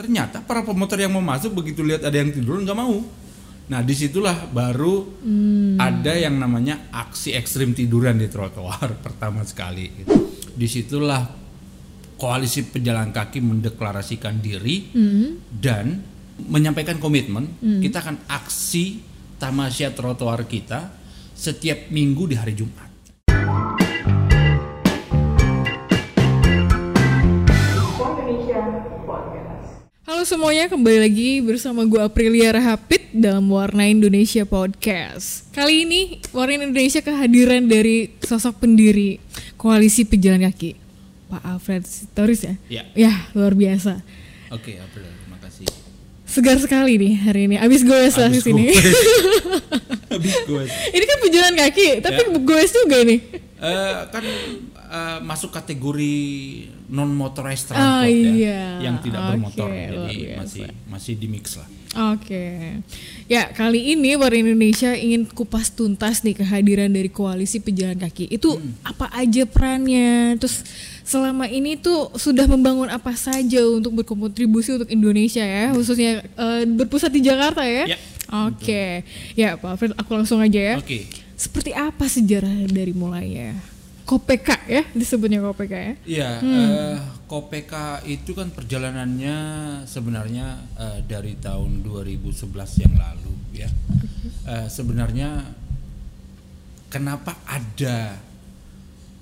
Ternyata para pemotor yang mau masuk begitu lihat ada yang tidur nggak mau. Nah di situlah baru ada yang namanya aksi ekstrim tiduran di trotoar pertama sekali. gitu. Di situlah koalisi pejalan kaki mendeklarasikan diri dan menyampaikan komitmen kita akan aksi tamasya trotoar kita setiap minggu di hari Jumat. Halo semuanya, kembali lagi bersama gue Aprilia Rahapit dalam Warna Indonesia Podcast. Kali ini Warna Indonesia kehadiran dari sosok pendiri Koalisi Pejalan Kaki, Pak Alfred Sitorus ya? Ya. Ya, luar biasa. Oke, April, terima kasih. Segar sekali nih hari ini. Abis goes lah di sini. Habis gue. ini kan pejalan kaki, tapi Ya. goes juga nih. Eh, kan eh, masuk kategori non motorized Oh, transport ya, iya. yang tidak Oke, bermotor, jadi masih masih di mix lah. Oke, ya kali ini Warna Indonesia ingin kupas tuntas nih kehadiran dari koalisi pejalan kaki. Itu apa aja perannya? Terus selama ini tuh sudah membangun apa saja untuk berkontribusi untuk Indonesia ya, khususnya eh, berpusat di Jakarta ya? Ya, Oke, ya Pak Alfred, aku langsung aja ya. Oke, Seperti apa sejarah dari mulainya? Kopeka ya, disebutnya Kopeka ya? iya. eh, Kopeka itu kan perjalanannya sebenarnya eh, dari tahun 2011 yang lalu ya. Eh, sebenarnya kenapa ada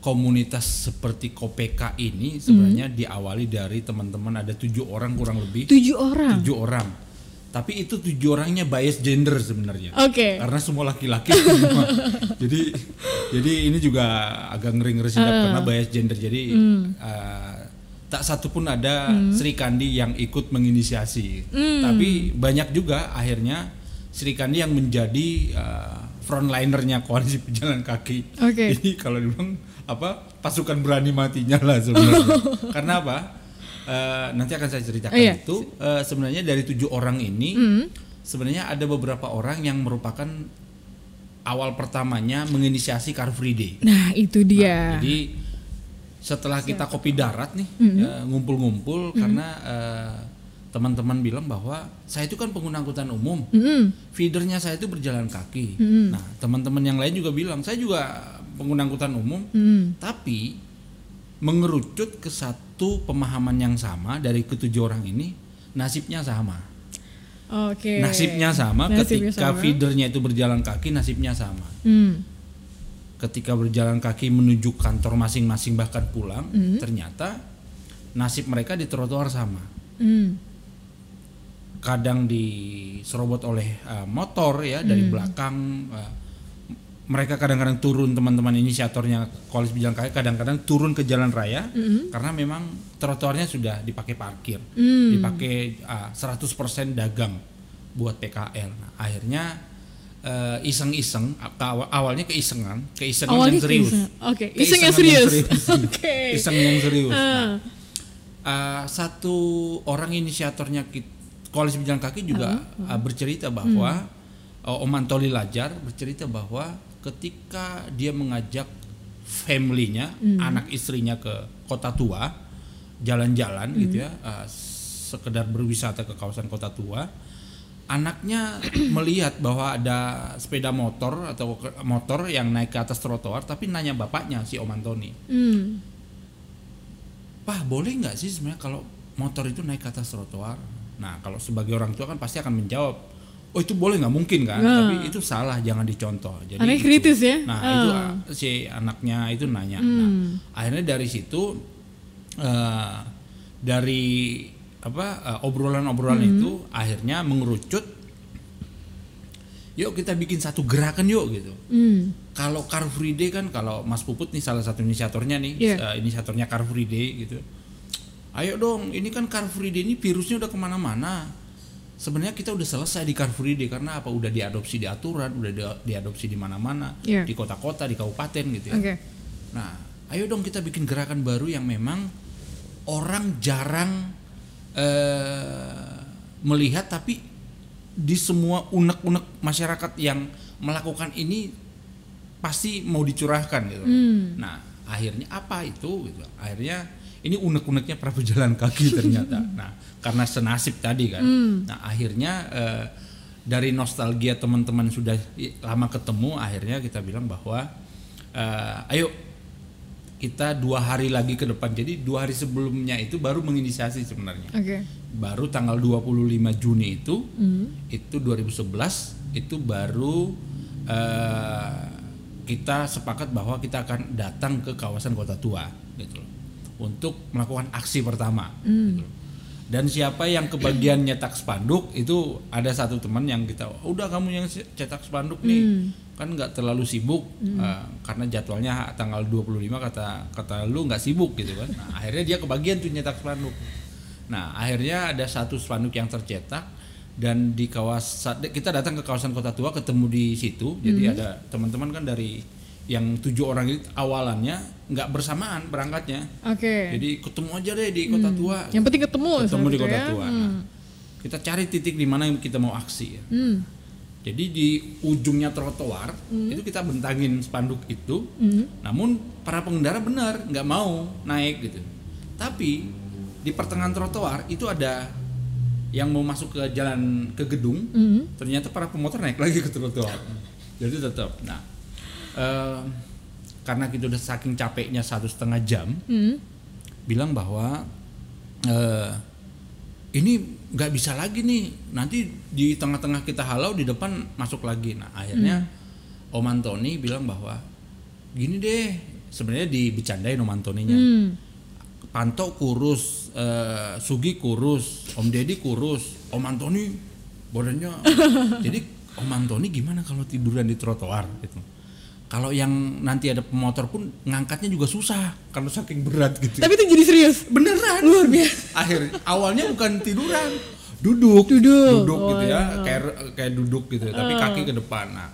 komunitas seperti Kopeka ini sebenarnya diawali dari teman-teman ada tujuh orang kurang lebih. Tujuh orang. tujuh orang tapi itu tujuh orangnya bias gender sebenarnya. Oke. karena semua laki-laki. Semua. jadi jadi ini juga agak ngeri ngeri sedap karena bias gender. Jadi eh, tak satu pun ada Sri Kandi yang ikut menginisiasi. Tapi banyak juga akhirnya Sri Kandi yang menjadi eh, frontlinernya koalisi pejalan kaki. Oke. jadi kalau dibilang apa pasukan berani matinya lah sebenarnya. Karena apa Eh, nanti akan saya ceritakan Oh, iya. itu eh, sebenarnya dari tujuh orang ini sebenarnya ada beberapa orang yang merupakan awal pertamanya menginisiasi Car Free Day. Nah itu dia. Jadi setelah kita kopi darat nih ya, ngumpul-ngumpul karena eh, teman-teman bilang bahwa saya itu kan pengguna angkutan umum, Mm-mm. feedernya saya itu berjalan kaki. Hmm. Nah teman-teman yang lain juga bilang saya juga pengguna angkutan umum, Mm. tapi mengerucut ke satu pemahaman yang sama dari ketujuh orang ini nasibnya sama. Oke. Nasibnya sama Nasibnya ketika sama. feedernya itu berjalan kaki nasibnya sama. Hmm. Ketika berjalan kaki menuju kantor masing-masing bahkan pulang, Hmm. ternyata nasib mereka di trotoar sama. Hmm. Kadang diserobot oleh uh, motor ya dari Hmm. belakang uh, mereka kadang-kadang turun teman-teman inisiatornya koalisi pejalan kaki kadang-kadang turun ke jalan raya karena memang trotoarnya sudah dipakai parkir, Hmm. dipakai uh, 100% dagang buat PKL. Nah, akhirnya uh, iseng-iseng awal- awalnya keisengan, keisengan Awalnya yang serius. Oke, iseng yang Keisengan serius. Oke. Iseng yang serius. Ah. Nah, uh, satu orang inisiatornya koalisi pejalan kaki juga uh, bercerita bahwa uh, Om Antoli Lajar bercerita bahwa ketika dia mengajak family-nya, anak istrinya ke kota tua, jalan-jalan gitu ya, uh, sekedar berwisata ke kawasan kota tua, anaknya melihat bahwa ada sepeda motor atau motor yang naik ke atas trotoar, tapi nanya bapaknya si Om Antoni, Hmm. Pak boleh nggak sih sebenarnya kalau motor itu naik ke atas trotoar? Nah kalau sebagai orang tua kan pasti akan menjawab, oh itu boleh nggak mungkin kan? Nah. Tapi itu salah, jangan dicontoh. Jadi itu. kritis ya? Nah Ah. itu ah, si anaknya itu nanya. Hmm. Nah, akhirnya dari situ eh, dari apa eh, obrolan-obrolan Hmm. itu akhirnya mengerucut. Yuk kita bikin satu gerakan yuk gitu Hmm. kalau Car Free Day kan kalau Mas Puput nih salah satu inisiatornya nih, Iya. eh, inisiatornya Car Free Day gitu. Ayo dong, ini kan Car Free Day ini virusnya udah ke mana-mana. Sebenarnya kita udah selesai di Car Free Day karena apa? Udah diadopsi di aturan, udah di- diadopsi di mana-mana, Iya. di kota-kota, di kabupaten gitu ya. Oke. Nah, ayo dong kita bikin gerakan baru yang memang orang jarang eh, melihat tapi di semua unek-unek masyarakat yang melakukan ini pasti mau dicurahkan gitu. Hmm. Nah, akhirnya apa itu? Gitu. Akhirnya ini unek-uneknya para pejalan kaki ternyata. Nah, karena senasib tadi kan. Nah, akhirnya eh, dari nostalgia teman-teman sudah lama ketemu, akhirnya kita bilang bahwa eh, ayo kita dua hari lagi ke depan. Jadi dua hari sebelumnya itu baru menginisiasi sebenarnya. Oke. Baru tanggal 25 Juni itu, Hmm. itu 2011 itu baru eh, kita sepakat bahwa kita akan datang ke kawasan kota tua gitu loh, untuk melakukan aksi pertama gitu loh. Dan siapa yang kebagian nyetak spanduk itu ada satu teman yang kita udah kamu yang cetak spanduk nih. Kan nggak terlalu sibuk. Eh, karena jadwalnya tanggal 25 kata kata lu nggak sibuk gitu kan. Nah, akhirnya dia kebagian tuh nyetak spanduk. Nah akhirnya ada satu spanduk yang tercetak dan di kawasan kita datang ke kawasan kota tua ketemu di situ. Jadi ada teman-teman kan dari yang tujuh orang itu awalannya nggak bersamaan berangkatnya Oke. jadi ketemu aja deh di kota tua Yang penting ketemu. ketemu di itu kota ya. tua Nah, kita cari titik di mana yang kita mau aksi ya. Hmm. jadi di ujungnya trotoar itu kita bentangin spanduk itu Hmm. namun para pengendara benar nggak mau naik gitu tapi di pertengahan trotoar itu ada yang mau masuk ke jalan ke gedung Hmm. ternyata para pemotor naik lagi ke trotoar jadi tetap nah eh, karena kita udah saking capeknya satu setengah jam Hmm. bilang bahwa eh, ini nggak bisa lagi nih nanti di tengah-tengah kita halau di depan masuk lagi. Nah akhirnya Om Antoni bilang bahwa gini deh sebenarnya dibecandain Om Antoninya. Hmm. Panto kurus eh, Sugi kurus Om Deddy kurus Om Antoni badannya jadi Om Antoni gimana kalau tiduran di trotoar? Gitu kalau yang nanti ada pemotor pun ngangkatnya juga susah. Kalau saking berat gitu. Tapi itu jadi serius. beneran. Luar biasa. akhir awalnya bukan tiduran. Duduk. Duduk. duduk Oh, gitu ya. Iya. kayak kayak duduk gitu tapi kaki ke depan. Nah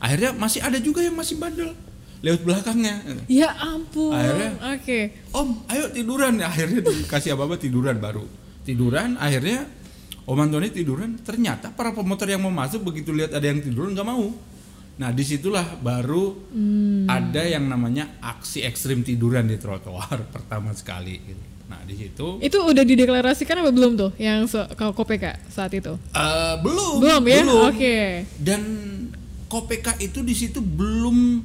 akhirnya masih ada juga yang masih bandel. Lewat belakangnya. Ya ampun. Akhirnya- Oke. om ayo tiduran. Akhirnya dikasih apa apa tiduran baru. Tiduran akhirnya om Antoni tiduran. Ternyata para pemotor yang mau masuk begitu lihat ada yang tiduran nggak mau nah di situlah baru Hmm. ada yang namanya aksi ekstrim tiduran di trotoar pertama sekali gitu. nah di situ Itu udah dideklarasikan apa belum tuh yang so, kalau KPK saat itu? Eh, belum Belum ya? Oke. dan KPK itu di situ belum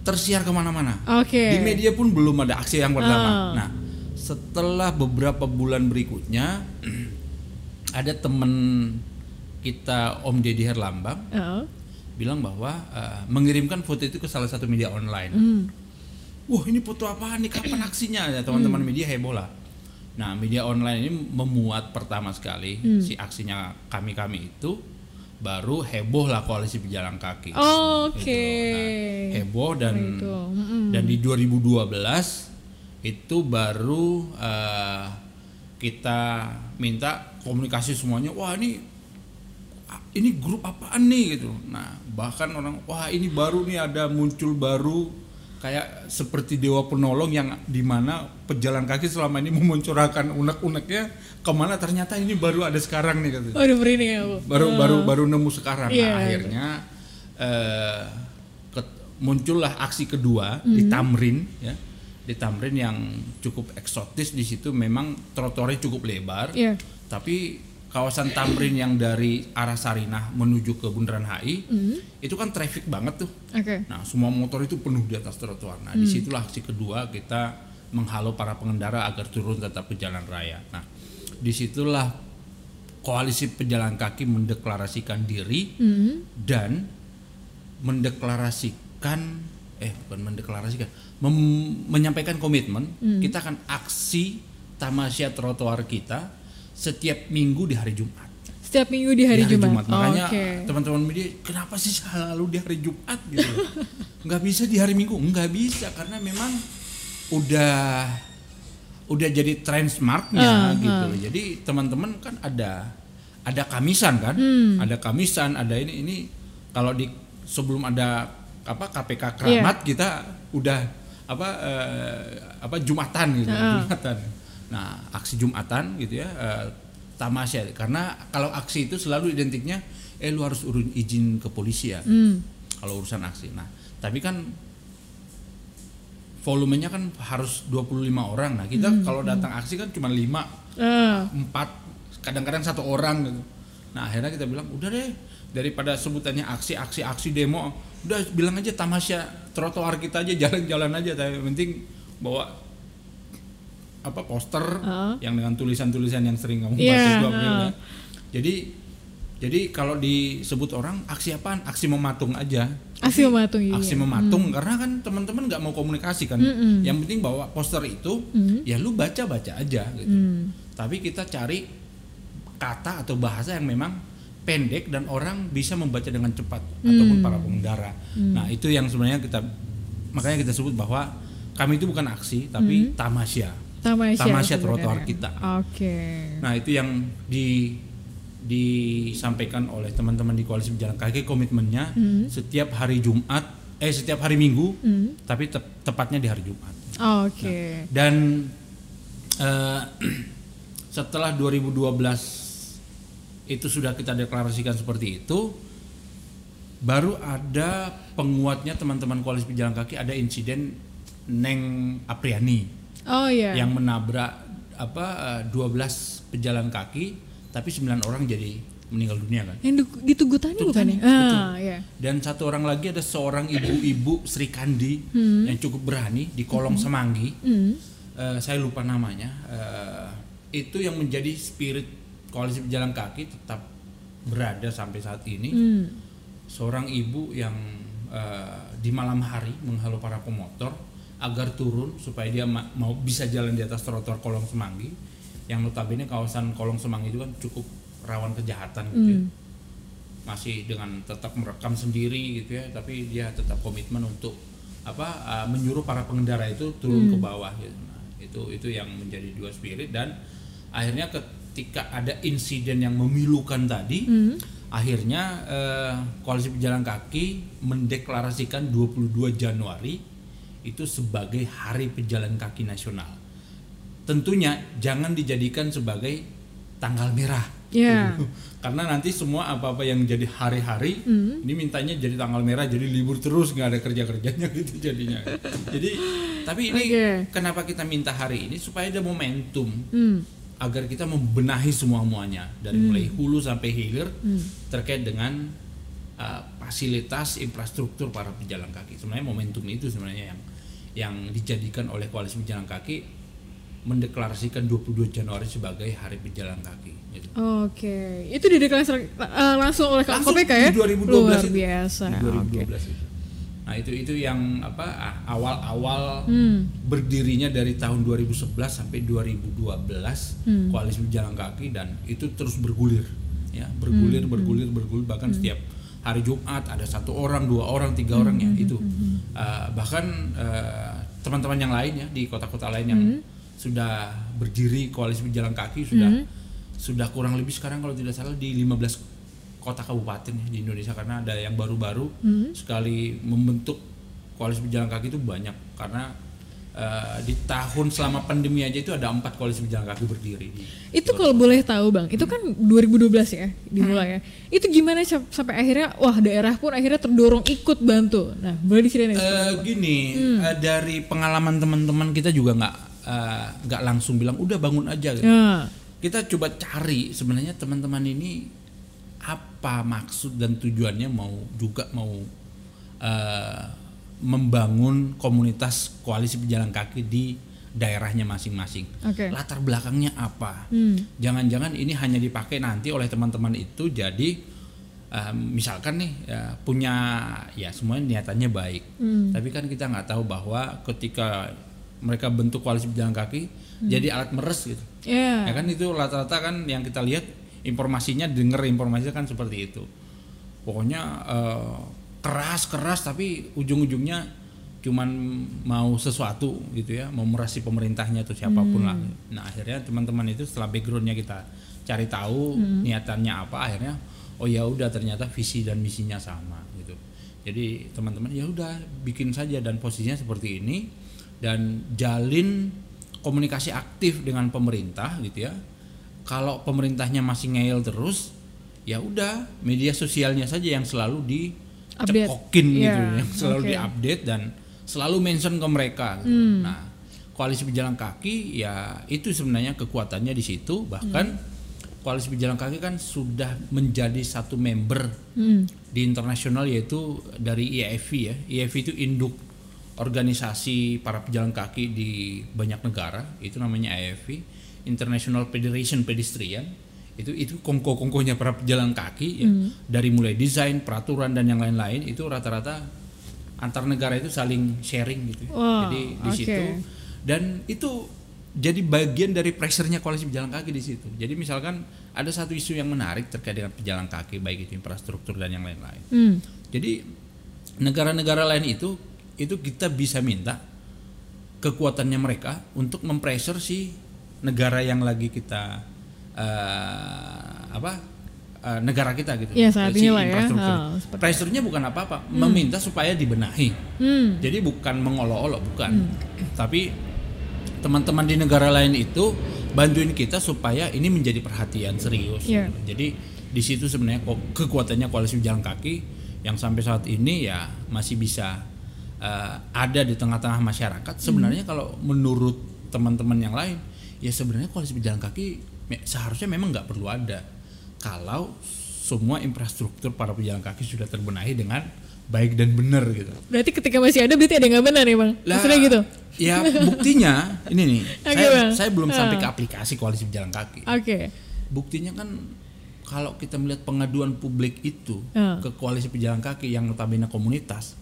tersiar ke mana-mana Oke. di media pun belum ada aksi yang pertama Ah. nah setelah beberapa bulan berikutnya ada temen kita Om Deddy Herlambang Heeh. Bilang bahwa eh, mengirimkan foto itu ke salah satu media online Hmm. wah ini foto apaan nih kapan aksinya ya teman-teman media heboh lah nah media online ini memuat pertama sekali Hmm. si aksinya kami kami itu baru heboh lah koalisi pejalan kaki Oke. Gitu loh. Nah, heboh dan. Mm-mm. dan di 2012 itu baru eh, kita minta komunikasi semuanya wah ini ini grup apaan nih gitu. Nah bahkan orang wah ini baru nih ada muncul baru. Kayak seperti dewa penolong yang di mana pejalan kaki selama ini memuncurkan unek-uneknya ke mana? Ternyata ini baru ada sekarang nih gitu Waduh merinding ya, Bu. baru baru baru nemu sekarang. Iya. nah, akhirnya eh, ke- muncullah aksi kedua di Tamrin ya. Di Tamrin yang cukup eksotis di situ memang trotoarnya cukup lebar. Iya. tapi kawasan Tamrin yang dari arah Sarinah menuju ke Bundaran HI itu kan traffic banget tuh Oke. Nah, semua motor itu penuh di atas trotoar. Nah, di situlah aksi kedua kita menghalau para pengendara agar turun tetap ke jalan raya. Nah, di situlah koalisi pejalan kaki mendeklarasikan diri Hmm. dan mendeklarasikan eh bukan mendeklarasikan mem- menyampaikan komitmen kita akan aksi tamasya trotoar kita setiap minggu di hari Jumat Setiap minggu di hari, di Jumat. Makanya Oke. teman-teman media kenapa sih selalu di hari Jumat gitu? nggak bisa di hari Minggu? Nggak bisa karena memang udah udah jadi Ah, trendsmarknya gitu. Jadi teman-teman kan ada ada kamisan kan? Hmm. Ada kamisan, ada ini ini kalau di sebelum ada apa KPK keramat kita udah apa eh, apa Jumatan gitu, Ah. Jumatan. Nah, aksi Jumatan gitu ya eh, tamasya karena kalau aksi itu selalu identiknya eh lu harus urun izin ke polisi ya Hmm. kalau urusan aksi. Nah, tapi kan volumenya kan harus 25 orang. Nah, kita Hmm, kalau datang aksi kan cuma 5, Ah, 4, kadang-kadang satu orang gitu. Nah, akhirnya kita bilang, "Udah deh, daripada sebutannya aksi, aksi, aksi demo, udah bilang aja tamasya trotoar kita aja jalan-jalan aja, tapi penting bawa apa poster Ah. yang dengan tulisan-tulisan yang sering kamu Iya, bahas juga. April, ya. Jadi jadi kalau disebut orang aksi apaan? Aksi mematung aja. aksi mematung iya. aksi mematung karena kan teman-teman nggak mau komunikasi kan Mm-mm. yang penting bawa poster itu Mm. ya lu baca baca aja gitu Hmm. tapi kita cari kata atau bahasa yang memang pendek dan orang bisa membaca dengan cepat ataupun para pengendara nah itu yang sebenarnya kita makanya kita sebut bahwa kami itu bukan aksi tapi tamasya Tamasya, Tamasya trotoar kita. Oke. Nah itu yang di disampaikan oleh teman-teman di koalisi pejalan kaki komitmennya Hmm. setiap hari Jumat eh setiap hari Minggu Hmm. tapi tep- tepatnya di hari Jumat Oke. dan eh, setelah 2012 itu sudah kita deklarasikan seperti itu baru ada penguatnya teman-teman koalisi pejalan kaki ada insiden Neng Apriani Oh iya. yang menabrak apa eh, 12 pejalan kaki tapi 9 orang jadi meninggal dunia kan Yang di, di Tugu Tani bukan ya? Tugutani, Ah, iya. dan satu orang lagi ada seorang ibu-ibu Sri Kandi yang cukup berani di kolong Semanggi Hmm. Eh, saya lupa namanya Eh, itu yang menjadi spirit koalisi pejalan kaki tetap berada sampai saat ini Hmm. seorang ibu yang eh, di malam hari menghalau para pemotor agar turun supaya dia ma- mau bisa jalan di atas trotoar kolong Semanggi yang notabene kawasan kolong Semanggi itu kan cukup rawan kejahatan gitu ya. Hmm. masih dengan tetap merekam sendiri gitu ya tapi dia tetap komitmen untuk apa uh, menyuruh para pengendara itu turun ke bawah gitu. Nah, itu itu yang menjadi dua spirit dan akhirnya ketika ada insiden yang memilukan tadi Hmm. akhirnya eh, koalisi pejalan kaki mendeklarasikan 22 Januari itu sebagai hari pejalan kaki nasional tentunya jangan dijadikan sebagai tanggal merah gitu. karena nanti semua apa-apa yang jadi hari-hari Hmm. ini mintanya jadi tanggal merah jadi libur terus nggak ada kerja kerjanya gitu jadinya jadi tapi ini Oke. kenapa kita minta hari ini supaya ada momentum Hmm. agar kita membenahi semua muanya dari mulai hulu sampai hilir Hmm. terkait dengan uh, fasilitas infrastruktur para pejalan kaki sebenarnya momentum itu sebenarnya yang yang dijadikan oleh koalisi pejalan kaki mendeklarasikan 22 Januari sebagai hari pejalan kaki gitu. Oke. Itu dideklarasikan eh, langsung oleh Langsung KPK ya? di 2012 Luar itu. biasa. Di Oke. 2012 itu. Nah, itu itu yang apa ah, awal-awal Hmm. berdirinya dari tahun 2011 sampai 2012 Hmm. koalisi pejalan kaki dan itu terus bergulir ya, bergulir Hmm. bergulir bergulir bahkan setiap hari Jumat ada satu orang, dua orang, tiga orang Hmm. ya itu. Ah, bahkan eh, teman-teman yang lain ya di kota-kota lain yang Hmm. sudah berdiri koalisi pejalan kaki sudah Hmm. sudah kurang lebih sekarang kalau tidak salah di 15 kota kabupaten ya di Indonesia karena ada yang baru-baru Hmm. sekali membentuk koalisi pejalan kaki itu banyak karena eh, di tahun selama pandemi aja itu ada empat koalisi pejalan kaki berdiri di Itu kalau boleh tahu bang, itu kan 2012 ya dimulai ya. Itu gimana sam- sampai akhirnya, wah daerah pun akhirnya terdorong ikut bantu. Nah boleh diceritain? Eh, gini eh, dari pengalaman teman-teman kita juga nggak nggak langsung bilang udah bangun aja gitu. Ya. kita coba cari sebenarnya teman-teman ini apa maksud dan tujuannya mau juga mau eh, membangun komunitas koalisi pejalan kaki di daerahnya masing-masing. Oke. Latar belakangnya apa? Hmm. Jangan-jangan ini hanya dipakai nanti oleh teman-teman itu jadi eh, misalkan nih ya, punya ya semuanya niatannya baik. Hmm. Tapi kan kita nggak tahu bahwa ketika mereka bentuk koalisi pejalan kaki jadi alat meres gitu. Ya. Ya kan itu rata-rata kan yang kita lihat informasinya dengar informasinya kan seperti itu. Pokoknya eh, keras keras tapi ujung-ujungnya cuman mau sesuatu gitu ya, mau merasi pemerintahnya atau siapa pun lah. Nah akhirnya teman-teman itu setelah backgroundnya kita cari tahu niatannya apa, akhirnya oh ya udah ternyata visi dan misinya sama gitu. Jadi teman-teman ya udah bikin saja dan posisinya seperti ini dan jalin komunikasi aktif dengan pemerintah gitu ya. Kalau pemerintahnya masih ngeyel terus, ya udah media sosialnya saja yang selalu Update. dicekokin gitu, Iya, yang selalu oke. diupdate dan selalu mention ke mereka. gitu. Hmm. Nah, koalisi pejalan kaki ya itu sebenarnya kekuatannya di situ. Bahkan Hmm. koalisi pejalan kaki kan sudah menjadi satu member Hmm. di internasional yaitu dari IFV ya. IFV itu induk organisasi para pejalan kaki di banyak negara. Itu namanya IFV, International Federation Pedestrian. Itu itu kongko-kongkonya para pejalan kaki ya. Dari mulai desain, peraturan dan yang lain-lain itu rata-rata antar negara itu saling sharing gitu. Wah, Jadi di oke. situ dan itu jadi bagian dari pressure-nya koalisi pejalan kaki di situ. Jadi misalkan ada satu isu yang menarik terkait dengan pejalan kaki baik itu infrastruktur dan yang lain-lain. Hmm. Jadi negara-negara lain itu itu kita bisa minta kekuatannya mereka untuk mempressure si negara yang lagi kita eh, apa eh, negara kita gitu. Ya, saat Si ya. Oh, Pressure-nya bukan apa-apa, meminta supaya dibenahi. Hmm. Jadi bukan mengolok-olok bukan. Tapi teman-teman di negara lain itu bantuin kita supaya ini menjadi perhatian serius. Iya. Jadi di situ sebenarnya kekuatannya koalisi pejalan kaki yang sampai saat ini ya masih bisa eh, ada di tengah-tengah masyarakat. Sebenarnya kalau menurut teman-teman yang lain ya sebenarnya koalisi pejalan kaki seharusnya memang nggak perlu ada kalau semua infrastruktur para pejalan kaki sudah terbenahi dengan baik dan benar gitu. Berarti ketika masih ada berarti ada yang nggak benar ya bang? Lah, Maksudnya gitu? Ya buktinya ini nih. Oke, saya, Bang. saya belum sampai Ah. ke aplikasi koalisi pejalan kaki. Oke. Buktinya kan kalau kita melihat pengaduan publik itu Ah. ke koalisi pejalan kaki yang notabene komunitas,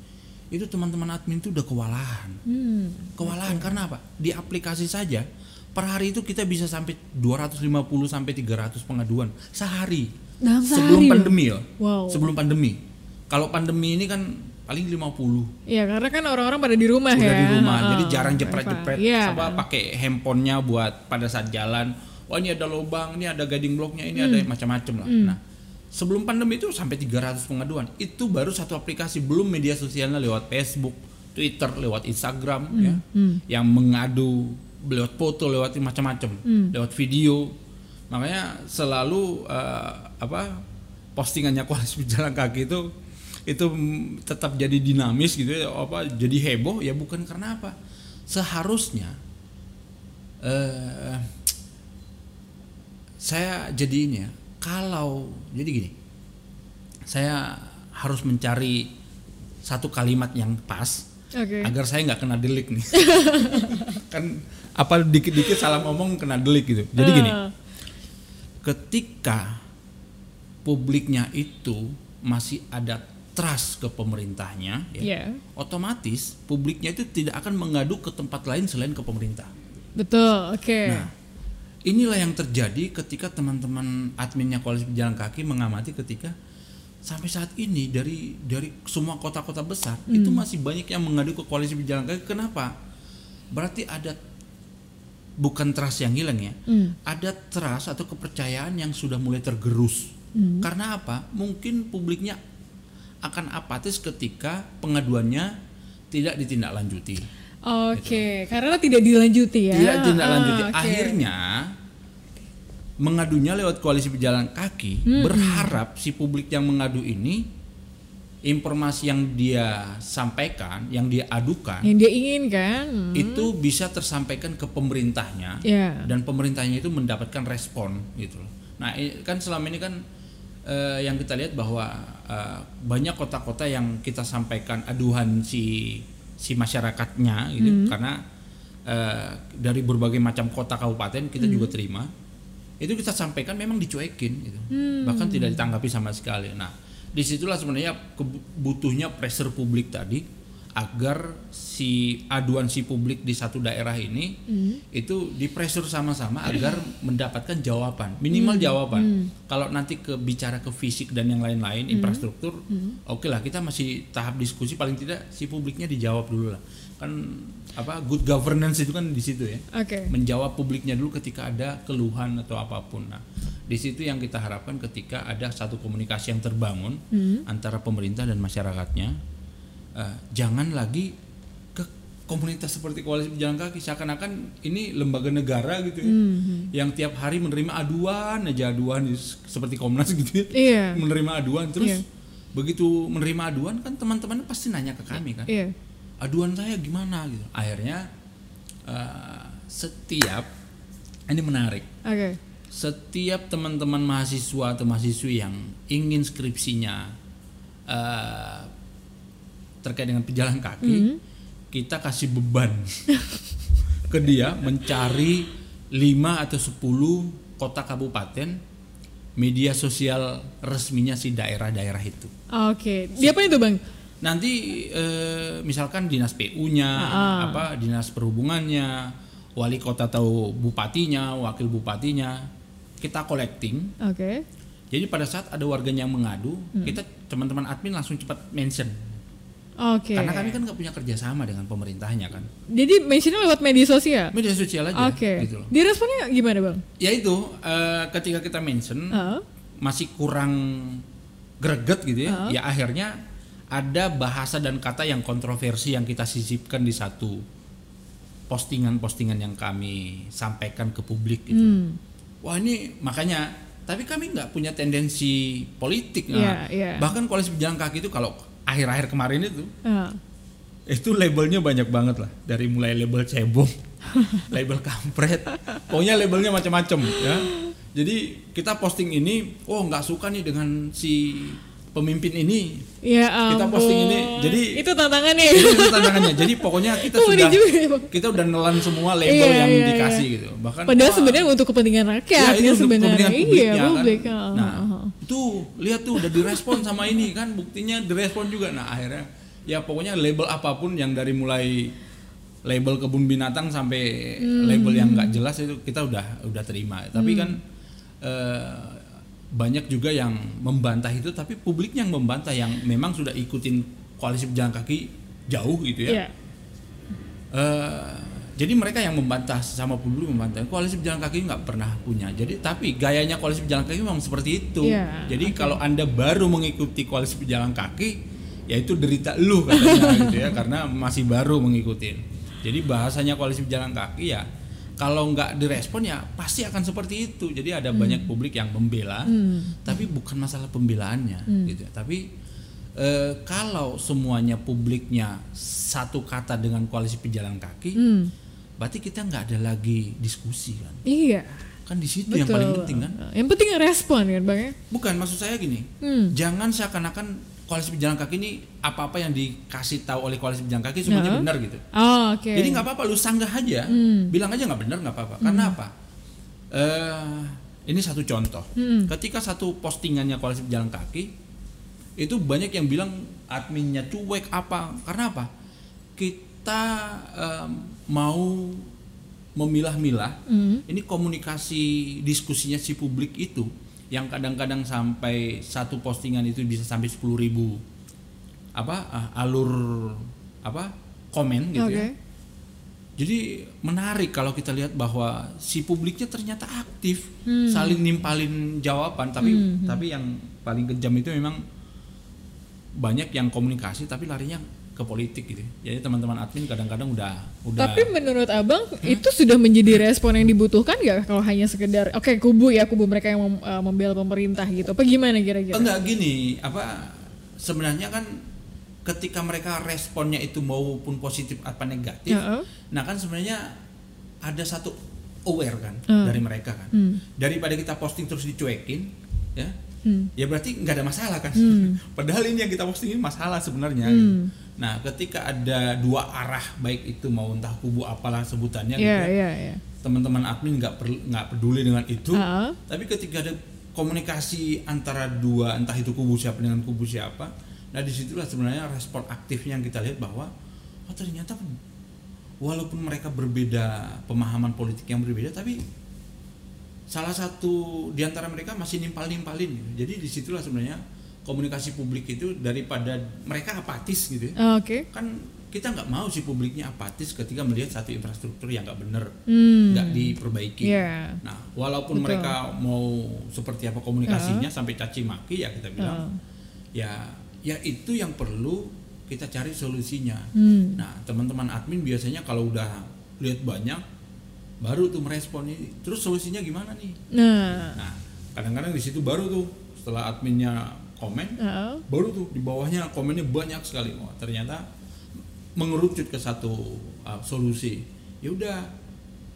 itu teman-teman admin itu udah kewalahan. Hmm. Kewalahan karena apa? Di aplikasi saja per hari itu kita bisa sampai 250 sampai 300 pengaduan sehari. Dalam Sebelum sehari pandemi ya. Wow. Sebelum pandemi. Kalau pandemi ini kan paling 50 Iya karena kan orang-orang pada di rumah udah ya. di rumah Heeh. jadi jarang jepret-jepret Iya. apa pakai handphonenya buat pada saat jalan oh ini ada lubang ini ada guiding blocknya ini Hmm. ada macam-macam lah nah sebelum pandemi itu sampai 300 pengaduan itu baru satu aplikasi belum media sosialnya lewat Facebook Twitter lewat Instagram ya Hmm. yang mengadu lewat foto lewat macam-macam Hmm. lewat video makanya selalu eh, apa postingannya koalisi pejalan kaki itu itu tetap jadi dinamis gitu ya apa jadi heboh ya bukan karena apa seharusnya eh saya jadi ini ya kalau jadi gini saya harus mencari satu kalimat yang pas Oke. agar saya nggak kena delik nih kan apa dikit-dikit salah ngomong kena delik gitu jadi gini Ah. ketika publiknya itu masih ada trust ke pemerintahnya ya, Iya. otomatis publiknya itu tidak akan mengadu ke tempat lain selain ke pemerintah Betul. Oke. Nah, inilah yang terjadi ketika teman-teman adminnya koalisi pejalan kaki mengamati ketika sampai saat ini dari dari semua kota-kota besar itu masih banyak yang mengadu ke koalisi pejalan kaki. Kenapa? Berarti ada bukan trust yang hilang ya. Hmm. Ada trust atau kepercayaan yang sudah mulai tergerus. Karena apa? Mungkin publiknya akan apatis ketika pengaduannya tidak ditindaklanjuti. Oke. Karena tidak dilanjuti ya. Tidak ditindaklanjuti. Ah, oke. Akhirnya mengadunya lewat koalisi pejalan kaki berharap si publik yang mengadu ini informasi yang dia sampaikan, yang dia adukan Yang dia inginkan. Hmm. itu bisa tersampaikan ke pemerintahnya Ya. dan pemerintahnya itu mendapatkan respon gitu loh. Nah, kan selama ini kan eh, yang kita lihat bahwa eh, banyak kota-kota yang kita sampaikan aduhan si si masyarakatnya gitu karena eh, dari berbagai macam kota kabupaten kita juga terima itu kita sampaikan memang dicuekin gitu bahkan tidak ditanggapi sama sekali nah di situlah sebenarnya kebutuhnya pressure publik tadi agar si aduan si publik di satu daerah ini itu di pressure sama-sama agar mendapatkan jawaban minimal jawaban. Kalau nanti ke bicara ke fisik dan yang lain-lain infrastruktur oke lah kita masih tahap diskusi paling tidak si publiknya dijawab dulu lah kan apa good governance itu kan di situ ya Oke. menjawab publiknya dulu ketika ada keluhan atau apa pun. Nah, di situ yang kita harapkan ketika ada satu komunikasi yang terbangun antara pemerintah dan masyarakatnya, eh, jangan lagi ke komunitas seperti koalisi pejalan kaki seakan-akan ini lembaga negara gitu ya, yang tiap hari menerima aduan aja aduan seperti Komnas gitu ya, Iya. menerima aduan terus Iya. begitu menerima aduan kan teman-teman pasti nanya ke kami kan Iya. Aduan saya gimana gitu akhirnya eh, setiap ini menarik Oke. setiap teman-teman mahasiswa atau mahasiswi yang ingin skripsinya eh, terkait dengan pejalan kaki kita kasih beban ke dia mencari 5 atau 10 kota kabupaten media sosial resminya si daerah-daerah itu Oke. Dia apa itu, Bang? Nanti eh, misalkan dinas PU-nya, Ah. apa dinas perhubungannya, wali kota atau bupatinya, wakil bupatinya, kita collecting. Oke. Jadi pada saat ada warganya yang mengadu, Hmm. kita teman-teman admin langsung cepat mention. Oke. Karena kami kan nggak punya kerjasama dengan pemerintahnya kan, Jadi mentionnya lewat media sosial. media sosial aja, Oke. gitu loh. Diresponnya gimana, Bang? Ya itu eh, ketika kita mention Heeh. masih kurang greget gitu ya, Ah. ya akhirnya ada bahasa dan kata yang kontroversi yang kita sisipkan di satu postingan-postingan yang kami sampaikan ke publik gitu. Hmm. Wah ini makanya, tapi kami nggak punya tendensi politik. Nah, iya. Bahkan koalisi pejalan kaki itu kalau akhir-akhir kemarin itu, Ah. itu labelnya banyak banget lah. Dari mulai label cebong, label kampret, pokoknya labelnya macam-macam ya. Jadi kita posting ini, oh nggak suka nih dengan si pemimpin ini. Ya Kita posting ini, ampun. jadi- itu tantangannya. Itu, itu tantangannya. Jadi pokoknya kita Oh, sudah ya, kita udah nelan semua label Iya, yang iya, dikasih iya. gitu. Bahkan Padahal sebenarnya untuk kepentingan rakyat ya, ya, itu sebenarnya. Iya, publiknya kan. publik. Ah, Nah, ah, ah. tuh lihat tuh udah direspon sama ini kan buktinya direspon juga. Nah, akhirnya ya pokoknya label apa pun yang dari mulai label kebun binatang sampai Hmm. label yang nggak jelas itu kita udah udah terima. Tapi kan eh, banyak juga yang membantah itu tapi publiknya yang membantah yang memang sudah ikutin koalisi pejalan kaki jauh gitu ya. Iya. Eh, jadi mereka yang membantah sama publik membantah koalisi pejalan kaki nggak pernah punya. Jadi tapi gayanya koalisi pejalan kaki memang seperti itu. Iya, jadi kalau anda baru mengikuti koalisi pejalan kaki, ya itu derita lu katanya gitu ya karena masih baru mengikuti. Jadi bahasanya koalisi pejalan kaki ya kalau nggak direspon ya pasti akan seperti itu. Jadi ada banyak publik yang membela, Hmm. tapi bukan masalah pembelaannya gitu. ya. Tapi eh, kalau semuanya publiknya satu kata dengan koalisi pejalan kaki, Hmm. berarti kita nggak ada lagi diskusi kan? Iya. Kan di situ yang paling penting kan? Yang penting respon kan, Bang ya. Bukan maksud saya gini, Hmm. jangan seakan-akan koalisi pejalan kaki ini apa-apa yang dikasih tahu oleh koalisi pejalan kaki semuanya Nah. benar gitu. Oh, oke. Jadi nggak apa-apa lu sanggah aja, Hmm. bilang aja nggak benar nggak apa-apa. Karena apa? Eh, ini satu contoh. Hmm. Ketika satu postingannya koalisi pejalan kaki itu banyak yang bilang adminnya cuek apa? Karena apa? Kita em, mau memilah-milah. Hmm. Ini komunikasi diskusinya si publik itu yang kadang-kadang sampai satu postingan itu bisa sampai 10.000 ribu apa ah, alur apa komen gitu Oke. ya. Jadi menarik kalau kita lihat bahwa si publiknya ternyata aktif, Hmm. saling nimpalin jawaban, tapi tapi yang paling kejam itu memang banyak yang komunikasi tapi larinya ke politik gitu. Jadi teman-teman admin kadang-kadang udah udah Tapi menurut abang itu sudah menjadi respon yang dibutuhkan nggak kalau hanya sekedar oke kubu ya kubu mereka yang mem- eh, membela pemerintah gitu apa gimana kira-kira? enggak gini, apa sebenarnya kan ketika mereka responnya itu maupun positif apa negatif, Heeh. nah kan sebenarnya ada satu aware kan Hmm. dari mereka kan. Hmm. Daripada kita posting terus dicuekin, ya, Hmm. ya berarti nggak ada masalah kan. Hmm. Padahal ini yang kita posting ini masalah sebenarnya. Hmm. gitu. Nah, ketika ada dua arah baik itu mau entah kubu apalah sebutannya, gitu Iya ya, iya iya. teman-teman admin nggak nggak peduli dengan itu. Heeh. Tapi ketika ada komunikasi antara dua entah itu kubu siapa dengan kubu siapa, nah di situlah sebenarnya respon aktifnya yang kita lihat bahwa oh ternyata walaupun mereka berbeda pemahaman politik yang berbeda, tapi salah satu di antara mereka masih nimpal-nimpalin. gitu. Jadi di situlah sebenarnya komunikasi publik itu daripada mereka apatis gitu ya. Oh, Oke. Kan kita nggak mau si publiknya apatis ketika melihat satu infrastruktur yang nggak benar Hmm. nggak diperbaiki. Iya. Nah, walaupun Betul. mereka mau seperti apa komunikasinya sampai caci maki ya kita bilang ya ya itu yang perlu kita cari solusinya. Hmm. Nah, teman-teman admin biasanya kalau udah lihat banyak baru tuh merespon ini. Terus solusinya gimana nih? Nah. Nah, kadang-kadang di situ baru tuh setelah adminnya komen Heeh. baru tuh di bawahnya komennya banyak sekali. Wah, ternyata mengerucut ke satu uh, solusi ya udah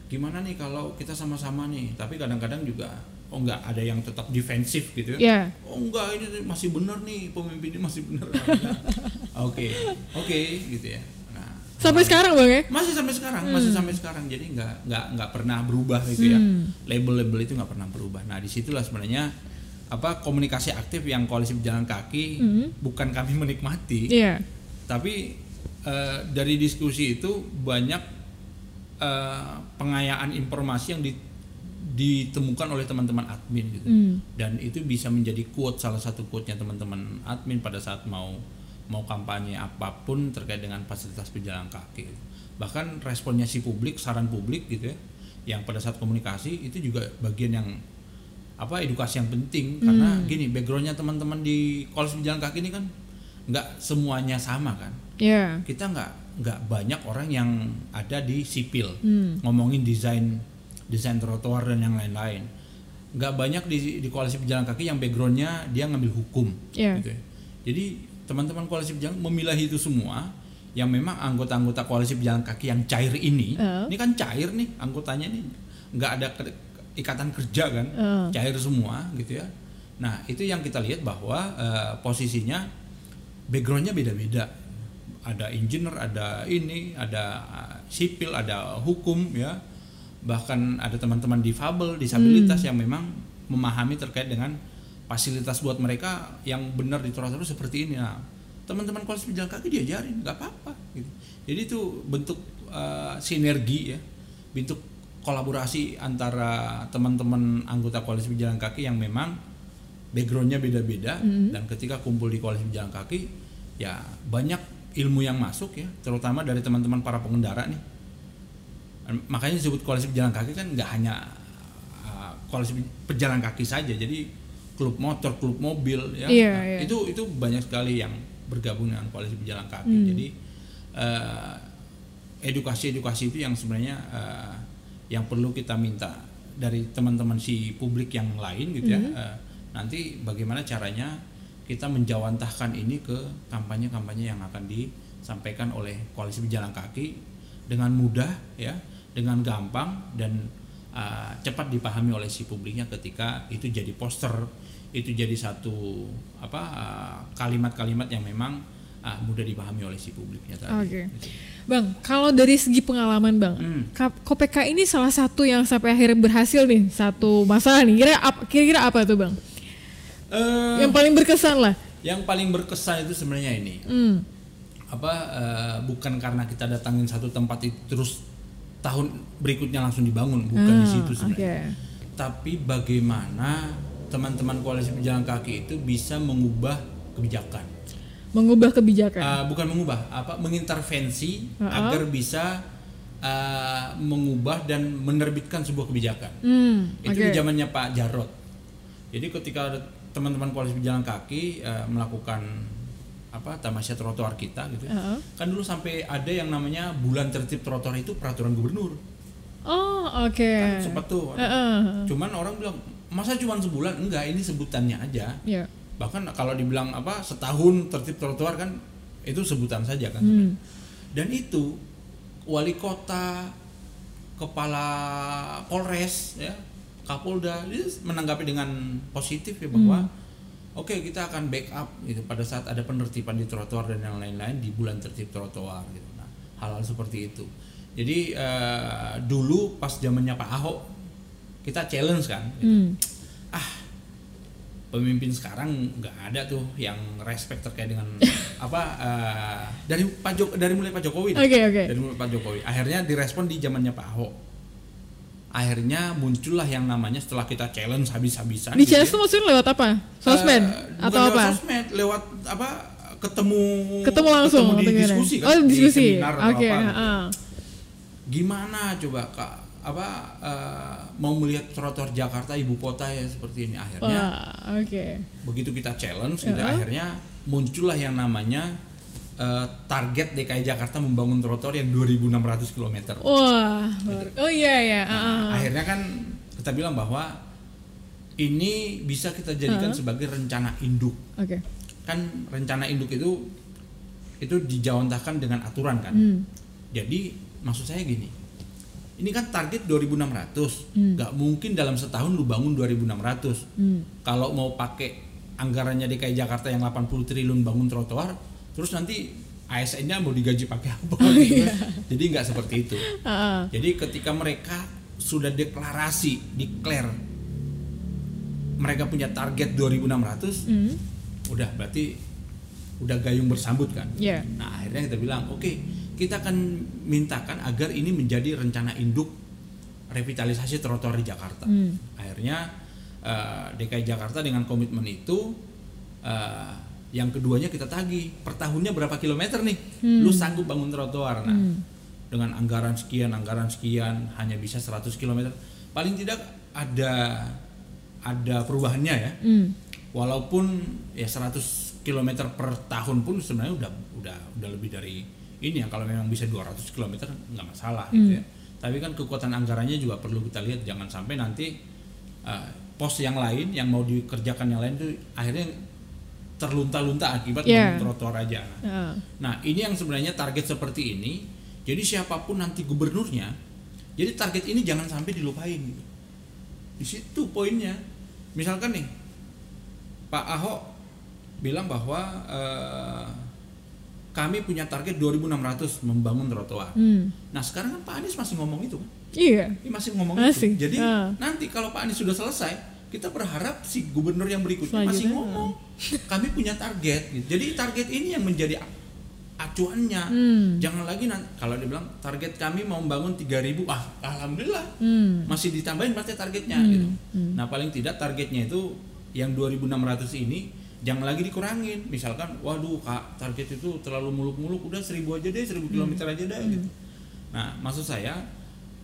gimana nih kalau kita sama-sama nih tapi kadang-kadang juga oh enggak ada yang tetap defensif gitu ya Ya. oh enggak ini masih benar nih pemimpin ini masih benar oke oke gitu ya Sampai sekarang bang ya? masih sampai sekarang masih sampai sekarang. Jadi nggak nggak nggak pernah berubah gitu ya. Label-label itu nggak pernah berubah. Nah di situlah sebenarnya apa komunikasi aktif yang koalisi pejalan kaki bukan kami menikmati. Iya. tapi eh, dari diskusi itu banyak eh, pengayaan informasi yang di- ditemukan oleh teman-teman admin gitu. Dan itu bisa menjadi quote salah satu quote-nya teman-teman admin pada saat mau mau kampanye apa pun terkait dengan fasilitas pejalan kaki bahkan responnya si publik saran publik gitu ya yang pada saat komunikasi itu juga bagian yang apa edukasi yang penting karena gini backgroundnya teman-teman di koalisi pejalan kaki ini kan nggak semuanya sama kan Iya. kita nggak nggak banyak orang yang ada di sipil ngomongin desain desain trotoar dan yang lain-lain nggak banyak di, di koalisi pejalan kaki yang backgroundnya dia ngambil hukum Iya. gitu ya. jadi teman-teman koalisi pejalan memilah itu semua yang memang anggota-anggota koalisi pejalan kaki yang cair ini Eh. ini kan cair nih anggotanya nih. Nggak ada ke- ikatan kerja kan Eh. cair semua gitu ya. Nah itu yang kita lihat bahwa eh, posisinya backgroundnya beda-beda. Ada engineer ada ini ada uh, sipil ada hukum ya. Bahkan ada teman-teman difabel disabilitas yang memang memahami terkait dengan fasilitas buat mereka yang benar di trotoar seperti ini. Nah teman-teman koalisi pejalan kaki diajarin nggak apa-apa gitu. Jadi itu bentuk uh, sinergi ya bentuk kolaborasi antara teman-teman anggota koalisi pejalan kaki yang memang backgroundnya beda-beda dan ketika kumpul di koalisi pejalan kaki ya banyak ilmu yang masuk ya terutama dari teman-teman para pengendara nih. Makanya disebut koalisi pejalan kaki kan nggak hanya uh, koalisi pejalan kaki saja. Jadi klub motor klub mobil ya. Iya, Nah, iya. itu itu banyak sekali yang bergabung dengan koalisi pejalan kaki. Jadi uh, edukasi-edukasi itu yang sebenarnya uh, yang perlu kita minta dari teman-teman si publik yang lain gitu ya. Uh, nanti bagaimana caranya kita menjawantahkan ini ke kampanye-kampanye yang akan disampaikan oleh koalisi pejalan kaki dengan mudah ya dengan gampang dan uh, cepat dipahami oleh si publiknya ketika itu jadi poster itu jadi satu apa uh, kalimat-kalimat yang memang uh, mudah dipahami oleh si publiknya tadi. Oke. Bang, kalau dari segi pengalaman Bang, Hmm. KPK ini salah satu yang sampai akhirnya berhasil nih satu masalah nih. Kira kira-kira apa tuh Bang? Eh, Yang paling berkesan lah. yang paling berkesan itu sebenarnya ini Hmm. apa eh, bukan karena kita datangin satu tempat itu terus tahun berikutnya langsung dibangun bukan di Ah, situ sebenarnya oke. tapi bagaimana teman-teman koalisi pejalan kaki itu bisa mengubah kebijakan Mengubah kebijakan. Eh, bukan mengubah apa mengintervensi Uh-uh. agar bisa eh, mengubah dan menerbitkan sebuah kebijakan Hmm, itu oke. di zamannya Pak Jarot. Jadi ketika teman-teman koalisi pejalan kaki eh, melakukan apa tamasya trotoar kita gitu, Heeh. kan dulu sampai ada yang namanya bulan tertib trotoar itu peraturan gubernur. Oh, oke. Kan sempat tuh. Heeh. Cuman orang bilang masa cuma sebulan? Enggak, ini sebutannya aja. Ya. Bahkan kalau dibilang apa setahun tertib trotoar kan itu sebutan saja kan. Hmm. Dan itu wali kota, kepala Polres ya, Kapolda menanggapi dengan positif ya bahwa oke kita akan backup gitu pada saat ada penertiban di trotoar dan yang lain-lain di bulan tertib trotoar gitu. Nah, hal-hal seperti itu. Jadi eh, dulu pas zamannya Pak Ahok kita challenge kan, gitu. Hmm. ah pemimpin sekarang nggak ada tuh yang respect terkait dengan apa eh, dari Pak Jok dari mulai Pak Jokowi. Oke, oke. dari mulai Pak Jokowi akhirnya direspon di zamannya Pak Ahok akhirnya muncullah yang namanya setelah kita challenge habis-habisan Di gitu challenge tuh maksudnya lewat apa? Sosmed bukan atau lewat apa? sosmed lewat apa ketemu Ketemu langsung ketemu di diskusi kan Oh, di diskusi. seminar atau Oke, apa gitu. gimana coba kak apa eh, mau melihat trotoar Jakarta ibu kota ya seperti ini akhirnya Wah, oke. begitu kita challenge gitu Ya. akhirnya muncullah yang namanya eh, target DKI Jakarta membangun trotoar yang 2.600 km. Wah, luar- oh iya ya. Nah, akhirnya kan kita bilang bahwa ini bisa kita jadikan sebagai rencana induk. Oke. Kan rencana induk itu itu dijawantahkan dengan aturan kan. Hmm. Jadi maksud saya gini, ini kan target 2.600, Hmm. nggak mungkin dalam setahun lu bangun 2.600. Hmm. Kalau mau pakai anggarannya DKI Jakarta yang 80 triliun bangun trotoar, terus nanti ASN-nya mau digaji pakai apa? Oh, gitu. iya. Jadi nggak seperti itu. Ah, Jadi ketika mereka sudah deklarasi, declare mereka punya target 2.600, hmm. udah berarti udah gayung bersambut kan. Ya. Nah akhirnya kita bilang oke kita akan mintakan agar ini menjadi rencana induk revitalisasi trotoar di Jakarta. Hmm. Akhirnya eh, DKI Jakarta dengan komitmen itu eh, yang keduanya kita tagih per tahunnya berapa kilometer nih, Hmm. lu sanggup bangun trotoar. Nah Hmm. dengan anggaran sekian anggaran sekian hanya bisa 100 km paling tidak ada ada perubahannya ya Hmm. walaupun ya 100 km per tahun pun sebenarnya udah udah udah lebih dari ini ya kalau memang bisa 200 km nggak masalah gitu ya tapi kan kekuatan anggarannya juga perlu kita lihat jangan sampai nanti uh, pos yang lain yang mau dikerjakan yang lain itu akhirnya terlunta-lunta akibat Yeah. trotoar aja Ah. Nah, ini yang sebenarnya target seperti ini. Jadi siapa pun nanti gubernurnya, jadi target ini jangan sampai dilupain. gitu. Di situ poinnya. Misalkan nih, Pak Ahok bilang bahwa eh, kami punya target 2.600 membangun trotoar. Hmm. Nah, sekarang kan Pak Anies masih ngomong itu. kan? Iya. Dia masih ngomong Masih, itu. Jadi ah. nanti kalau Pak Anies sudah selesai, kita berharap si gubernur yang berikutnya masih Selanjutnya, ngomong. Kami punya target. gitu. Jadi target ini yang menjadi acuannya. Hmm. Jangan lagi nanti kalau dia bilang target kami mau membangun 3000, ah alhamdulillah. Hmm. Masih ditambahin pasti targetnya Hmm, gitu. hmm. Nah, paling tidak targetnya itu yang 2600 ini jangan lagi dikurangin. Misalkan, waduh Kak, target itu terlalu muluk-muluk, udah 1000 aja deh, 1000 Hmm. kilometer aja deh gitu. Nah, maksud saya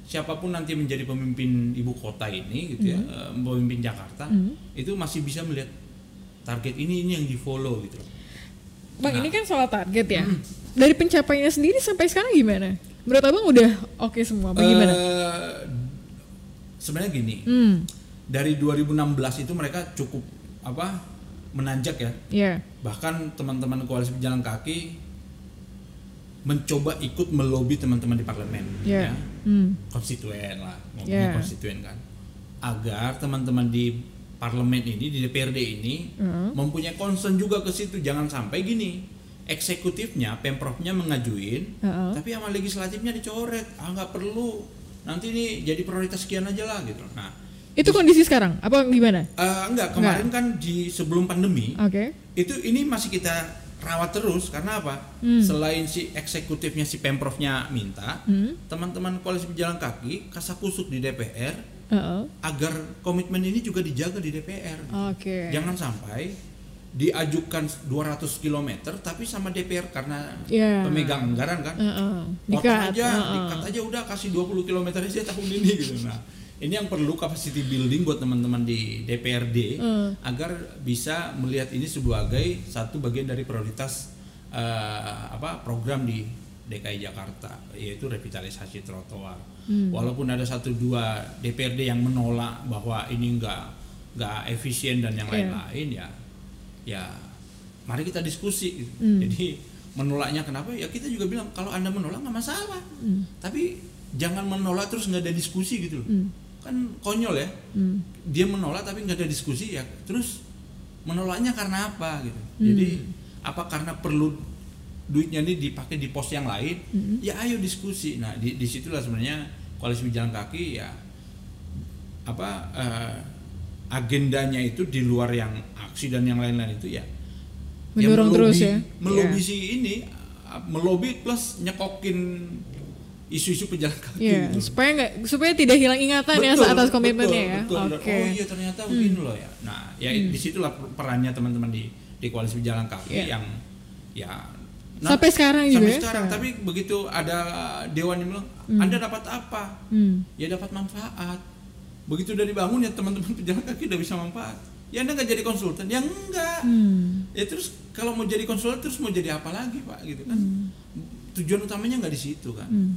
siapa pun nanti menjadi pemimpin ibu kota ini gitu ya, eh, pemimpin Jakarta, Hmm. itu masih bisa melihat target ini ini yang di follow gitu. Bang, Nah. ini kan soal target ya. Dari pencapaiannya sendiri sampai sekarang gimana? Menurut abang udah oke semua? Bagaimana? Eh, sebenarnya gini, hmm. dari 2016 itu mereka cukup apa menanjak ya. Ya. Bahkan teman-teman koalisi pejalan kaki mencoba ikut melobi teman-teman di parlemen Ya. ya. Hmm. konstituen lah ngomongnya Yeah. konstituen kan agar teman-teman di parlemen ini di DPRD ini Hmm. mempunyai concern juga ke situ jangan sampai gini eksekutifnya pemprovnya mengajuin Heeh. tapi sama legislatifnya dicoret ah nggak perlu nanti ini jadi prioritas sekian aja lah gitu nah Itu kondisi sekarang? Apa gimana? eh, enggak kemarin kan di sebelum pandemi Oke. itu ini masih kita rawat terus karena apa Hmm. selain si eksekutifnya si pemprovnya minta Hmm. teman-teman koalisi pejalan kaki kasakusuk di DPR Heeh. agar komitmen ini juga dijaga di DPR. Oke. Jangan sampai diajukan 200 km tapi sama DPR karena Ya. pemegang anggaran kan. Heeh. Potong Dikat. aja, Heeh. dikat aja udah kasih 20 km aja tahun ini gitu. Nah, ini yang perlu capacity building buat teman-teman di DPRD Hmm. agar bisa melihat ini sebagai satu bagian dari prioritas eh, apa program di DKI Jakarta yaitu revitalisasi trotoar. Hmm. Walaupun ada satu dua DPRD yang menolak bahwa ini enggak enggak efisien dan yang Iya. lain-lain ya ya mari kita diskusi. Hmm. Jadi menolaknya kenapa? Ya kita juga bilang kalau anda menolak nggak masalah, Hmm. tapi jangan menolak terus nggak ada diskusi gitu loh. Hmm. Kan konyol ya. Hmm. Dia menolak tapi nggak ada diskusi ya. Terus menolaknya karena apa gitu? Hmm. Jadi apa karena perlu duitnya ini dipakai di pos yang lain? Hmm. Ya ayo diskusi. Nah di di situlah sebenarnya koalisi pejalan kaki ya apa eh, agendanya itu di luar yang aksi dan yang lain-lain itu ya ya Mendorong terus ya. melobi Iya. si ini uh, melobi plus nyekokin isu-isu pejalan kaki Iya, gitu. supaya nggak supaya tidak hilang ingatan ya Betul, atas komitmennya betul, ya. betul. Oke. Hmm. Oh iya ternyata begini loh ya. Nah, ya di situlah perannya teman-teman di di koalisi pejalan kaki Iya. yang ya Sampai sekarang juga sampai ya? sekarang. Hmm. Tapi begitu ada dewan yang bilang, Anda dapat apa? Hmm. Ya dapat manfaat. Begitu udah dibangun ya teman-teman pejalan kaki udah bisa manfaat. Ya Anda nggak jadi konsultan? Ya enggak. Hmm. Ya terus kalau mau jadi konsultan terus mau jadi apa lagi pak gitu kan? Tujuan utamanya nggak di situ kan? Hmm.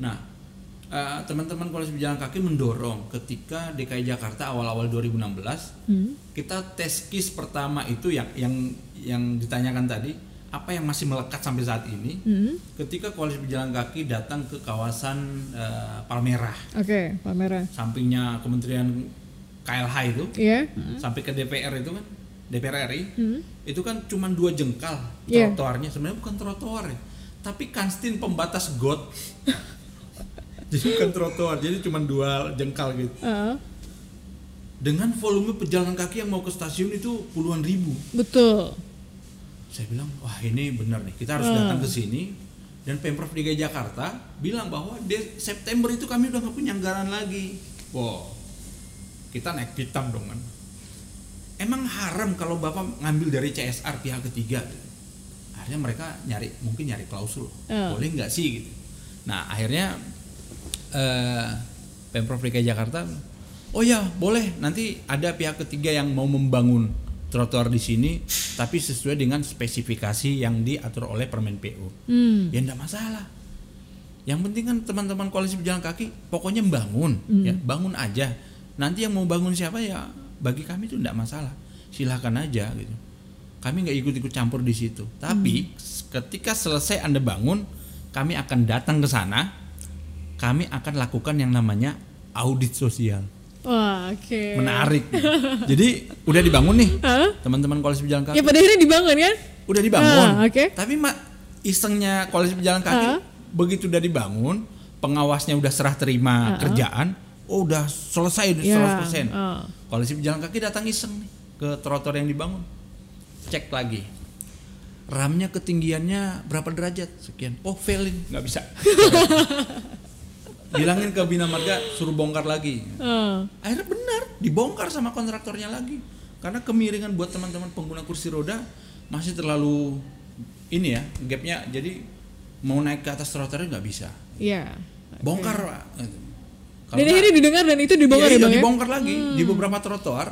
Nah, eh, teman-teman koalisi pejalan kaki mendorong ketika DKI Jakarta awal-awal 2016 Hmm. kita tes kis pertama itu yang yang yang ditanyakan tadi apa yang masih melekat sampai saat ini Hmm. ketika koalisi pejalan kaki datang ke kawasan eh, Palmerah Oke, Palmerah. sampingnya Kementerian KLH itu Iya. sampai ke DPR itu kan DPR RI Hmm. itu kan cuma dua jengkal Iya. trotoarnya sebenarnya bukan trotoar ya tapi kanstin pembatas got jadi bukan trotoar jadi cuma dua jengkal gitu. Ah, dengan volume pejalan kaki yang mau ke stasiun itu puluhan ribu. Betul. saya bilang wah ini benar nih kita harus Ah. datang ke sini. Dan pemprov DKI Jakarta bilang bahwa di September itu kami udah nggak punya anggaran lagi. Wow kita naik hitam dong kan emang haram kalau bapak ngambil dari CSR pihak ketiga? Akhirnya mereka nyari mungkin nyari klausul. Ah. boleh nggak sih gitu. Nah akhirnya eh, pemprov DKI Jakarta oh ya boleh. Nanti ada pihak ketiga yang mau membangun trotoar di sini tapi sesuai dengan spesifikasi yang diatur oleh Permen PU Hmm. ya enggak masalah. Yang penting kan teman-teman koalisi pejalan kaki pokoknya bangun ya bangun aja. Nanti yang mau bangun siapa ya bagi kami itu enggak masalah. Silahkan aja gitu. Kami nggak ikut-ikut campur di situ. Tapi ketika selesai anda bangun kami akan datang ke sana kami akan lakukan yang namanya audit sosial Wah, oke. menarik jadi udah dibangun nih teman-teman koalisi pejalan kaki Ya pada akhirnya dibangun kan? udah dibangun. Ah, oke. Tapi mak isengnya koalisi pejalan kaki Ah. begitu udah dibangun, pengawasnya udah serah terima kerjaan, oh udah selesai udah Ya, 100%. ah. Koalisi pejalan kaki datang iseng nih ke trotoar yang dibangun. Cek lagi. RAM-nya ketinggiannya berapa derajat? Sekian. Oh, failin, nggak bisa. Bilangin ke Bina Marga suruh bongkar lagi. Ah. akhirnya benar dibongkar sama kontraktornya lagi. Karena kemiringan buat teman-teman pengguna kursi roda masih terlalu ini ya gapnya. Jadi mau naik ke atas trotoarnya nggak bisa. Iya. bongkar Pak. Kalau Dan akhirnya didengar dan itu dibongkar Iya, ya iya, ya? dibongkar lagi. Di beberapa trotoar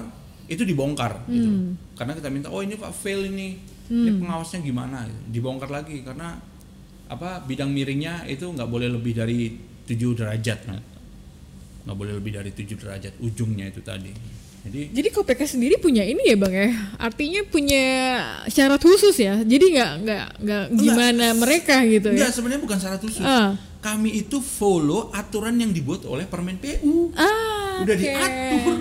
itu dibongkar gitu. Hmm. karena kita minta oh ini pak fail ini. Ini pengawasnya gimana? Dibongkar lagi karena apa bidang miringnya itu nggak boleh lebih dari 7 derajat kan nggak boleh lebih dari 7 derajat ujungnya itu tadi jadi Jadi KPK sendiri punya ini ya bang ya? Artinya punya syarat khusus ya? Jadi nggak nggak nggak gimana mereka gitu ya? enggak sebenarnya bukan syarat khusus Ah. kami itu follow aturan yang dibuat oleh Permen PU Ah, udah oke. diatur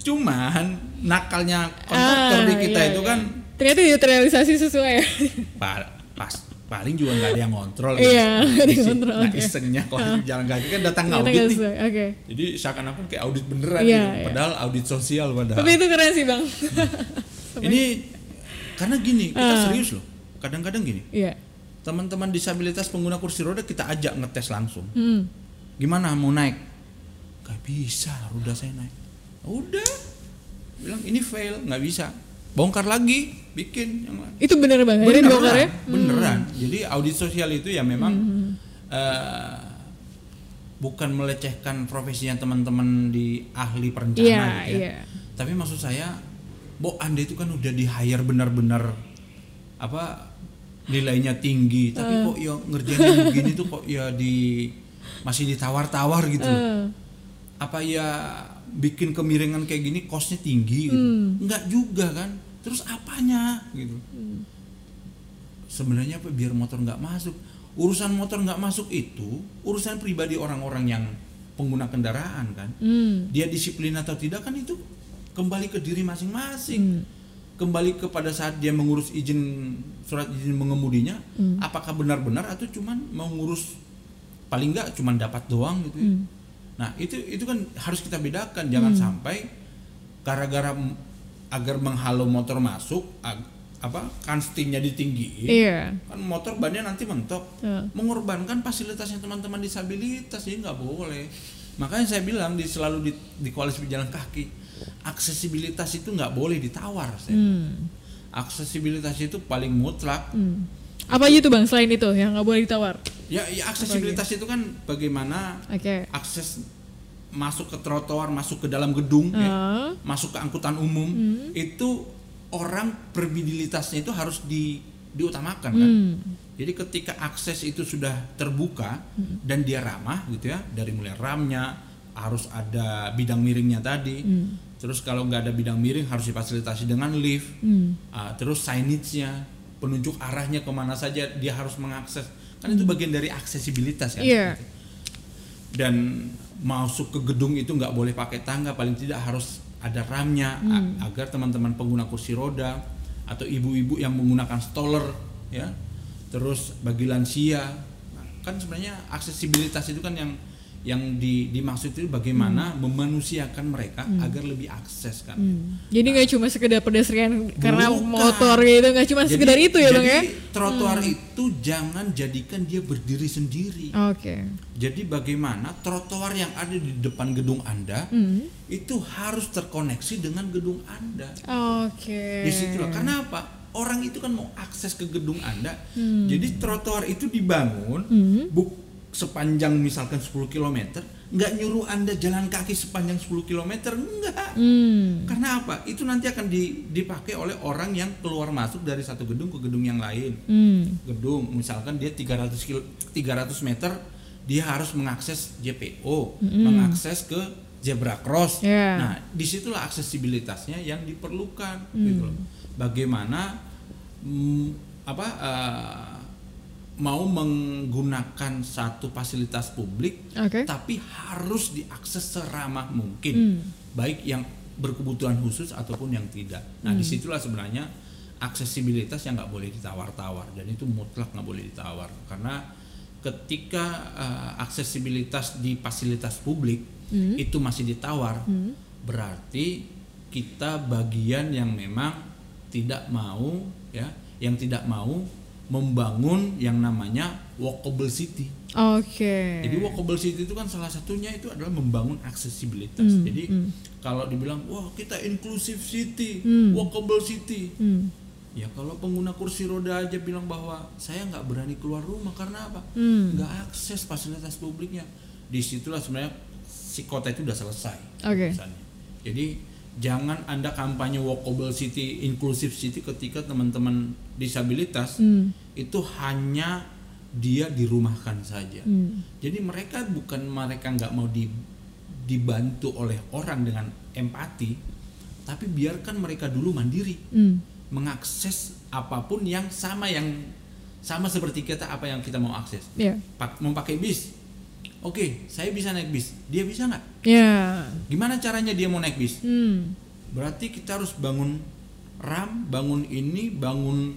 cuman nakalnya kontraktor Ah, di kita iya, itu iya. kan ternyata tidak terrealisasi sesuai ya? Pa- pas paling juga nggak ada yang ngontrol Iya, yang Isi- ngontrol, nah oke. isengnya kalau di jalan kaki kan datang Ternyata audit nih Oke. jadi seakan-akan kayak audit beneran Iya, gitu. iya. padahal audit sosial padahal Tapi itu keren sih bang. ini karena gini kita Ah. serius loh kadang-kadang gini Iya. teman-teman disabilitas pengguna kursi roda kita ajak ngetes langsung Hmm. gimana mau naik gak bisa udah saya naik udah bilang ini fail nggak bisa bongkar lagi bikin yang lain Itu bener bang. Akhirnya dibongkar ya? beneran jadi audit sosial itu ya memang eh, bukan melecehkan profesinya teman-teman di ahli perencana Iya, gitu ya. iya. tapi maksud saya Bo anda itu kan udah di hire benar-benar apa nilainya tinggi tapi Eh. kok ya ngerjain begini tuh kok ya di masih ditawar-tawar gitu. Eh. apa ya bikin kemiringan kayak gini costnya tinggi gitu. Hmm. Enggak juga kan terus apanya gitu sebenarnya apa biar motor nggak masuk urusan motor nggak masuk itu urusan pribadi orang-orang yang pengguna kendaraan kan Hmm. dia disiplin atau tidak kan itu kembali ke diri masing-masing Hmm. kembali kepada saat dia mengurus izin surat izin mengemudinya Hmm. apakah benar-benar atau cuman mau ngurus paling nggak cuman dapat doang gitu ya. Hmm. nah itu itu kan harus kita bedakan jangan sampai gara-gara agar menghalau motor masuk ag- apa kanstingnya ditinggiin Iya. kan motor bannya nanti mentok Heeh. mengorbankan fasilitasnya teman-teman disabilitas jadi nggak boleh makanya saya bilang di selalu di, di koalisi pejalan kaki aksesibilitas itu nggak boleh ditawar saya. Hmm. aksesibilitas itu paling mutlak Hmm. Apa aja tuh bang selain itu yang nggak boleh ditawar? ya, ya aksesibilitas itu kan bagaimana Oke. akses masuk ke trotoar masuk ke dalam gedung ya, Ah. masuk ke angkutan umum Hmm. itu orang perbilitasnya itu harus di diutamakan kan Hmm. Jadi ketika akses itu sudah terbuka dan dia ramah gitu ya, dari mulai ramnya harus ada bidang miringnya tadi. Terus kalau nggak ada bidang miring harus difasilitasi dengan lift. Hmm. Ah, terus signage-nya penunjuk arahnya ke mana saja dia harus mengakses kan itu bagian dari aksesibilitas kan Iya. gitu. dan masuk ke gedung itu nggak boleh pakai tangga paling tidak harus ada ramnya a- agar teman-teman pengguna kursi roda atau ibu-ibu yang menggunakan stroller ya terus bagi lansia Nah, kan sebenarnya aksesibilitas itu kan yang yang di, dimaksud itu bagaimana memanusiakan mereka agar lebih akses kan Hmm. Jadi nggak cuma sekedar pedestrian karena Bukan. motor gitu, nggak cuma Jadi- sekedar itu ya bang ya? trotoar itu jangan jadikan dia berdiri sendiri Oke. jadi bagaimana trotoar yang ada di depan gedung Anda Hmm. itu harus terkoneksi dengan gedung Anda. Oke. Di situlah karena apa? Orang itu kan mau akses ke gedung Anda. Hmm. Jadi trotoar itu dibangun buk sepanjang misalkan 10 km, nggak nyuruh Anda jalan kaki sepanjang 10 km, enggak. Hmm. Karena apa? Itu nanti akan di- dipakai oleh orang yang keluar masuk dari satu gedung ke gedung yang lain Hmm. gedung misalkan dia 300 kilo 300 meter dia harus mengakses JPO mengakses ke zebra cross Ya. nah di situlah aksesibilitasnya yang diperlukan gitu loh bagaimana mm, apa eh, mau menggunakan satu fasilitas publik Oke. tapi harus diakses seramah mungkin. Hmm. baik yang berkebutuhan khusus ataupun yang tidak. Nah di situlah sebenarnya aksesibilitas yang nggak boleh ditawar-tawar. Dan itu mutlak nggak boleh ditawar. Karena ketika eh, aksesibilitas di fasilitas publik itu masih ditawar berarti kita bagian yang memang tidak mau ya yang tidak mau membangun yang namanya walkable city Oke. jadi walkable city itu kan salah satunya itu adalah membangun aksesibilitas. Hmm, Jadi kalau dibilang wah kita inclusive city, Hmm. walkable city. Hmm. Ya kalau pengguna kursi roda aja bilang bahwa saya nggak berani keluar rumah karena apa? Hmm. Nggak akses fasilitas publiknya. Di situlah sebenarnya si kota itu udah selesai. Oke. urusannya. Jadi jangan anda kampanye walkable city, inclusive city ketika teman-teman disabilitas Hmm. itu hanya dia dirumahkan saja. Hmm. Jadi mereka bukan mereka nggak mau di- dibantu oleh orang dengan empati, tapi biarkan mereka dulu mandiri Hmm. mengakses apa pun yang sama yang sama seperti kita apa yang kita mau akses. Pak, mau pakai bis, oke, saya bisa naik bis. Dia bisa nggak? Ya. Gimana caranya dia mau naik bis? Hmm. Berarti kita harus bangun ram, bangun ini, bangun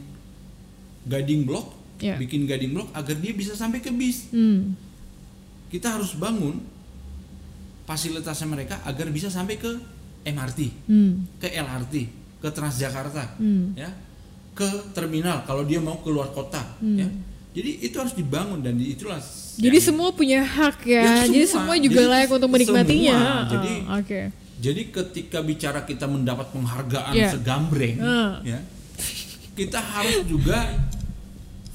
guiding block, Ya. bikin guiding block agar dia bisa sampai ke bis. Hmm. Kita harus bangun fasilitasnya mereka agar bisa sampai ke MRT, Hmm. ke LRT, ke Transjakarta, Hmm. ya, ke terminal kalau dia mau keluar kota, Hmm. ya. Jadi itu harus dibangun dan itulah. Jadi yang- semua punya hak ya. Ya, Jadi semua. semua juga Jadi layak untuk menikmatinya. semua. Ah, Jadi- Oke. Jadi ketika bicara kita mendapat penghargaan Ya. segambreng, Ah. ya, kita harus juga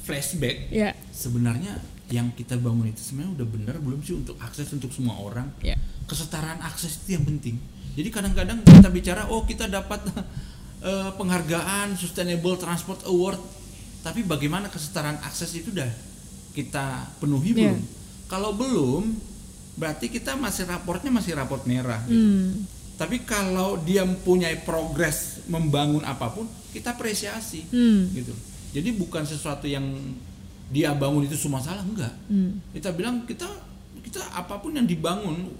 flashback. Ya. Sebenarnya yang kita bangun itu sebenarnya udah benar belum sih untuk akses untuk semua orang? Ya. Kesetaraan akses itu yang penting. Jadi kadang-kadang kita bicara, oh kita dapat eh, penghargaan Sustainable Transport Award, tapi bagaimana kesetaraan akses itu udah kita penuhi Iya. belum? Kalau belum, berarti kita masih raportnya masih raport merah. gitu. Hmm. Tapi kalau dia mempunyai progres membangun apa pun, kita apresiasi, Hmm. gitu. Jadi bukan sesuatu yang dia bangun itu semua salah, enggak. Hmm. Kita bilang kita kita apa pun yang dibangun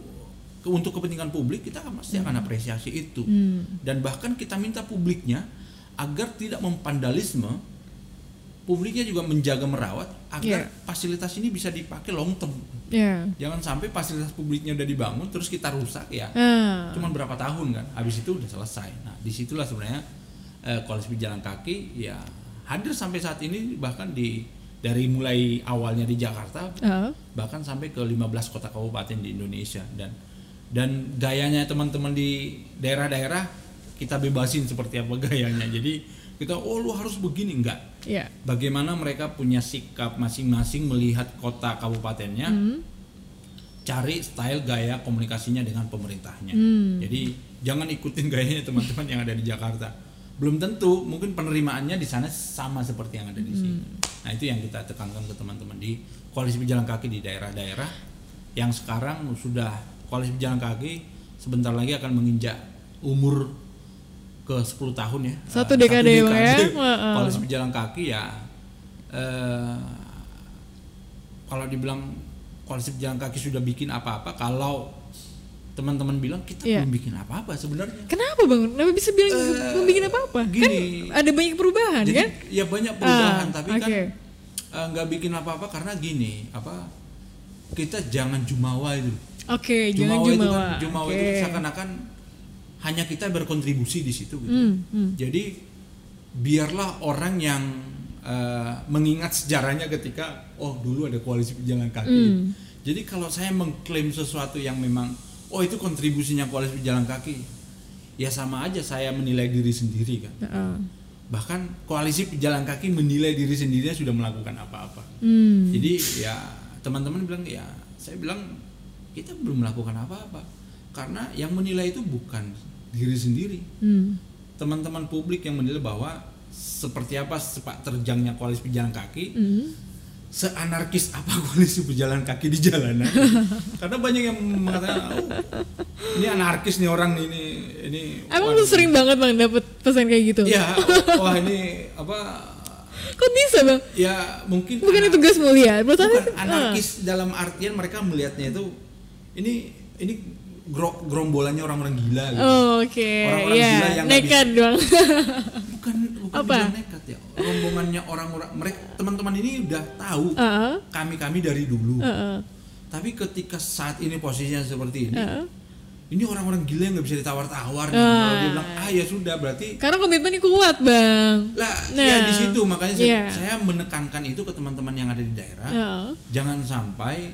untuk kepentingan publik kita pasti akan apresiasi itu. Hmm. Dan bahkan kita minta publiknya agar tidak memvandalisme, publiknya juga menjaga merawat agar Iya. fasilitas ini bisa dipakai long term. Ya. Jangan sampai fasilitas publiknya udah dibangun terus kita rusak ya Ah. cuman berapa tahun kan habis itu udah selesai nah di situlah sebenarnya eh, koalisi pejalan kaki ya hadir sampai saat ini bahkan di dari mulai awalnya di Jakarta Ah. bahkan sampai ke 15 kota kabupaten di Indonesia dan dan gayanya teman-teman di daerah-daerah kita bebasin seperti apa gayanya jadi kita oh lu harus begini enggak Ya. bagaimana mereka punya sikap masing-masing melihat kota kabupatennya Hmm. cari style gaya komunikasinya dengan pemerintahnya. Hmm. Jadi jangan ikutin gayanya teman-teman yang ada di Jakarta. Belum tentu mungkin penerimaannya di sana sama seperti yang ada di sini. Nah, itu yang kita tekankan ke teman-teman di koalisi pejalan kaki di daerah-daerah yang sekarang sudah koalisi pejalan kaki sebentar lagi akan menginjak umur ke 10 tahun ya. Satu Eh, dekade ya, Bang, ya? Heeh. Koalisi pejalan kaki ya eh kalau dibilang koalisi pejalan kaki sudah bikin apa-apa kalau teman-teman bilang kita Iya. belum bikin apa-apa sebenarnya. Kenapa bang? Kenapa bisa bilang Eh, belum bikin apa-apa? Kan gini. ada banyak perubahan Jadi kan? ya banyak perubahan Ah, tapi kan oke. eh, nggak bikin apa-apa karena gini apa kita jangan jumawa itu. Oke, jangan Jumawa, itu jumawa. kan jumawa Oke. itu kan seakan-akan hanya kita berkontribusi di situ gitu. Hmm, hmm. Jadi biarlah orang yang eh, mengingat sejarahnya ketika oh dulu ada koalisi pejalan kaki. Hmm. Jadi kalau saya mengklaim sesuatu yang memang oh itu kontribusinya koalisi pejalan kaki, ya sama aja saya menilai diri sendiri kan. Heeh. Bahkan koalisi pejalan kaki menilai diri sendirinya sudah melakukan apa-apa. Hmm. Jadi ya teman-teman bilang ya saya bilang kita belum melakukan apa-apa karena yang menilai itu bukan diri sendiri. Hmm. Teman-teman publik yang menilai bahwa seperti apa sepak terjangnya koalisi pejalan kaki, Hmm. seanarkis apa koalisi pejalan kaki di jalanan. karena banyak yang mengatakan oh, ini anarkis nih orang ini ini Emang lu sering banget bang dapet pesan kayak gitu? Ya, wah ini apa Kok bisa bang? ya mungkin Bukan itu tugas mulia. Bukan aku- anarkis dalam artian mereka melihatnya itu ini ini gro- gerombolannya orang-orang gila gitu. Oh, Oke, Orang-orang ya gila yang nekat bang. Bukan bukan Apa? nekat ya. Rombongannya orang-orang mereka teman-teman ini udah tahu Heeh, kami-kami dari dulu. heeh, Tapi ketika saat ini posisinya seperti ini, heeh. ini orang-orang gila yang nggak bisa ditawar-tawar. Ah. Kalau dia bilang ah ya sudah berarti Karena komitmennya kuat bang. lah Nah, ya di situ makanya saya, iya. saya menekankan itu ke teman-teman yang ada di daerah. Jangan sampai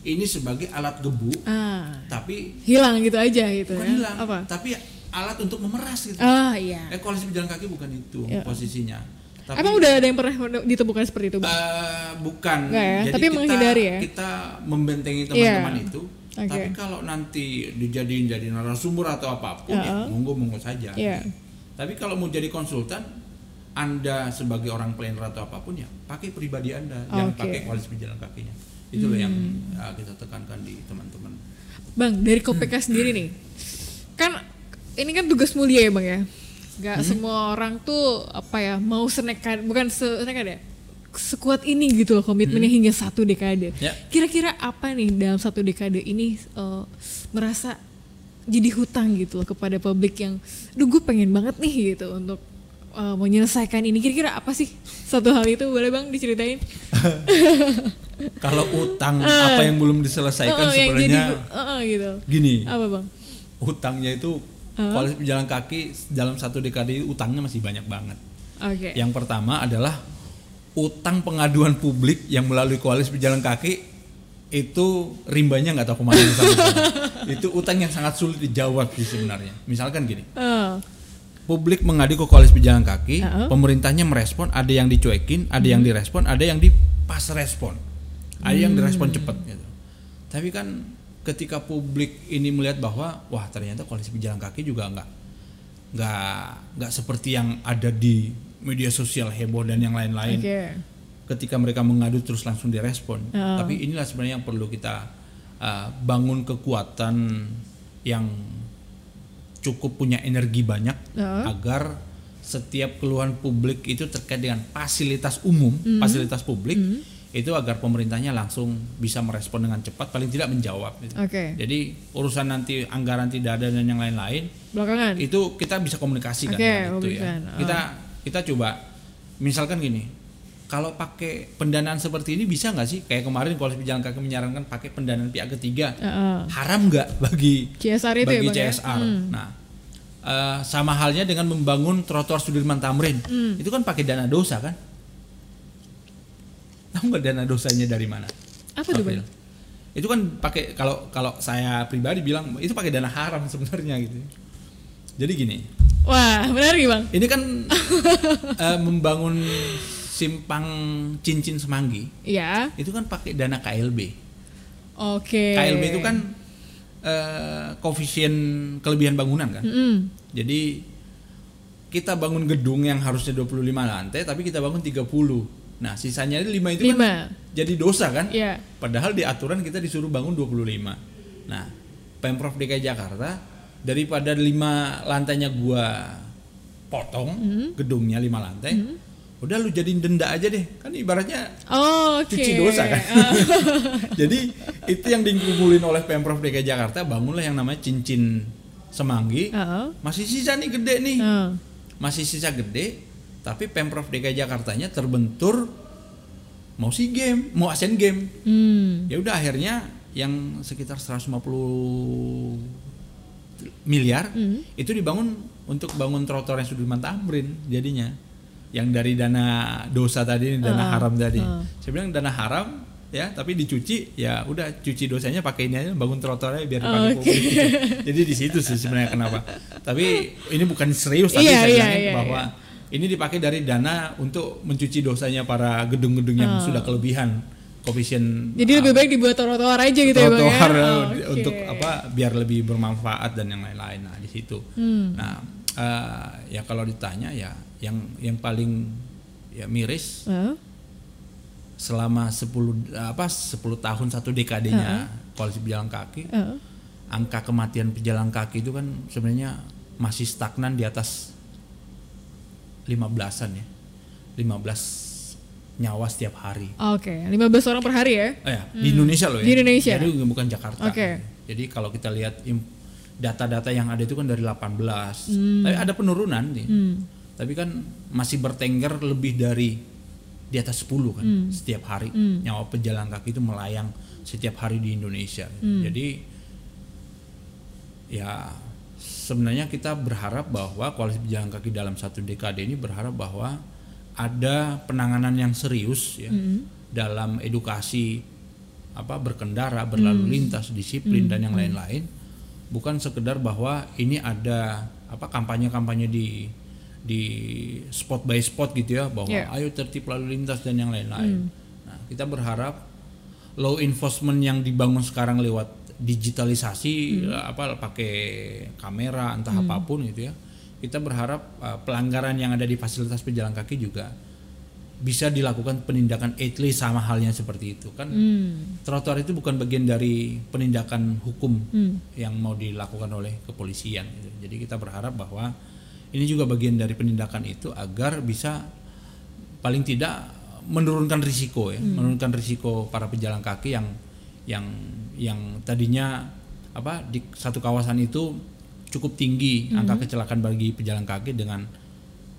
ini sebagai alat gebu Ah, tapi hilang gitu aja gitu bukan ya? hilang Apa? tapi alat untuk memeras gitu. Ah iya. Eh koalisi pejalan kaki bukan itu Iya. posisinya. Tapi Emang udah ada yang pernah ditemukan seperti itu bang? eh, bukan. Nggak ya? Jadi Tapi kita, menghindari ya? Kita membentengi teman-teman Iya. itu. Oke. Tapi kalau nanti dijadiin jadi narasumber atau apa pun ya Heeh. monggo monggo saja. Iya. Tapi kalau mau jadi konsultan anda sebagai orang planner atau apa pun ya pakai pribadi anda, jangan Oke. pakai koalisi pejalan kakinya. Itulah yang Hmm. ya, kita tekankan di teman-teman. Bang, dari KPK sendiri nih, kan ini kan tugas mulia ya bang ya. Gak Hmm. semua orang tuh apa ya mau senekat, bukan senekat ya, sekuat ini gitu loh komitmennya hingga satu dekade. Hmm. Ya. Kira-kira apa nih dalam satu dekade ini eh, merasa jadi hutang gitu loh kepada publik yang, duh gue pengen banget nih gitu untuk eh, menyelesaikan ini. Kira-kira apa sih satu hal itu boleh bang diceritain? Kalau utang apa yang belum diselesaikan yang jadi, sebenarnya eh, eh, gitu. gini, Apa bang? utangnya itu koalisi pejalan kaki dalam satu dekade utangnya masih banyak banget. Oke. Yang pertama adalah utang pengaduan publik yang melalui koalisi pejalan kaki itu rimbanya nggak tahu ke mana itu utang yang sangat sulit dijawab sih sebenarnya. Misalkan gini, Eh, publik mengadu ke koalisi pejalan kaki, Uh-uh. pemerintahnya merespon, ada yang dicuekin, ada yang direspon, ada yang dipas respon, ada yang direspon cepat gitu. Tapi kan ketika publik ini melihat bahwa wah ternyata koalisi pejalan kaki juga nggak nggak nggak seperti yang ada di media sosial heboh dan yang lain-lain. Oke. Ketika mereka mengadu terus langsung direspon. Uh. Tapi inilah sebenarnya yang perlu kita uh, bangun kekuatan yang cukup punya energi banyak Uh. agar setiap keluhan publik itu terkait dengan fasilitas umum, Hmm. fasilitas publik itu agar pemerintahnya langsung bisa merespon dengan cepat, paling tidak menjawab. gitu. Oke. Jadi urusan nanti anggaran tidak ada dan yang lain-lain Belakangan. itu kita bisa komunikasikan dengan itu ya. Oh. Kita kita coba misalkan gini, kalau pakai pendanaan seperti ini bisa nggak sih kayak kemarin koalisi pejalan kaki menyarankan pakai pendanaan pihak ketiga Heeh. haram nggak bagi CSR itu ya, bagi Bang, ya? CSR. Hmm. Nah, eh, sama halnya dengan membangun trotoar Sudirman Tamrin, Hmm. itu kan pakai dana dosa kan? Tahu nggak dana dosanya dari mana? Apa tuh? Bang? Itu kan pakai kalau kalau saya pribadi bilang itu pakai dana haram sebenarnya gitu. Jadi gini, Wah, menarik bang. ini kan eh, membangun simpang cincin semanggi, Ya. itu kan pakai dana KLB. Oke. KLB itu kan eh, koefisien kelebihan bangunan kan. Mm-mm. Jadi kita bangun gedung yang harusnya 25 lantai tapi kita bangun 30. Nah, sisanya 5 itu kan Lima. jadi dosa kan? Iya. Padahal di aturan kita disuruh bangun 25. Nah, Pemprov DKI Jakarta daripada 5 lantainya gua potong Hmm. gedungnya lima lantai udah lu jadiin denda aja deh kan ibaratnya Oh, oke. cuci dosa kan Ah, jadi itu yang dikumpulin oleh pemprov DKI Jakarta bangunlah yang namanya cincin semanggi ah, masih sisa nih gede nih ah. masih sisa gede tapi pemprov DKI Jakartanya terbentur mau si game mau Asian Game Hmm. ya udah akhirnya yang sekitar 150 miliar Hmm. itu dibangun untuk bangun trotoar yang Sudirman Tamrin jadinya yang dari dana dosa tadi dana Ah, haram tadi ah. saya bilang dana haram ya tapi dicuci ya udah cuci dosanya pakai ini aja bangun trotoarnya biar dipakai Oke. publik gitu. jadi di situ sih sebenarnya kenapa tapi ini bukan serius tapi Iya, saya bilangin iya, bahwa ini dipakai dari dana untuk mencuci dosanya para gedung-gedung yang Ah. sudah kelebihan koefisien Jadi lebih baik dibuat trotoar aja gitu ya, Bang ya. Oh, eh, untuk apa biar lebih bermanfaat dan yang lain-lain nah di situ Hmm. nah eh, ya kalau ditanya ya yang yang paling ya miris Ah, selama 10 apa 10 tahun satu dekadenya koalisi pejalan kaki ah. angka kematian pejalan kaki itu kan sebenarnya masih stagnan di atas 15-an ya 15 nyawa setiap hari Oke, 15 orang per hari ya. Oh ya, di Indonesia loh ya. Di Indonesia. Jadi bukan Jakarta. Oke. Jadi kalau kita lihat data-data yang ada itu kan dari 18. Hmm. Tapi ada penurunan nih. Tapi kan masih bertengger lebih dari di atas 10 kan Hmm. setiap hari. Nyawa pejalan kaki itu melayang setiap hari di Indonesia. Hmm. Jadi ya sebenarnya kita berharap bahwa koalisi pejalan kaki dalam satu dekade ini berharap bahwa ada penanganan yang serius ya dalam edukasi apa berkendara berlalu lintas disiplin dan yang lain-lain bukan sekedar bahwa ini ada apa kampanye-kampanye di di spot by spot gitu ya bahwa Yeah. ayo tertib lalu lintas dan yang lain-lain. Nah, kita berharap law enforcement yang dibangun sekarang lewat digitalisasi apa pakai kamera entah apa pun gitu ya. Kita berharap uh, pelanggaran yang ada di fasilitas pejalan kaki juga bisa dilakukan penindakan etle sama halnya seperti itu kan Hmm. trotoar itu bukan bagian dari penindakan hukum Hmm. yang mau dilakukan oleh kepolisian gitu. jadi kita berharap bahwa ini juga bagian dari penindakan itu agar bisa paling tidak menurunkan risiko ya menurunkan risiko para pejalan kaki yang yang yang tadinya apa di satu kawasan itu cukup tinggi angka kecelakaan bagi pejalan kaki dengan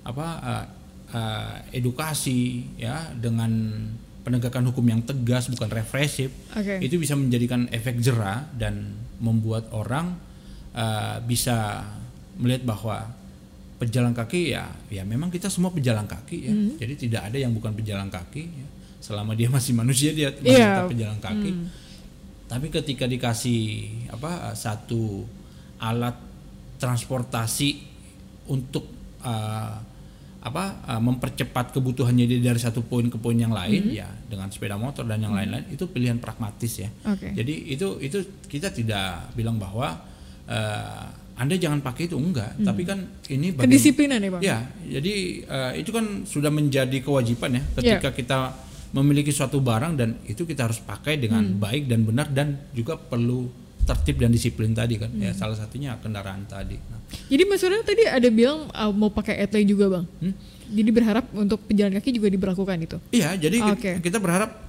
apa eh, eh, edukasi ya dengan penegakan hukum yang tegas bukan represif Oke. itu bisa menjadikan efek jera dan membuat orang eh, bisa melihat bahwa pejalan kaki ya ya memang kita semua pejalan kaki ya. Jadi tidak ada yang bukan pejalan kaki ya. selama dia masih manusia dia masih Iya. tetap pejalan kaki. Tapi ketika dikasih apa satu alat transportasi untuk eh, apa eh, mempercepat kebutuhannya dia dari satu poin ke poin yang lain ya dengan sepeda motor dan yang lain-lain itu pilihan pragmatis ya. Oke. jadi itu itu kita tidak bilang bahwa eh, anda jangan pakai itu enggak tapi kan ini bagian- Kedisiplinan ya, Bang. Ya, jadi eh, itu kan sudah menjadi kewajiban ya ketika kita memiliki suatu barang dan itu kita harus pakai dengan baik dan benar dan juga perlu tertib dan disiplin tadi kan. Ya salah satunya kendaraan tadi. Nah, Jadi Mas Surya tadi ada bilang uh, mau pakai etle juga, Bang. Hmm? Jadi berharap untuk pejalan kaki juga diberlakukan itu. iya, jadi Oke. kita berharap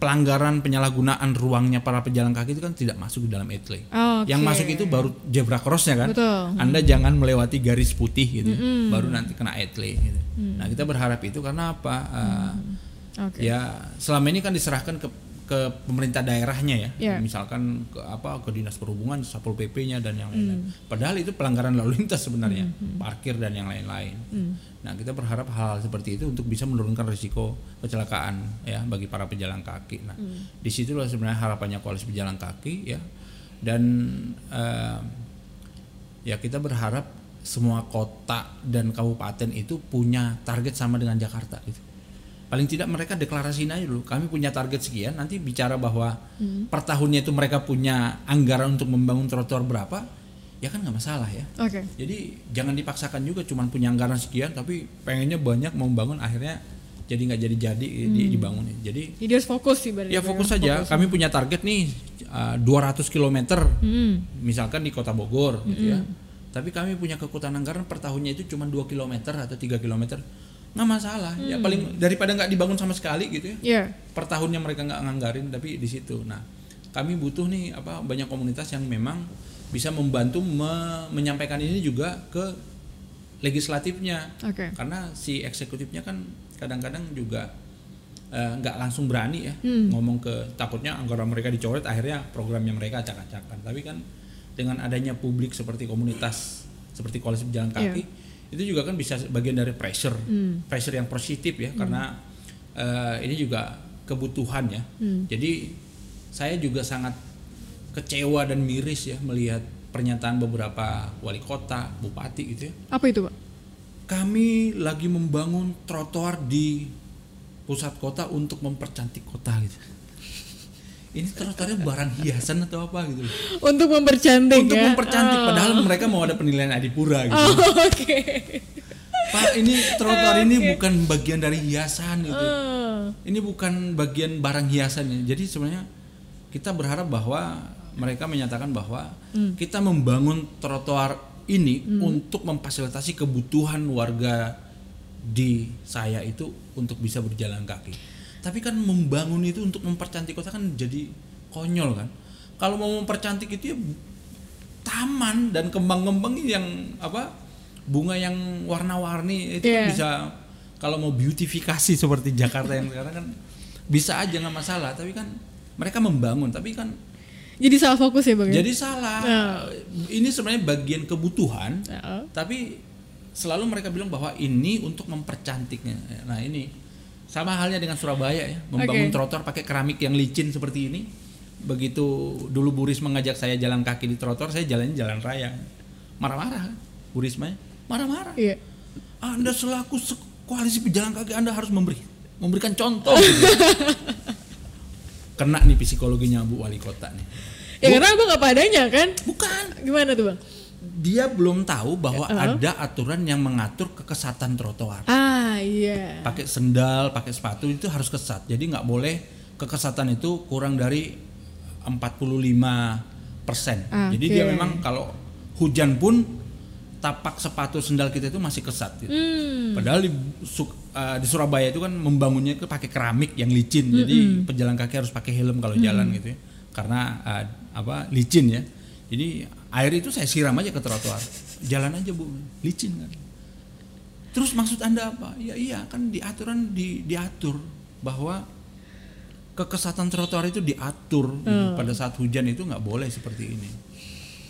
pelanggaran penyalahgunaan ruangnya para pejalan kaki itu kan tidak masuk di dalam etle. Oke. Yang masuk itu baru zebra crossnya kan. Betul. Anda jangan melewati garis putih gitu, baru nanti kena etle. Gitu. Nah kita berharap itu karena apa? Uh, Oke. Ya selama ini kan diserahkan ke ke pemerintah daerahnya ya, Ya. misalkan ke apa ke dinas perhubungan, satpol pp-nya dan yang lain-lain. Padahal itu pelanggaran lalu lintas sebenarnya, parkir dan yang lain-lain. Nah kita berharap hal-hal seperti itu untuk bisa menurunkan risiko kecelakaan ya bagi para pejalan kaki. Nah di situlah sebenarnya harapannya koalisi pejalan kaki ya dan eh, ya kita berharap semua kota dan kabupaten itu punya target sama dengan Jakarta gitu. Paling tidak mereka deklarasiin aja dulu. Kami punya target sekian. Nanti bicara bahwa per tahunnya itu mereka punya anggaran untuk membangun trotoar berapa, ya kan nggak masalah ya. Oke. Jadi jangan dipaksakan juga cuman punya anggaran sekian, tapi pengennya banyak mau membangun akhirnya jadi nggak jadi-jadi di- dibangun. Jadi Jadi harus fokus sih berarti. ya fokus saja. Kami punya target nih uh, 200 km Hmm. misalkan di kota Bogor gitu ya Tapi kami punya kekuatan anggaran per tahunnya itu cuma 2 km atau 3 km. Nggak masalah. Ya Hmm. paling daripada nggak dibangun sama sekali gitu ya. Ya. Per tahunnya mereka nggak nganggarin tapi di situ. Nah, kami butuh nih apa banyak komunitas yang memang bisa membantu me- menyampaikan ini juga ke legislatifnya. Oke. Karena si eksekutifnya kan kadang-kadang juga eh, nggak langsung berani ya Hmm. ngomong ke takutnya anggaran mereka dicoret akhirnya programnya mereka acak-acakan. Tapi kan dengan adanya publik seperti komunitas seperti koalisi pejalan kaki itu juga kan bisa bagian dari pressure. Hmm. pressure yang positif ya karena eh, ini juga kebutuhan ya. Hmm. Jadi saya juga sangat kecewa dan miris ya melihat pernyataan beberapa wali kota, bupati gitu ya Apa itu, Pak? kami lagi membangun trotoar di pusat kota untuk mempercantik kota gitu. Ini trotoarnya barang hiasan atau apa gitu loh. Untuk mempercantik Untuk ya. mempercantik Oh. padahal mereka mau ada penilaian adipura gitu. Oh, Oke. Pak, ini trotoar ini bukan bagian dari hiasan gitu. Oh. Ini bukan bagian barang hiasan ya. Jadi sebenarnya kita berharap bahwa mereka menyatakan bahwa Hmm. kita membangun trotoar ini untuk memfasilitasi kebutuhan warga di saya itu untuk bisa berjalan kaki. Tapi kan membangun itu untuk mempercantik kota kan jadi konyol kan. Kalau mau mempercantik itu ya taman dan kembang-kembang yang apa bunga yang warna-warni itu kan Iya. bisa kalau mau beautifikasi seperti Jakarta yang sekarang kan bisa aja nggak masalah tapi kan mereka membangun tapi kan Jadi salah fokus ya, Bang? ya? jadi salah Ya. ini sebenarnya bagian kebutuhan Heeh. tapi selalu mereka bilang bahwa ini untuk mempercantiknya nah ini sama halnya dengan Surabaya ya membangun Oke. trotoar pakai keramik yang licin seperti ini begitu dulu Bu Risma mengajak saya jalan kaki di trotoar saya jalannya jalan raya marah-marah Bu Risma marah-marah Iya. anda selaku se- koalisi pejalan kaki Anda harus memberi memberikan contoh. gitu. Kena nih psikologinya Bu Wali Kota nih. Ya karena Abang apa adanya kan? Bukan. Gimana tuh, Bang? Dia belum tahu bahwa Uh-uh. ada aturan yang mengatur kekesatan trotoar. Ah, iya. Pakai sendal, pakai sepatu itu harus kesat. Jadi nggak boleh kekesatan itu kurang dari 45 persen. Jadi dia memang kalau hujan pun tapak sepatu sendal kita itu masih kesat. Gitu. Hmm. Padahal di, Su- uh, di Surabaya itu kan membangunnya itu pakai keramik yang licin. Jadi pejalan kaki harus pakai helm kalau jalan gitu ya. Karena uh, apa licin ya. Jadi air itu saya siram aja ke trotoar. Jalan aja Bu, licin kan. Terus maksud Anda apa? Ya iya kan di aturan di, diatur bahwa kekesatan trotoar itu diatur gitu. pada saat hujan itu nggak boleh seperti ini.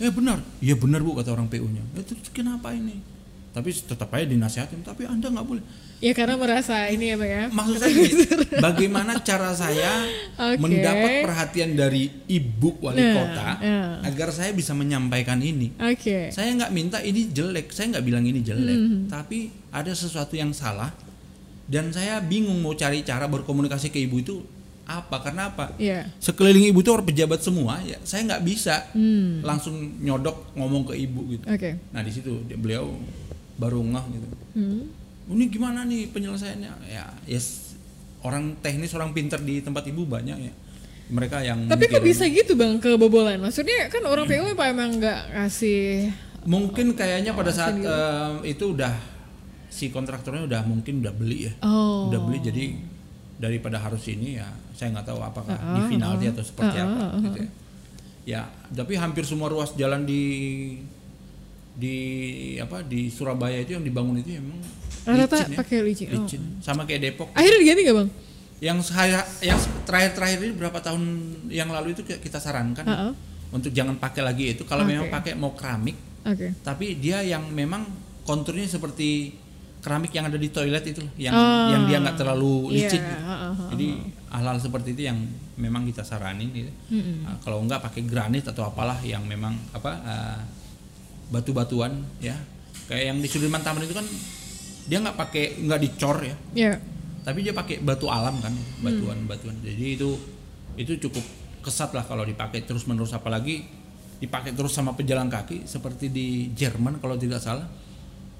Ya benar, ya benar bu kata orang PU-nya. Ya, terus kenapa ini? Tapi tetap aja dinasihatin. Tapi anda nggak boleh. Ya karena merasa ini ya, ya. Maksud saya gini, bagaimana cara saya Oke. mendapat perhatian dari ibu wali Nah, kota ya. agar saya bisa menyampaikan ini. Oke. Saya nggak minta ini jelek, saya nggak bilang ini jelek, Hmm. tapi ada sesuatu yang salah dan saya bingung mau cari cara berkomunikasi ke ibu itu apa? Karena apa? Iya. Sekeliling ibu itu orang pejabat semua, ya saya nggak bisa Hmm. langsung nyodok ngomong ke ibu gitu. Oke. Nah di situ beliau baru ngeh gitu. Hmm. Ini gimana nih penyelesaiannya? Ya, yes, orang teknis, orang pinter di tempat ibu banyak ya. Mereka yang Tapi kok bisa gitu, Bang, kebobolan? Maksudnya kan orang PU apa emang nggak kasih Mungkin kayaknya pada saat eh, itu udah si kontraktornya udah mungkin udah beli ya. Oh. Udah beli jadi daripada harus ini ya saya nggak tahu apakah Ah, di penalti atau seperti ah, apa ah, ah. gitu ya. Ya, tapi hampir semua ruas jalan di di apa di Surabaya itu yang dibangun itu emang Rata-rata licin ya. pakai licin. Oh. Licin. Sama kayak Depok. Akhirnya diganti nggak, Bang? Yang saya yang terakhir-terakhir ini berapa tahun yang lalu itu kita sarankan Heeh. untuk jangan pakai lagi itu kalau Oke. memang pakai mau keramik Oke. tapi dia yang memang konturnya seperti keramik yang ada di toilet itu yang Ah, yang dia nggak terlalu iya, licin gitu. ah, ah, ah, jadi hal-hal seperti itu yang memang kita saranin gitu. Mm-mm. Nah, kalau nggak pakai granit atau apalah yang memang apa ah, batu-batuan ya kayak yang di Sudirman Taman itu kan dia nggak pakai nggak dicor ya Ya. tapi dia pakai batu alam kan Hmm. batuan-batuan jadi itu itu cukup kesat lah kalau dipakai terus menerus apalagi dipakai terus sama pejalan kaki seperti di Jerman kalau tidak salah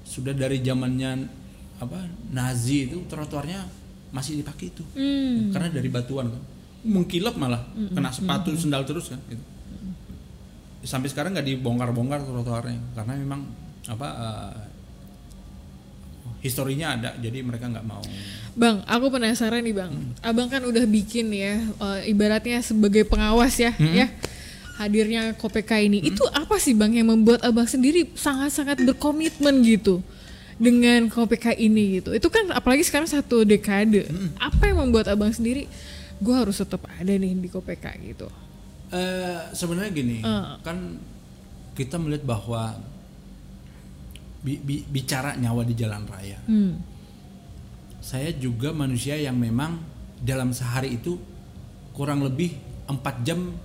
sudah dari zamannya apa Nazi itu trotoarnya masih dipakai itu Hmm. karena dari batuan kan mengkilap malah kena sepatu sendal terus kan gitu. Sampai sekarang nggak dibongkar-bongkar trotoarnya karena memang apa eh, historinya ada jadi mereka nggak mau Bang, aku penasaran nih bang. Abang kan udah bikin ya, eh, ibaratnya sebagai pengawas ya, ya hadirnya KPK ini. Itu apa sih bang yang membuat abang sendiri sangat-sangat berkomitmen gitu dengan KPK ini gitu? Itu kan apalagi sekarang satu dekade. Apa yang membuat abang sendiri, gue harus tetap ada nih di KPK gitu? Eh, sebenarnya gini Eh. kan kita melihat bahwa bi- bi- bicara nyawa di jalan raya Hmm. saya juga manusia yang memang dalam sehari itu kurang lebih empat jam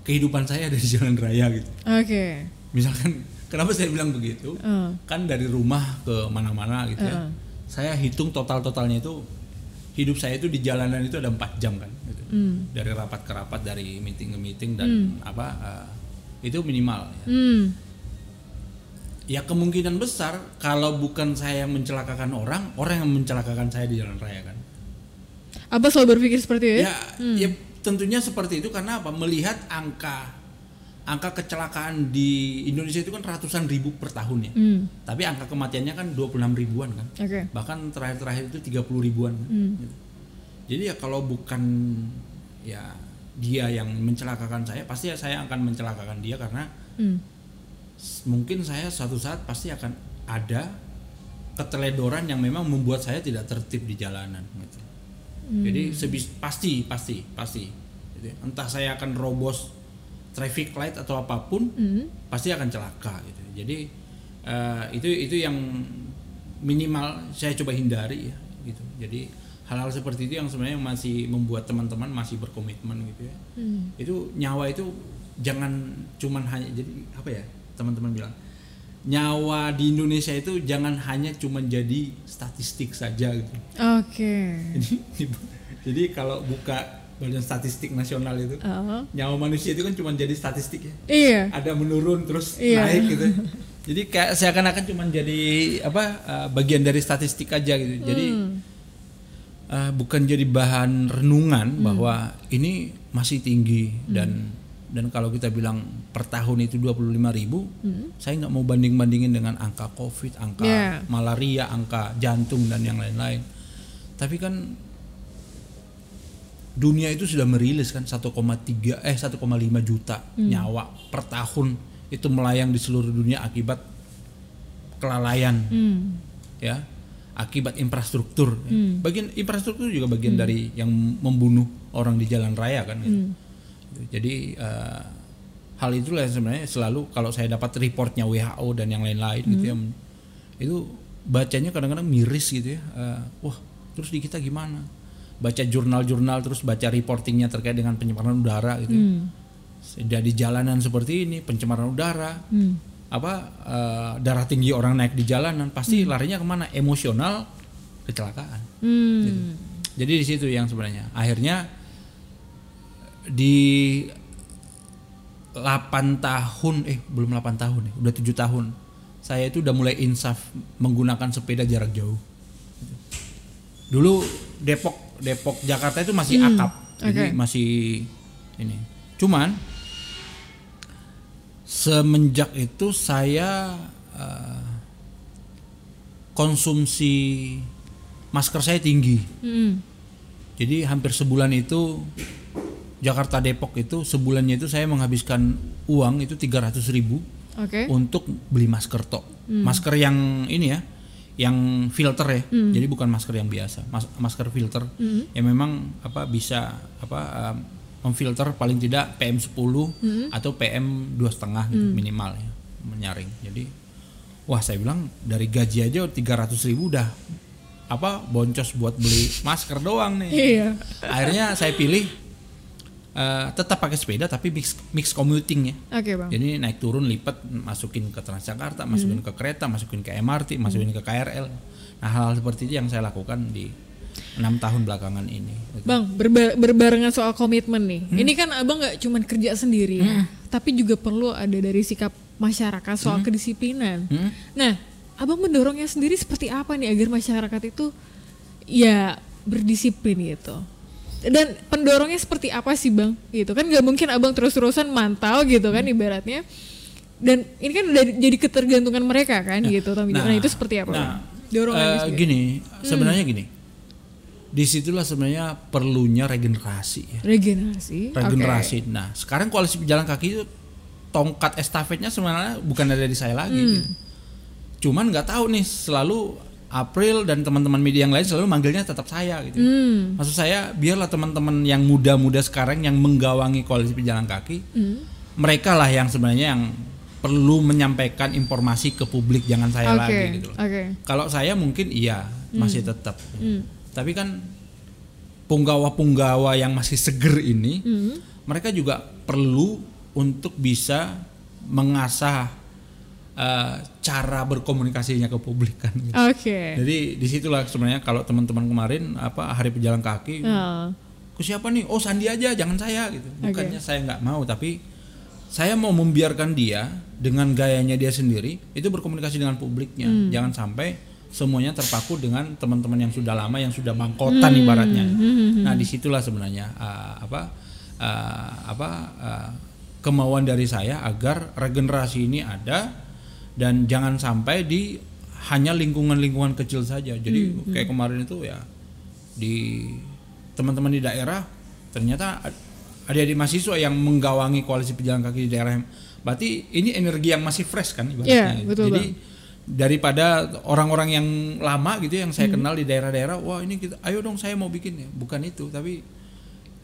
kehidupan saya ada di jalan raya gitu Oke. misalkan kenapa saya bilang begitu Eh. kan dari rumah ke mana-mana gitu ya Heeh. saya hitung total totalnya itu hidup saya itu di jalanan itu ada empat jam kan gitu. Hmm. dari rapat ke rapat dari meeting ke meeting dan apa eh, itu minimal ya. Hmm. ya kemungkinan besar kalau bukan saya yang mencelakakan orang orang yang mencelakakan saya di jalan raya kan Abang selalu berpikir seperti itu ya? ya ya tentunya seperti itu karena apa melihat angka angka kecelakaan di Indonesia itu kan ratusan ribu per tahun ya Hmm. tapi angka kematiannya kan 26 ribuan kan Oke. bahkan terakhir-terakhir itu 30 ribuan kan? Hmm. Gitu. jadi ya kalau bukan ya dia yang mencelakakan saya pasti ya saya akan mencelakakan dia karena Hmm. s- mungkin saya suatu saat pasti akan ada keteledoran yang memang membuat saya tidak tertib di jalanan gitu. jadi sebis pasti pasti pasti Gitu ya. entah saya akan robos traffic light atau apa pun Hmm. pasti akan celaka gitu. Jadi eh, itu itu yang minimal saya coba hindari ya gitu. Jadi hal-hal seperti itu yang sebenarnya masih membuat teman-teman masih berkomitmen gitu ya. Hmm. Itu nyawa itu jangan cuman hanya jadi apa ya teman-teman bilang nyawa di Indonesia itu jangan hanya cuman jadi statistik saja gitu. Oke. Jadi, jadi kalau buka badan statistik nasional itu Oh. nyawa manusia itu kan cuma jadi statistik ya Iya. ada menurun terus Iya. naik gitu. Jadi kayak seakan-akan cuma jadi apa uh, bagian dari statistik aja gitu. Jadi Hmm. uh, bukan jadi bahan renungan bahwa ini masih tinggi dan dan kalau kita bilang per tahun itu 25.000 ribu, saya nggak mau banding-bandingin dengan angka covid, angka Yeah. malaria, angka jantung dan yang lain-lain. Tapi kan dunia itu sudah merilis kan 1,3 eh 1,5 juta nyawa per tahun. Itu melayang di seluruh dunia akibat kelalaian Hmm. ya. Akibat infrastruktur. Bagian infrastruktur juga bagian dari yang membunuh orang di jalan raya kan gitu. jadi eh, hal itulah yang sebenarnya selalu kalau saya dapat reportnya WHO dan yang lain-lain gitu ya itu bacanya kadang-kadang miris gitu ya. Eh, wah terus di kita gimana baca jurnal-jurnal terus baca reportingnya terkait dengan pencemaran udara gitu. Sudah di jalanan seperti ini pencemaran udara. Hmm. apa eh, darah tinggi orang naik di jalanan pasti larinya ke mana? Emosional kecelakaan. Hmm. jadi di situ yang sebenarnya. Akhirnya di 8 tahun eh belum 8 tahun ya udah tujuh tahun saya itu udah mulai insaf menggunakan sepeda jarak jauh. Dulu Depok Depok Jakarta itu masih akap jadi masih ini cuman semenjak itu saya eh, konsumsi masker saya tinggi Hmm. jadi hampir sebulan itu Jakarta Depok itu sebulannya itu saya menghabiskan uang itu 300 ribu Oke. untuk beli masker tok. Masker yang ini ya, yang filter ya. Jadi bukan masker yang biasa, mas- masker filter yang memang apa bisa apa um, memfilter paling tidak PM10 atau PM dua setengah gitu minimal ya menyaring. Jadi wah saya bilang dari gaji aja 300 ribu udah apa boncos buat beli masker doang nih Iya. akhirnya saya pilih eh, tetap pakai sepeda tapi mix mix commuting ya Oke bang. jadi naik turun lipat masukin ke Transjakarta masukin ke kereta masukin ke MRT masukin ke KRL nah hal, -hal seperti itu yang saya lakukan di enam tahun belakangan ini gitu. Bang, berba- berbarengan soal komitmen nih. Ini kan abang nggak cuman kerja sendiri, ya, tapi juga perlu ada dari sikap masyarakat soal kedisiplinan. Hmm? Nah, abang mendorongnya sendiri seperti apa nih agar masyarakat itu ya berdisiplin gitu? Dan pendorongnya seperti apa sih bang gitu kan nggak mungkin abang terus-terusan mantau gitu kan ibaratnya dan ini kan udah jadi ketergantungan mereka kan gitu Tom. nah, itu seperti apa Nah, bang dorongannya eh, sendiri. gini, sebenarnya gini. Di situlah sebenarnya perlunya regenerasi ya. regenerasi. Regenerasi. Nah, sekarang koalisi pejalan kaki itu tongkat estafetnya sebenarnya bukan dari saya lagi. Hmm. gitu. Cuman nggak tahu nih selalu April dan teman-teman media yang lain selalu manggilnya tetap saya gitu. Hmm. Maksud saya biarlah teman-teman yang muda-muda sekarang yang menggawangi koalisi pejalan kaki, Hmm. mereka lah yang sebenarnya yang perlu menyampaikan informasi ke publik jangan saya oke lagi gitu. loh. oke Kalau saya mungkin iya masih tetap. Hmm. Tapi kan punggawa-punggawa yang masih seger ini, Hmm. mereka juga perlu untuk bisa mengasah eh, cara berkomunikasinya ke publik kan. gitu. oke Jadi di situlah sebenarnya kalau teman-teman kemarin apa hari pejalan kaki, Ah. ke siapa nih? Oh Sandi aja, jangan saya gitu. Bukannya saya nggak mau, tapi saya mau membiarkan dia dengan gayanya dia sendiri itu berkomunikasi dengan publiknya. Jangan sampai semuanya terpaku dengan teman-teman yang sudah lama yang sudah bangkotan ibaratnya. Nah di situlah sebenarnya uh, apa uh, apa uh, kemauan dari saya agar regenerasi ini ada dan jangan sampai di hanya lingkungan-lingkungan kecil saja. Jadi kayak kemarin itu ya di teman-teman di daerah ternyata ada di mahasiswa yang menggawangi koalisi pejalan kaki di daerah berarti ini energi yang masih fresh kan ibaratnya. Gitu. betul, jadi daripada orang-orang yang lama gitu yang saya kenal di daerah-daerah wah ini kita ayo dong saya mau bikin ya. Bukan itu tapi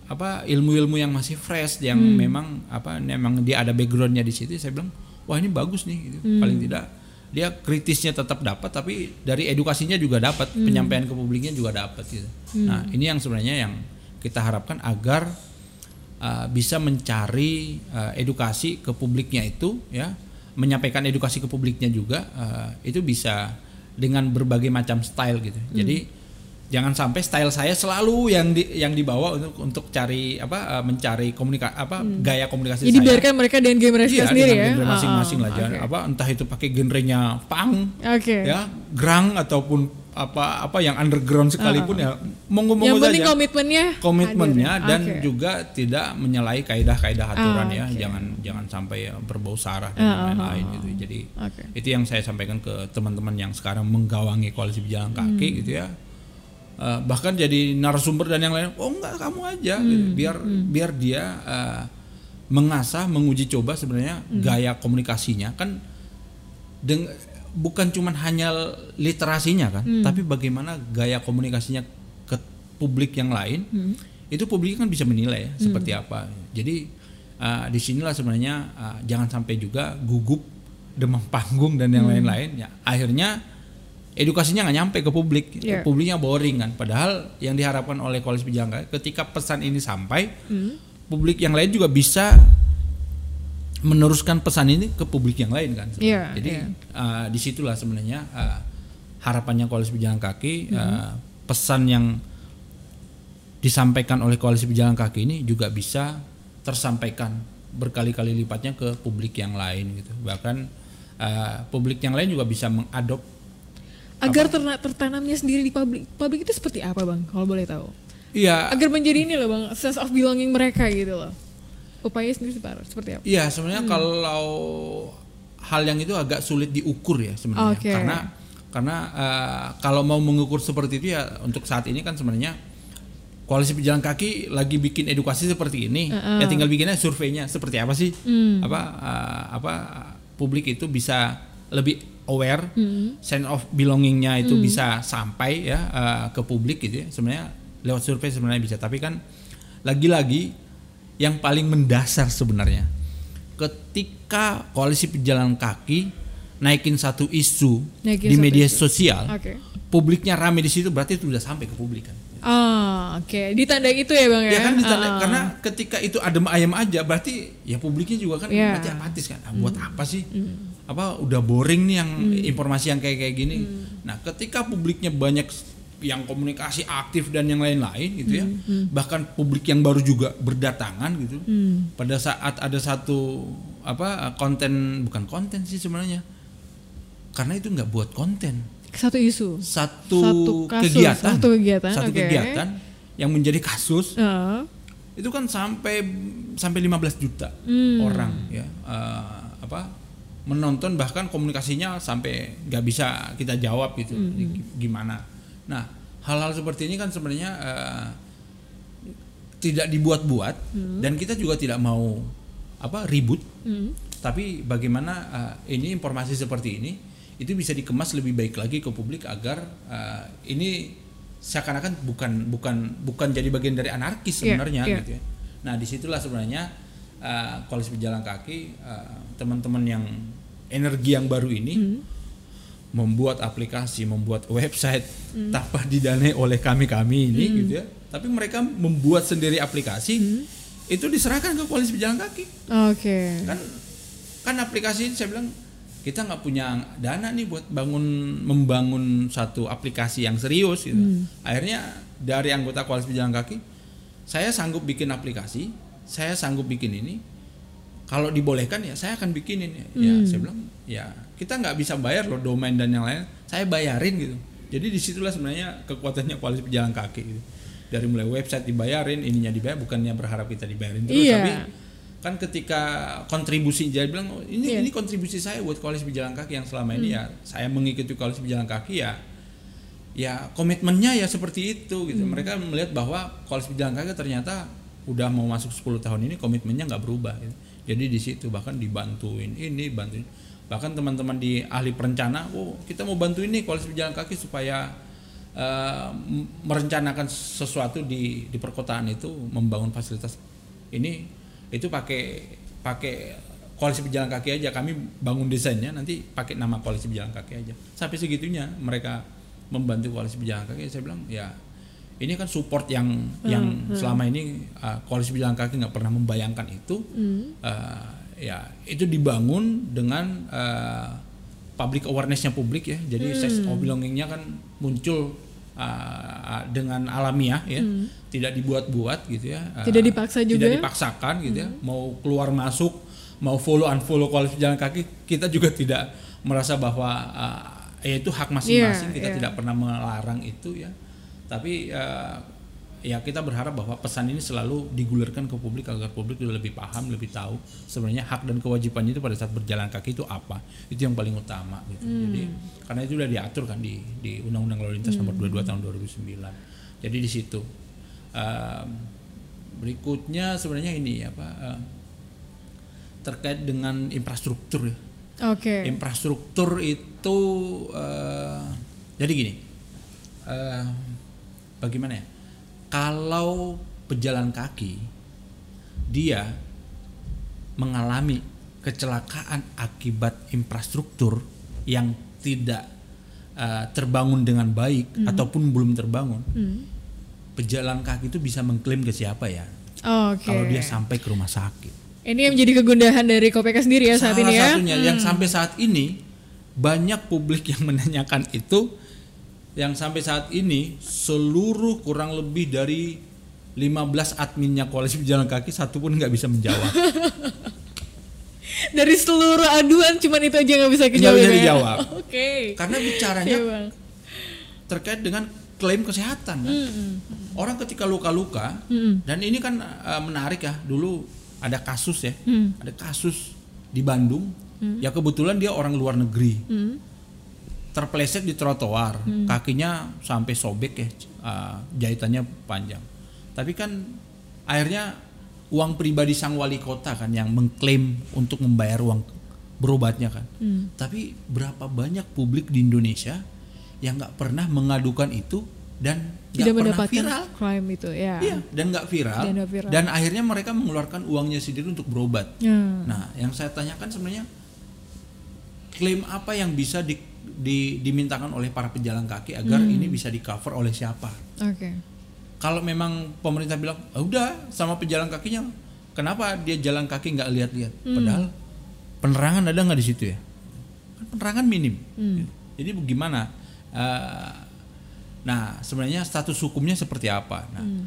apa ilmu-ilmu yang masih fresh yang memang apa memang dia ada backgroundnya di situ saya bilang wah ini bagus nih gitu. paling tidak dia kritisnya tetap dapat tapi dari edukasinya juga dapat penyampaian ke publiknya juga dapat gitu. Nah ini yang sebenarnya yang kita harapkan agar uh, bisa mencari uh, edukasi ke publiknya itu ya menyampaikan edukasi ke publiknya juga uh, itu bisa dengan berbagai macam style gitu. Jadi jangan sampai style saya selalu yang di, yang dibawa untuk untuk cari apa uh, mencari komunikasi apa gaya komunikasi jadi saya. biarkan mereka dengan game mereka Iya, sendiri dengan ya? genre masing-masing Ah, lah. Jangan apa entah itu pakai genrenya punk oke. ya grang ataupun apa apa yang underground sekalipun ya monggo Ah, yang monggo penting komitmennya komitmennya hadir. dan Oke. juga tidak menyalahi kaidah-kaidah aturan Ah, ya oke. jangan jangan sampai berbau sara dan Ah, ah, lain-lain ah, gitu jadi Oke. itu yang saya sampaikan ke teman-teman yang sekarang menggawangi koalisi pejalan kaki Hmm. gitu ya Eh, bahkan jadi narasumber dan yang lain oh enggak kamu aja Hmm, gitu. biar biar dia eh, mengasah menguji coba sebenarnya Hmm. gaya komunikasinya kan deng bukan cuman hanya literasinya kan Hmm. tapi bagaimana gaya komunikasinya ke publik yang lain Hmm. itu publik kan bisa menilai ya, seperti apa jadi uh, di sinilah sebenarnya uh, jangan sampai juga gugup demam panggung dan yang Hmm. lain-lain ya akhirnya edukasinya nggak nyampe ke publik Iya. publiknya boring kan padahal yang diharapkan oleh koalisi pejalan kaki ketika pesan ini sampai Hmm. publik yang lain juga bisa meneruskan pesan ini ke publik yang lain kan. Iya, Jadi iya. uh, di situlah sebenarnya uh, harapannya koalisi pejalan kaki Mm-hmm. uh, pesan yang disampaikan oleh koalisi pejalan kaki ini juga bisa tersampaikan berkali-kali lipatnya ke publik yang lain gitu. Bahkan uh, publik yang lain juga bisa mengadop agar terna- tertanamnya sendiri di publik. Publik itu seperti apa bang? Kalau boleh tahu. Iya, agar menjadi ini loh bang. Sense of belonging mereka gitu loh. Upaya sendiri seperti seperti apa? Iya sebenarnya Hmm. kalau hal yang itu agak sulit diukur ya sebenarnya. Oke. karena karena eh, kalau mau mengukur seperti itu ya untuk saat ini kan sebenarnya koalisi pejalan kaki lagi bikin edukasi seperti ini ya tinggal bikinnya surveinya seperti apa sih? Hmm. apa eh, apa publik itu bisa lebih aware Hmm. sense of belongingnya itu bisa sampai ya eh, ke publik gitu ya. Sebenarnya lewat survei sebenarnya bisa. Tapi kan lagi-lagi yang paling mendasar sebenarnya ketika koalisi pejalan kaki naikin satu isu Naikin di satu media isu. sosial oke. publiknya rame di situ berarti itu udah sampai ke publik kan. Ah oke. Ditandai itu ya bang ya, ya kan ditanda- Ah, ah. karena ketika itu adem ayam aja berarti ya publiknya juga kan Iya. berarti apatis kan. Ah, buat apa sih apa udah boring nih yang informasi yang kayak kayak gini. Nah ketika publiknya banyak yang komunikasi aktif dan yang lain-lain gitu ya bahkan publik yang baru juga berdatangan gitu pada saat ada satu apa konten bukan konten sih sebenarnya karena itu nggak buat konten. Satu isu? Satu, Satu kasus, kegiatan. satu kegiatan, satu oke. kegiatan yang menjadi kasus. Heeh. itu kan sampai sampai 15 juta Hmm. orang ya eh, apa menonton bahkan komunikasinya sampai nggak bisa kita jawab gitu Hmm, G- gimana nah hal-hal seperti ini kan sebenarnya eh, tidak dibuat-buat Hmm. dan kita juga tidak mau apa ribut Hmm. tapi bagaimana eh, ini informasi seperti ini itu bisa dikemas lebih baik lagi ke publik agar eh, ini seakan-akan bukan bukan bukan jadi bagian dari anarkis Iya, sebenarnya iya. gitu ya. Nah di situlah sebenarnya eh, koalisi pejalan kaki teman-teman yang energi yang baru ini Hmm. membuat aplikasi, membuat website tanpa didanai oleh kami-kami ini gitu ya. Tapi mereka membuat sendiri aplikasi itu diserahkan ke koalisi pejalan kaki Oke. kan kan aplikasi ini saya bilang kita nggak punya dana nih buat bangun membangun satu aplikasi yang serius gitu. Akhirnya dari anggota koalisi pejalan kaki saya sanggup bikin aplikasi, saya sanggup bikin ini. Kalau dibolehkan ya saya akan bikinin ya. Ya, saya bilang ya kita nggak bisa bayar loh domain dan yang lain, saya bayarin gitu. Jadi di situlah sebenarnya kekuatannya koalisi pejalan kaki gitu. Dari mulai website dibayarin, ininya dibayar, bukannya berharap kita dibayarin terus, Iya. tapi kan ketika kontribusi jadi bilang oh, ini Iya. ini kontribusi saya buat koalisi pejalan kaki yang selama ini ya saya mengikuti koalisi pejalan kaki ya ya komitmennya ya seperti itu gitu mereka melihat bahwa koalisi pejalan kaki ternyata udah mau masuk 10 tahun ini komitmennya nggak berubah gitu. Jadi di situ bahkan dibantuin ini bantuin. Bahkan teman-teman di ahli perencana oh kita mau bantu ini koalisi pejalan kaki supaya m- merencanakan sesuatu di di perkotaan itu membangun fasilitas ini. Itu pakai pakai koalisi pejalan kaki aja. Kami bangun desainnya nanti pakai nama koalisi pejalan kaki aja. Sampai segitunya mereka membantu koalisi pejalan kaki. Saya bilang ya ini kan support yang yang selama ini uh, koalisi pejalan kaki nggak pernah membayangkan itu. Uh, ya itu dibangun dengan uh, public awarenessnya publik ya. Jadi sense of belongingnya kan muncul uh, dengan alamiah ya. Tidak dibuat-buat gitu ya. Uh, Tidak dipaksa juga. tidak dipaksakan gitu ya. Mau keluar masuk mau follow unfollow koalisi pejalan kaki kita juga tidak merasa bahwa uh, ya itu hak masing-masing. Iya, kita iya. tidak pernah melarang itu ya tapi uh, ya kita berharap bahwa pesan ini selalu digulirkan ke publik agar publik lebih paham lebih tahu sebenarnya hak dan kewajibannya itu pada saat berjalan kaki itu apa. Itu yang paling utama gitu. Hmm. jadi karena itu sudah diatur kan di di undang-undang lalu lintas nomor 22 tahun 2009 jadi di situ Um, berikutnya sebenarnya ini apa uh, terkait dengan infrastruktur ya. Oke. infrastruktur itu eh, jadi gini eh, bagaimana ya kalau pejalan kaki dia mengalami kecelakaan akibat infrastruktur yang tidak eh, terbangun dengan baik ataupun belum terbangun Hmm. pejalan kaki itu bisa mengklaim ke siapa ya Oke. kalau dia sampai ke rumah sakit Ini yang menjadi kegundahan dari KPK sendiri ya saat Salah ini ya. satunya yang sampai saat ini banyak publik yang menanyakan itu yang sampai saat ini seluruh kurang lebih dari 15 adminnya koalisi pejalan kaki satu pun nggak bisa menjawab. Dari seluruh aduan cuman itu aja nggak bisa Nggak bisa ya? dijawab. Oke. Karena bicaranya Bang. terkait dengan klaim kesehatan kan. Orang ketika luka-luka Mm-mm. dan ini kan eh, menarik ya. Dulu ada kasus ya. Hmm. Ada kasus di Bandung. Ya kebetulan dia orang luar negeri. Hmm. Terpeleset di trotoar, kakinya sampai sobek ya, uh, jahitannya panjang. Tapi kan akhirnya uang pribadi sang wali kota kan yang mengklaim untuk membayar uang berobatnya kan. Hmm. Tapi berapa banyak publik di Indonesia yang nggak pernah mengadukan itu dan Tidak pernah mendapatkan viral. crime itu ya. Iya, dan nggak viral, Dan viral. dan akhirnya mereka mengeluarkan uangnya sendiri untuk berobat. Ya. Nah, yang saya tanyakan sebenarnya klaim apa yang bisa di, di- dimintakan oleh para pejalan kaki agar Hmm. ini bisa di cover oleh siapa? Oke. Kalau memang pemerintah bilang, "Ah, udah sama pejalan kakinya, kenapa dia jalan kaki nggak lihat-lihat? Hmm. Padahal penerangan ada nggak di situ ya? Kan Penerangan minim. Hmm. Jadi bagaimana? Eh, nah, sebenarnya status hukumnya seperti apa? Nah, Hmm.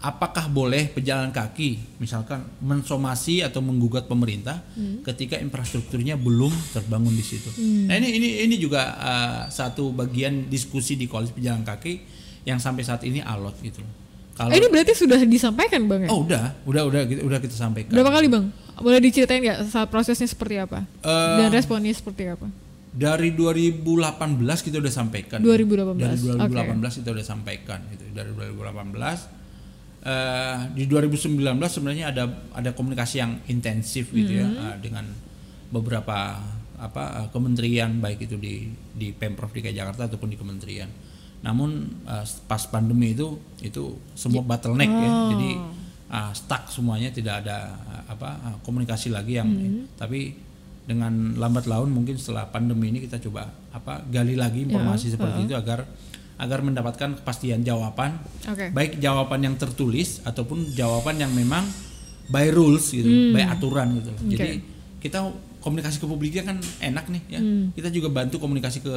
Apakah boleh pejalan kaki misalkan mensomasi atau menggugat pemerintah ketika infrastrukturnya belum terbangun di situ. Nah ini ini ini juga uh, satu bagian diskusi di koalisi pejalan kaki yang sampai saat ini alot gitu. Kalau Eh, ini berarti sudah disampaikan bang ya? oh udah, udah udah kita udah kita sampaikan. Berapa kali bang? Boleh diceritain nggak saat prosesnya seperti apa? Eh, Dan responnya seperti apa? Dari 2018 kita udah sampaikan. 2018, Dari 2018 kita udah sampaikan gitu. Dari 2018 eh, di 2019 sebenarnya ada ada komunikasi yang intensif gitu ya Mm-hmm. eh, dengan beberapa apa eh, kementerian baik itu di di Pemprov DKI Jakarta ataupun di kementerian. Namun eh, pas pandemi itu itu semua bottleneck ya. Oh. Jadi ah, stuck semuanya tidak ada ah, apa ah, komunikasi lagi yang Mm-hmm. tapi dengan lambat laun mungkin setelah pandemi ini kita coba apa gali lagi informasi Ya, seperti itu agar agar mendapatkan kepastian jawaban Oke. baik jawaban yang tertulis ataupun jawaban yang memang by rules gitu by aturan gitu loh. jadi kita komunikasi ke publiknya kan enak nih ya kita juga bantu komunikasi ke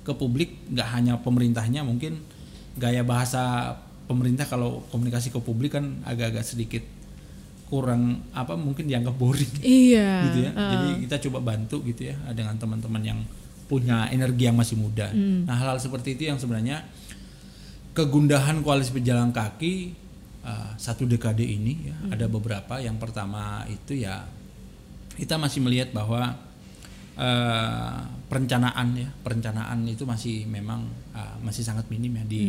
ke publik nggak hanya pemerintahnya mungkin gaya bahasa pemerintah kalau komunikasi ke publik kan agak-agak sedikit kurang apa mungkin dianggap boring Iya. gitu ya. Jadi kita coba bantu gitu ya dengan teman-teman yang punya energi yang masih muda. Nah hal-hal seperti itu yang sebenarnya kegundahan koalisi pejalan kaki uh, satu dekade ini ya ada beberapa. Yang pertama itu ya kita masih melihat bahwa uh, perencanaan ya perencanaan itu masih memang uh, masih sangat minim ya di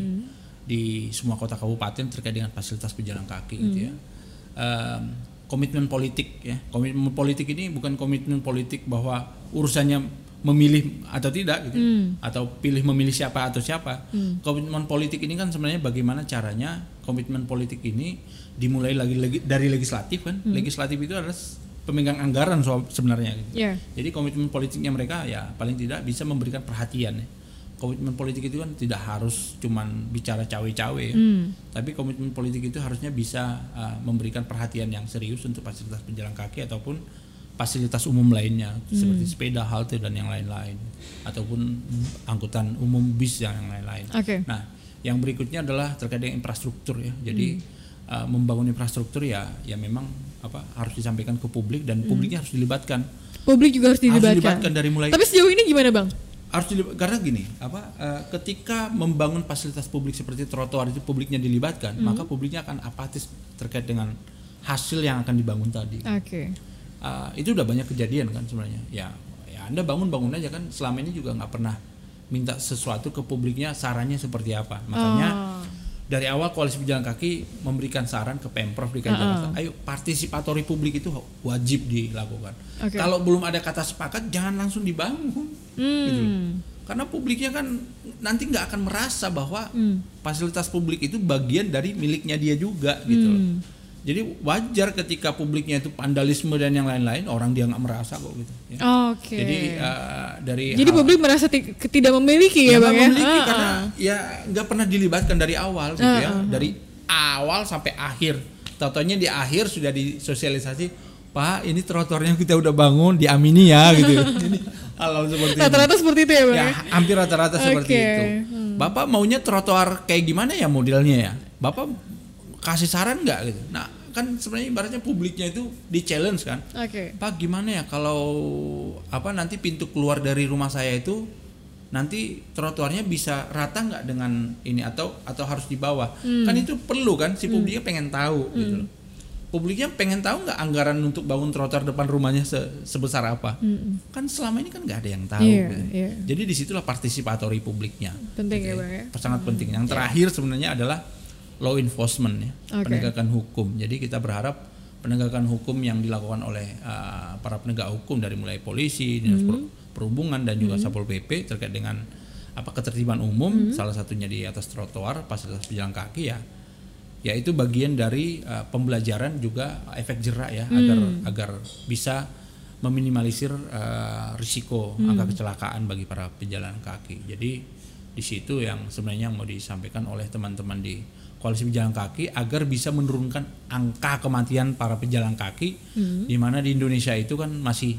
di semua kota kabupaten terkait dengan fasilitas pejalan kaki gitu ya. Um, komitmen politik ya komitmen politik ini bukan komitmen politik bahwa urusannya memilih atau tidak gitu. Atau pilih memilih siapa atau siapa. Komitmen politik ini kan sebenarnya bagaimana caranya komitmen politik ini dimulai lagi lagi dari legislatif kan. Legislatif itu adalah s- pemegang anggaran soal sebenarnya gitu. Iya. jadi komitmen politiknya mereka ya paling tidak bisa memberikan perhatian ya. Komitmen politik itu kan tidak harus cuman bicara cawe-cawe ya. tapi komitmen politik itu harusnya bisa uh, memberikan perhatian yang serius untuk fasilitas pejalan kaki ataupun fasilitas umum lainnya seperti sepeda halte dan yang lain-lain ataupun angkutan umum bis yang lain-lain Oke. Nah, yang berikutnya adalah terkait dengan infrastruktur ya. Jadi uh, membangun infrastruktur ya, ya memang apa harus disampaikan ke publik dan publiknya harus dilibatkan. Publik juga harus Harus dilibatkan. dilibatkan dari mulai Tapi sejauh ini gimana bang? harus dilibat, karena gini apa uh, ketika membangun fasilitas publik seperti trotoar itu publiknya dilibatkan maka publiknya akan apatis terkait dengan hasil yang akan dibangun tadi Oke. Uh, itu udah banyak kejadian kan sebenarnya ya ya anda bangun bangun aja kan selama ini juga nggak pernah minta sesuatu ke publiknya sarannya seperti apa makanya Oh. dari awal koalisi pejalan kaki memberikan saran ke pemprov DKI Jakarta ayo partisipatori publik itu wajib dilakukan Oke. kalau belum ada kata sepakat jangan langsung dibangun Hmm. gitu karena publiknya kan nanti nggak akan merasa bahwa Hmm. fasilitas publik itu bagian dari miliknya dia juga gitu loh. Hmm. Jadi wajar ketika publiknya itu vandalisme dan yang lain-lain orang dia nggak merasa kok gitu. ya. Oke. Jadi uh, dari Jadi hal- publik merasa ti- tidak memiliki ya, bang ya? memiliki Ah, karena ah. ya nggak pernah dilibatkan dari awal gitu ya dari awal sampai akhir. Totonya di akhir sudah disosialisasi Pak ini trotoarnya kita udah bangun diamini ya gitu. Jadi hal seperti ini. Rata-rata seperti itu ya bang? Ya, ya? hampir rata-rata seperti Oke. itu. Bapak maunya trotoar kayak gimana ya modelnya ya? Bapak kasih saran nggak gitu? Nah, kan sebenarnya ibaratnya publiknya itu di challenge kan. Oke. Pak gimana ya kalau apa nanti pintu keluar dari rumah saya itu nanti trotoarnya bisa rata nggak dengan ini atau atau harus di bawah? Kan itu perlu kan si publiknya pengen tahu gitu loh. Publiknya pengen tahu nggak anggaran untuk bangun trotoar depan rumahnya se- sebesar apa? Kan selama ini kan nggak ada yang tahu. Iya, gitu. iya. Jadi di situlah partisipatori publiknya. Penting Gitu ya, Bang, ya. Sangat penting. Yang terakhir sebenarnya adalah law enforcement ya, Oke. penegakan hukum. Jadi kita berharap penegakan hukum yang dilakukan oleh uh, para penegak hukum dari mulai polisi, dinas per- perhubungan dan juga satpol pp terkait dengan apa ketertiban umum, salah satunya di atas trotoar, fasilitas pejalan kaki ya. Ya itu bagian dari uh, pembelajaran juga efek jerak ya agar agar bisa meminimalisir uh, risiko angka kecelakaan bagi para pejalan kaki. Jadi di situ yang sebenarnya mau disampaikan oleh teman-teman di koalisi pejalan kaki agar bisa menurunkan angka kematian para pejalan kaki di mana di Indonesia itu kan masih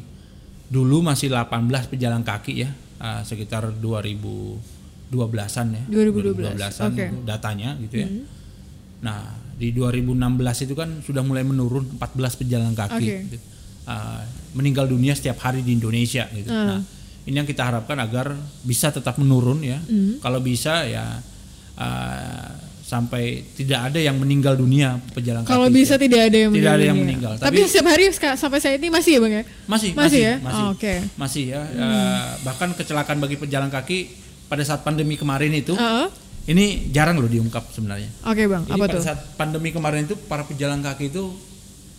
dulu masih 18 pejalan kaki ya uh, sekitar 2012-an ya. 2012, 2012-an oke. itu datanya gitu ya. Nah di 2016 itu kan sudah mulai menurun 14 pejalan kaki Oke. gitu. Uh, meninggal dunia setiap hari di Indonesia gitu. Nah ini yang kita harapkan agar bisa tetap menurun ya. Kalau bisa ya uh, sampai tidak ada yang meninggal dunia pejalan Kalau kaki. bisa tidak ada yang Tidak ada meninggal yang dunia. meninggal, Tapi, tapi- setiap hari sampai saat ini masih ya bang ya? masih Masih masih ya? masih, Oh, oke. masih ya Eh, bahkan kecelakaan bagi pejalan kaki pada saat pandemi kemarin itu Heeh. ini jarang loh diungkap sebenarnya Oke bang, Jadi apa pada tuh? saat pandemi kemarin itu para pejalan kaki itu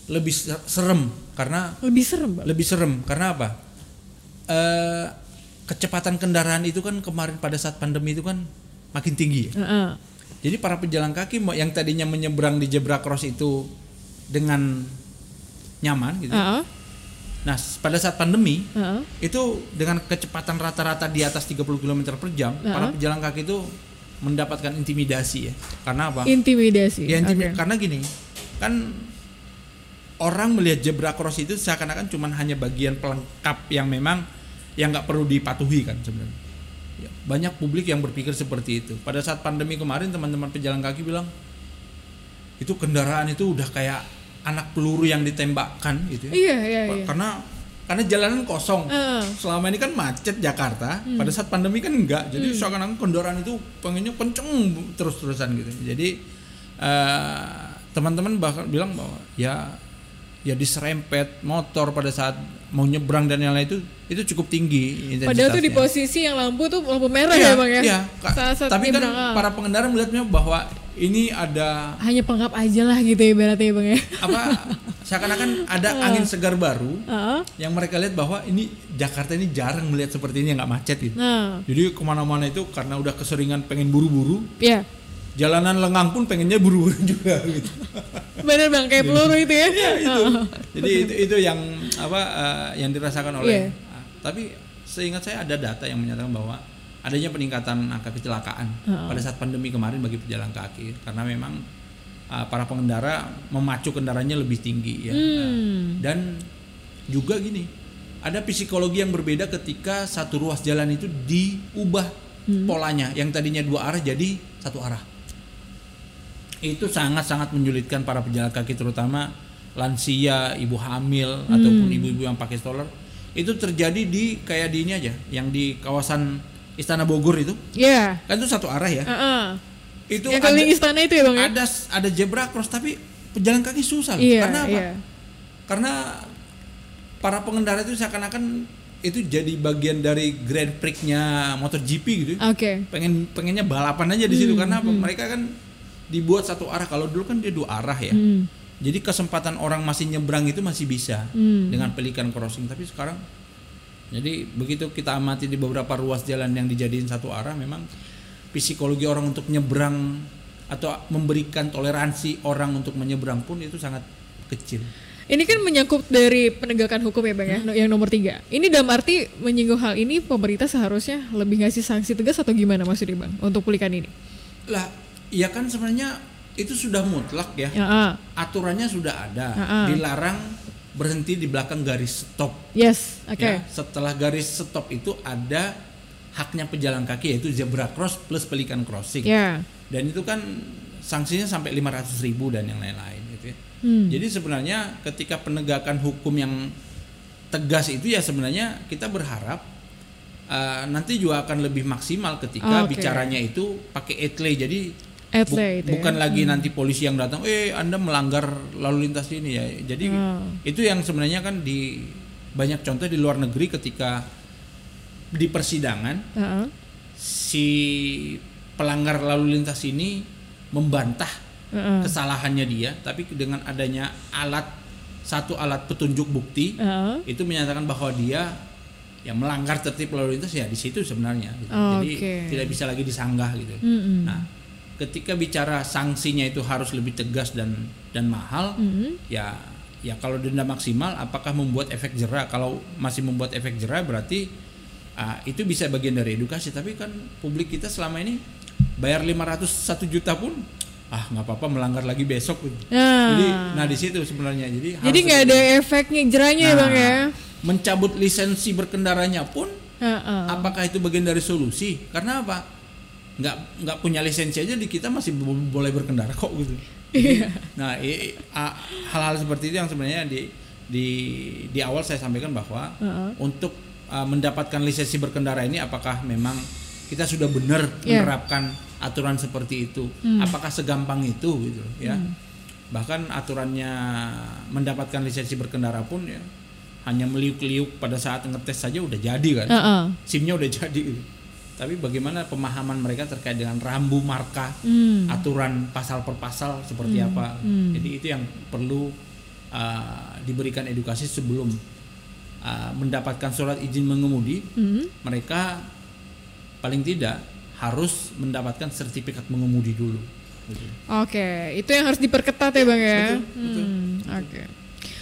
lebih ser- serem karena Lebih serem bang. lebih serem karena apa? Eh, kecepatan kendaraan itu kan kemarin pada saat pandemi itu kan makin tinggi ya. Heeh. Jadi para pejalan kaki yang tadinya menyeberang di zebra cross itu dengan nyaman gitu. Heeh. Nah, s- pada saat pandemi Heeh. itu dengan kecepatan rata-rata di atas 30 km per jam, para Heeh. pejalan kaki itu mendapatkan intimidasi ya. Karena apa? Intimidasi. Ya intimi- Oke. karena gini, kan orang melihat zebra cross itu seakan-akan cuma hanya bagian pelengkap yang memang yang nggak perlu dipatuhi kan sebenarnya. Ya, banyak publik yang berpikir seperti itu. Pada saat pandemi kemarin teman-teman pejalan kaki bilang itu kendaraan itu udah kayak anak peluru yang ditembakkan gitu ya. Iya iya iya. Karena karena jalanan kosong. Heeh. Selama ini kan macet Jakarta, Hmm. pada saat pandemi kan enggak. Jadi seakan-akan kendaraan itu pengennya kenceng terus-terusan gitu. Jadi eh, teman-teman bahkan bilang bahwa ya ya diserempet motor pada saat mau nyebrang dan yang lain itu itu cukup tinggi Padahal tuh di posisi yang lampu tuh lampu merah Iya, ya bang ya. iya. Saat saat Tapi kan para pengendara melihatnya bahwa ini ada hanya pelengkap aja lah gitu ya ibaratnya ya bang ya. apa seakan-akan ada angin segar baru Heeh. yang mereka lihat bahwa ini Jakarta ini jarang melihat seperti ini yang nggak macet gitu. Nah, Jadi ke mana-mana itu karena udah keseringan pengen buru-buru, ya jalanan lengang pun pengennya buru-buru juga gitu. bener bang kayak peluru itu ya. Heeh. Jadi itu itu yang apa eh, yang dirasakan oleh. Iya. ah, tapi seingat saya ada data yang menyatakan bahwa adanya peningkatan angka kecelakaan Heeh. pada saat pandemi kemarin bagi pejalan kaki karena memang ah, para pengendara memacu kendaraannya lebih tinggi ya. Hmm. Dan juga gini, ada psikologi yang berbeda ketika satu ruas jalan itu diubah Hmm. polanya yang tadinya dua arah jadi satu arah. Itu sangat-sangat menyulitkan para pejalan kaki terutama lansia, ibu hamil Hmm. ataupun ibu-ibu yang pakai stroller. Itu terjadi di kayak di ini aja, yang di kawasan Istana Bogor itu. Ya. Kan itu satu arah ya. Heeh. Itu Yang ada, istana itu ya bang ya. ada ada zebra cross tapi pejalan kaki susah. Iya Karena apa? iya. karena para pengendara itu seakan-akan itu jadi bagian dari Grand Prix-nya MotoGP gitu. Oke. Pengen pengennya balapan aja di situ Hmm, karena apa? Mereka kan dibuat satu arah. Kalau dulu kan dia dua arah ya. Hmm. Jadi kesempatan orang masih nyebrang itu masih bisa Hmm. dengan pelikan crossing. Tapi sekarang jadi begitu kita amati di beberapa ruas jalan yang dijadiin satu arah memang psikologi orang untuk nyebrang atau memberikan toleransi orang untuk menyeberang pun itu sangat kecil. Ini kan menyangkut dari penegakan hukum ya bang ya, Hmm. yang nomor tiga. Ini dalam arti menyinggung hal ini pemerintah seharusnya lebih ngasih sanksi tegas atau gimana maksudnya bang untuk pelikan ini? Lah, ya kan sebenarnya itu sudah mutlak ya. Ya, ah. Aturannya sudah ada. Ah-ah. Dilarang berhenti di belakang garis stop. yes, oke. Ya, setelah garis stop itu ada haknya pejalan kaki yaitu zebra cross plus pelikan crossing. Ya, Dan itu kan sanksinya sampai 500 ribu dan yang lain-lain gitu ya. Hmm. Jadi sebenarnya ketika penegakan hukum yang tegas itu ya sebenarnya kita berharap uh, nanti juga akan lebih maksimal ketika Oke. bicaranya itu pakai etle jadi Bu- ya. bukan lagi nanti polisi yang datang eh Anda melanggar lalu lintas ini ya. Jadi Hmm. itu yang sebenarnya kan di banyak contoh di luar negeri ketika di persidangan Heeh. si pelanggar lalu lintas ini membantah Heeh. kesalahannya dia, tapi dengan adanya alat satu alat petunjuk bukti Heeh. itu menyatakan bahwa dia yang melanggar tertib lalu lintas ya di situ sebenarnya. gitu. Jadi Oke. tidak bisa lagi disanggah gitu. Mm-mm. Nah, ketika bicara sanksinya itu harus lebih tegas dan dan mahal, Mm-mm. ya ya kalau denda maksimal apakah membuat efek jerah? Kalau masih membuat efek jerah berarti ah, itu bisa bagian dari edukasi. Tapi kan publik kita selama ini bayar 501 juta pun ah nggak apa-apa melanggar lagi besok. gitu. Nah. Jadi nah di situ sebenarnya. Jadi Jadi nggak ada efeknya jerahnya ya Nah, bang ya. Mencabut lisensi berkendaranya pun Heeh. apakah itu bagian dari solusi? Karena apa? Nggak nggak punya lisensi aja di kita masih bo- boleh berkendara kok gitu. Nah, hal-hal seperti itu yang sebenarnya di di di awal saya sampaikan bahwa Heeh. untuk uh, mendapatkan lisensi berkendara ini apakah memang kita sudah benar Iya. menerapkan aturan seperti itu. Hmm. Apakah segampang itu gitu ya? Bahkan aturannya mendapatkan lisensi berkendara pun ya hanya meliuk-liuk pada saat ngetes saja udah jadi kan. Heeh. SIM-nya udah jadi. gitu. Tapi bagaimana pemahaman mereka terkait dengan rambu marka, Hmm. aturan pasal per pasal seperti apa. Jadi itu yang perlu uh, diberikan edukasi sebelum uh, mendapatkan surat izin mengemudi. Hmm. Mereka paling tidak harus mendapatkan sertifikat mengemudi dulu. Oke, itu yang harus diperketat ya bang ya. Betul, betul, Hmm, Oke,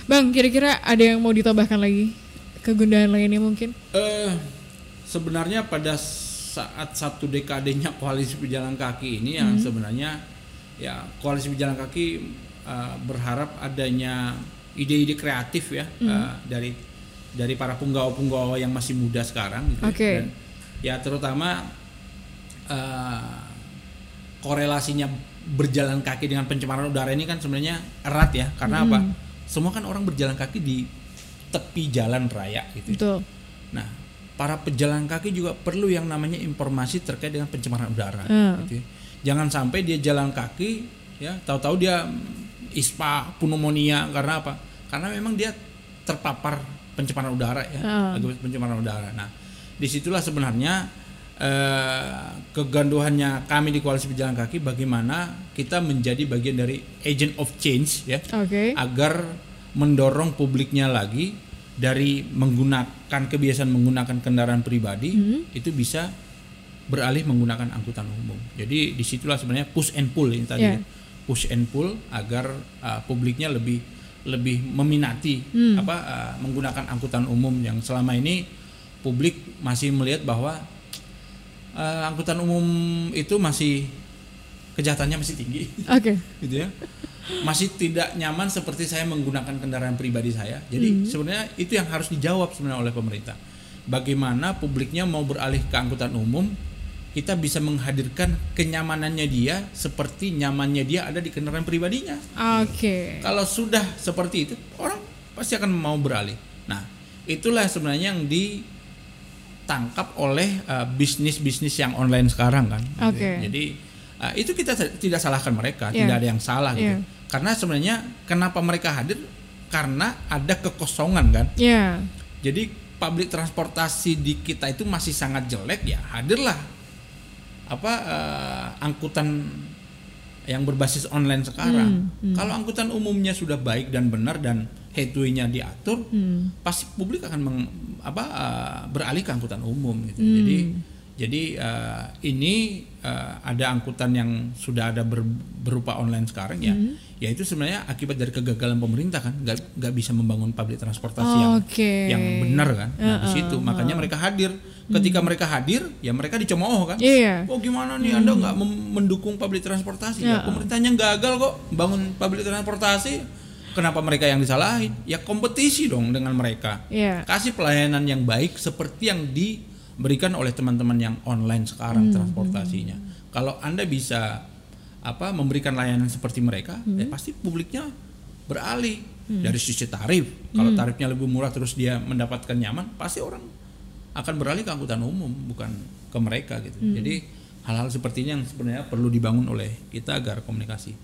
bang kira-kira ada yang mau ditambahkan lagi kegundahan lainnya mungkin? Eh, sebenarnya pada saat satu dekadenya koalisi pejalan kaki ini yang sebenarnya ya koalisi pejalan kaki eh, berharap adanya ide-ide kreatif ya eh, dari dari para punggawa-punggawa yang masih muda sekarang gitu ya. Oke. Dan ya terutama eh, korelasinya berjalan kaki dengan pencemaran udara ini kan sebenarnya erat ya karena apa semua kan orang berjalan kaki di tepi jalan raya gitu Betul. Nah, para pejalan kaki juga perlu yang namanya informasi terkait dengan pencemaran udara. Hmm. gitu ya. Jangan sampai dia jalan kaki, ya, tahu-tahu dia ispa, pneumonia karena apa? Karena memang dia terpapar pencemaran udara ya, Hmm. akibat pencemaran udara. Nah, di situlah sebenarnya eh, keganduhannya kami di koalisi pejalan kaki bagaimana kita menjadi bagian dari agent of change ya Oke. agar mendorong publiknya lagi dari menggunakan kebiasaan menggunakan kendaraan pribadi itu bisa beralih menggunakan angkutan umum. Jadi di situlah sebenarnya push and pull ini tadi, Yeah. ya. push and pull agar uh, publiknya lebih lebih meminati apa uh, menggunakan angkutan umum yang selama ini publik masih melihat bahwa uh, angkutan umum itu masih kejahatannya masih tinggi Oke. gitu ya masih tidak nyaman seperti saya menggunakan kendaraan pribadi saya jadi sebenarnya itu yang harus dijawab sebenarnya oleh pemerintah bagaimana publiknya mau beralih ke angkutan umum kita bisa menghadirkan kenyamanannya dia seperti nyamannya dia ada di kendaraan pribadinya Oke. kalau sudah seperti itu orang pasti akan mau beralih nah itulah sebenarnya yang ditangkap oleh uh, bisnis-bisnis yang online sekarang kan. Oke. jadi uh, itu kita tidak salahkan mereka Iya. tidak ada yang salah gitu Iya. karena sebenarnya kenapa mereka hadir karena ada kekosongan kan Ya. jadi public transportasi di kita itu masih sangat jelek ya hadirlah apa eh, angkutan yang berbasis online sekarang. Hmm, Kalau angkutan umumnya sudah baik dan benar dan headway-nya diatur, Hmm. pasti publik akan meng- apa eh, beralih ke angkutan umum gitu. Hmm. Jadi jadi eh, ini eh, ada angkutan yang sudah ada ber- berupa online sekarang ya. Hmm. Ya itu sebenarnya akibat dari kegagalan pemerintah kan, nggak nggak bisa membangun public transportasi yang Oke. yang benar kan. Nah, di Heeh, situ makanya mereka hadir. Ketika mereka hadir, ya mereka dicemooh kan. Iya. Oh gimana nih Anda nggak mendukung public transportasi? Ya, Ya. pemerintahnya gagal kok bangun public transportasi. Kenapa mereka yang disalahin? Ya kompetisi dong dengan mereka. Iya. Kasih pelayanan yang baik seperti yang diberikan oleh teman-teman yang online sekarang transportasinya. Kalau Anda bisa apa memberikan layanan seperti mereka, ya pasti publiknya beralih dari sisi tarif. Kalau tarifnya lebih murah terus dia mendapatkan nyaman, pasti orang akan beralih ke angkutan umum bukan ke mereka gitu. Jadi hal-hal seperti ini yang sebenarnya perlu dibangun oleh kita agar komunikasi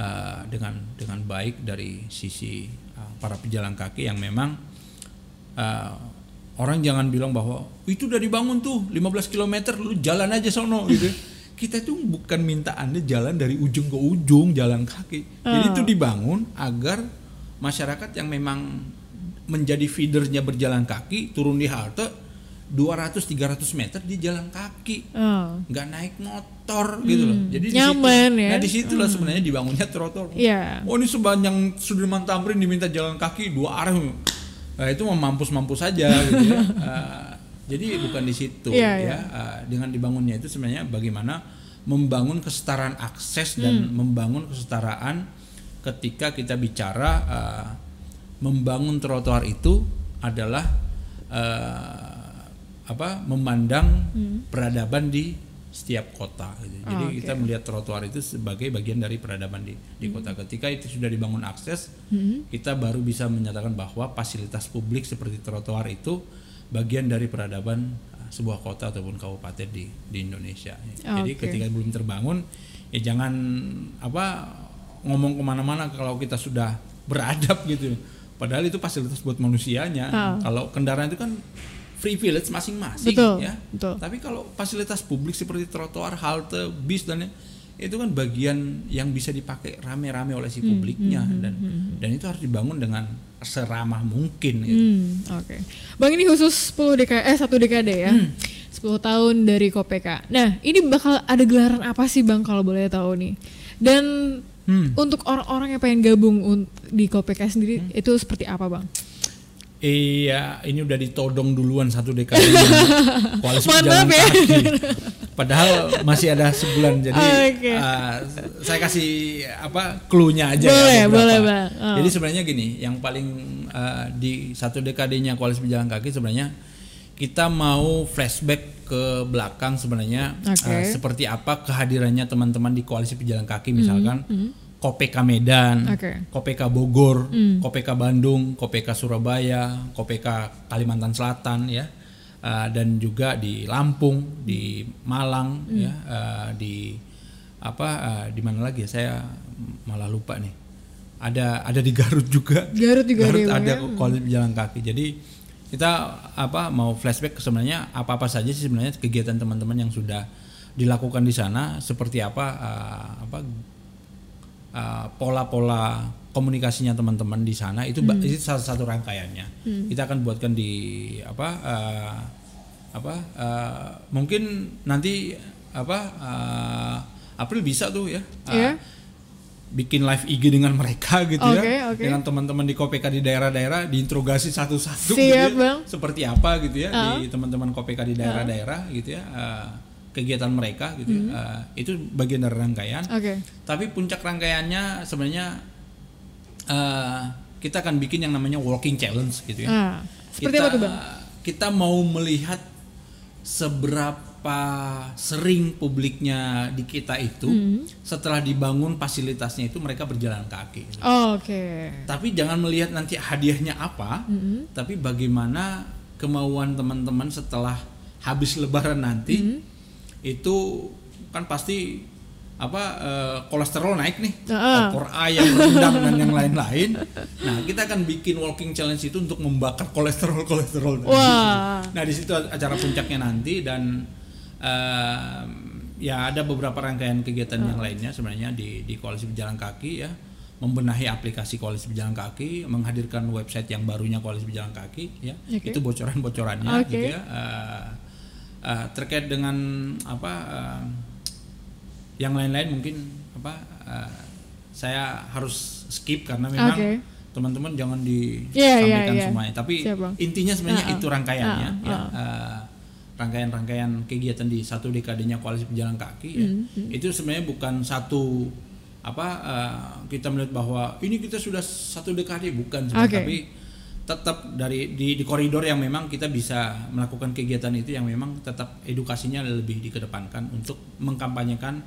uh, dengan dengan baik dari sisi uh, para pejalan kaki yang memang uh, orang jangan bilang bahwa itu udah dibangun tuh 15 km lu jalan aja sono gitu. Kita itu bukan minta Anda jalan dari ujung ke ujung jalan kaki. Jadi itu dibangun agar masyarakat yang memang menjadi feedernya berjalan kaki turun di halte 200-300 meter di jalan kaki Oh. nggak naik motor gitu loh. Jadi di Nyaman situ, ya. Nah di situlah sebenarnya dibangunnya trotoar. Iya. Oh ini sepanjang Sudirman Tamrin diminta jalan kaki dua arah. Nah, itu mau mampus-mampus saja gitu ya. Eh, jadi bukan di situ Iya, ya. Eh, dengan dibangunnya itu sebenarnya bagaimana membangun kesetaraan akses dan Hmm. membangun kesetaraan ketika kita bicara eh, membangun trotoar itu adalah eh, apa memandang peradaban di setiap kota gitu. Jadi Oh, oke. kita melihat trotoar itu sebagai bagian dari peradaban di, di kota. Ketika itu sudah dibangun akses, kita baru bisa menyatakan bahwa fasilitas publik seperti trotoar itu bagian dari peradaban uh, sebuah kota ataupun kabupaten di di Indonesia. Jadi Oke. ketika belum terbangun, ya jangan apa ngomong ke mana-mana kalau kita sudah beradab gitu. Padahal itu fasilitas buat manusianya. Ah. Kalau kendaraan itu kan privilege masing-masing Betul, ya. betul. Tapi kalau fasilitas publik seperti trotoar, halte, bis dan itu kan bagian yang bisa dipakai rame-rame oleh Hmm, si publiknya dan dan itu harus dibangun dengan seramah mungkin gitu. Hmm, oke. Bang ini khusus 10 dekade eh satu dekade ya. Hmm. 10 tahun dari Kopeka. Nah, ini bakal ada gelaran apa sih Bang kalau boleh tahu nih? Dan Hmm. untuk orang-orang yang pengen gabung un- di Kopeka sendiri itu seperti apa, Bang? Iya, ini udah ditodong duluan satu dekade koalisi maaf ya. kaki. Padahal masih ada sebulan, jadi Oke. uh, saya kasih apa clue-nya aja Boleh, ya. beberapa. boleh, Bang. Oh. Jadi sebenarnya gini, yang paling uh, di satu dekadenya koalisi pejalan kaki sebenarnya kita mau flashback ke belakang sebenarnya Oke. uh, seperti apa kehadirannya teman-teman di koalisi pejalan kaki misalkan Kopeka Medan. Kopeka Bogor. Kopeka Bandung, Kopeka Surabaya, Kopeka Kalimantan Selatan ya, Uh, dan juga di Lampung, di Malang Hmm. ya, uh, di apa uh, di mana lagi ya? saya malah lupa nih. Ada ada di Garut juga. Garut juga ada Bang, ada ya? koalisi pejalan kaki. Jadi kita apa mau flashback sebenarnya apa apa saja sih sebenarnya kegiatan teman-teman yang sudah dilakukan di sana seperti apa uh, apa uh, pola-pola komunikasinya teman-teman di sana itu ba- itu salah satu rangkaiannya kita akan buatkan di apa uh, apa uh, mungkin nanti apa uh, April bisa tuh ya uh, Iya. bikin live IG dengan mereka gitu Oke, ya oke. dengan teman-teman di KPK di daerah-daerah diinterogasi satu-satu Siap, gitu ya. Bang. seperti apa gitu ya Ah. di teman-teman KPK di daerah-daerah gitu ya uh, kegiatan mereka gitu Hmm. ya. Uh, itu bagian dari rangkaian Oke. tapi puncak rangkaiannya sebenarnya eh, kita akan bikin yang namanya walking challenge gitu ya. Ah, seperti kita, apa tuh, Bang? Kita mau melihat seberapa sering publiknya di kita itu Hmm. setelah dibangun fasilitasnya itu mereka berjalan kaki. gitu. Oke. Tapi jangan melihat nanti hadiahnya apa, Hmm. tapi bagaimana kemauan teman-teman setelah habis lebaran nanti Hmm. Itu kan pasti apa eh, kolesterol naik nih, opor ayam rendang dan yang lain-lain. Nah kita akan bikin walking challenge itu untuk membakar kolesterol kolesterol. Wah. Nah di situ acara puncaknya nanti dan em, ya ada beberapa rangkaian kegiatan yang lainnya sebenarnya di di koalisi pejalan kaki ya membenahi aplikasi koalisi pejalan kaki, menghadirkan website yang barunya koalisi pejalan kaki ya Oke. itu bocoran-bocorannya Oke. gitu ya Eh, eh, terkait dengan apa eh, yang lain-lain mungkin apa eh, saya harus skip karena memang Oke. teman-teman jangan disampaikan iya, iya. semuanya tapi Siap, Bang. intinya sebenarnya ah. itu rangkaiannya Ah, ya ah. Eh, rangkaian-rangkaian kegiatan di satu dekadenya koalisi pejalan kaki ya Hmm, itu sebenarnya bukan satu apa eh, kita melihat bahwa ini kita sudah satu dekade bukan Oke. tapi tetap dari di, di koridor yang memang kita bisa melakukan kegiatan itu yang memang tetap edukasinya lebih dikedepankan untuk mengkampanyekan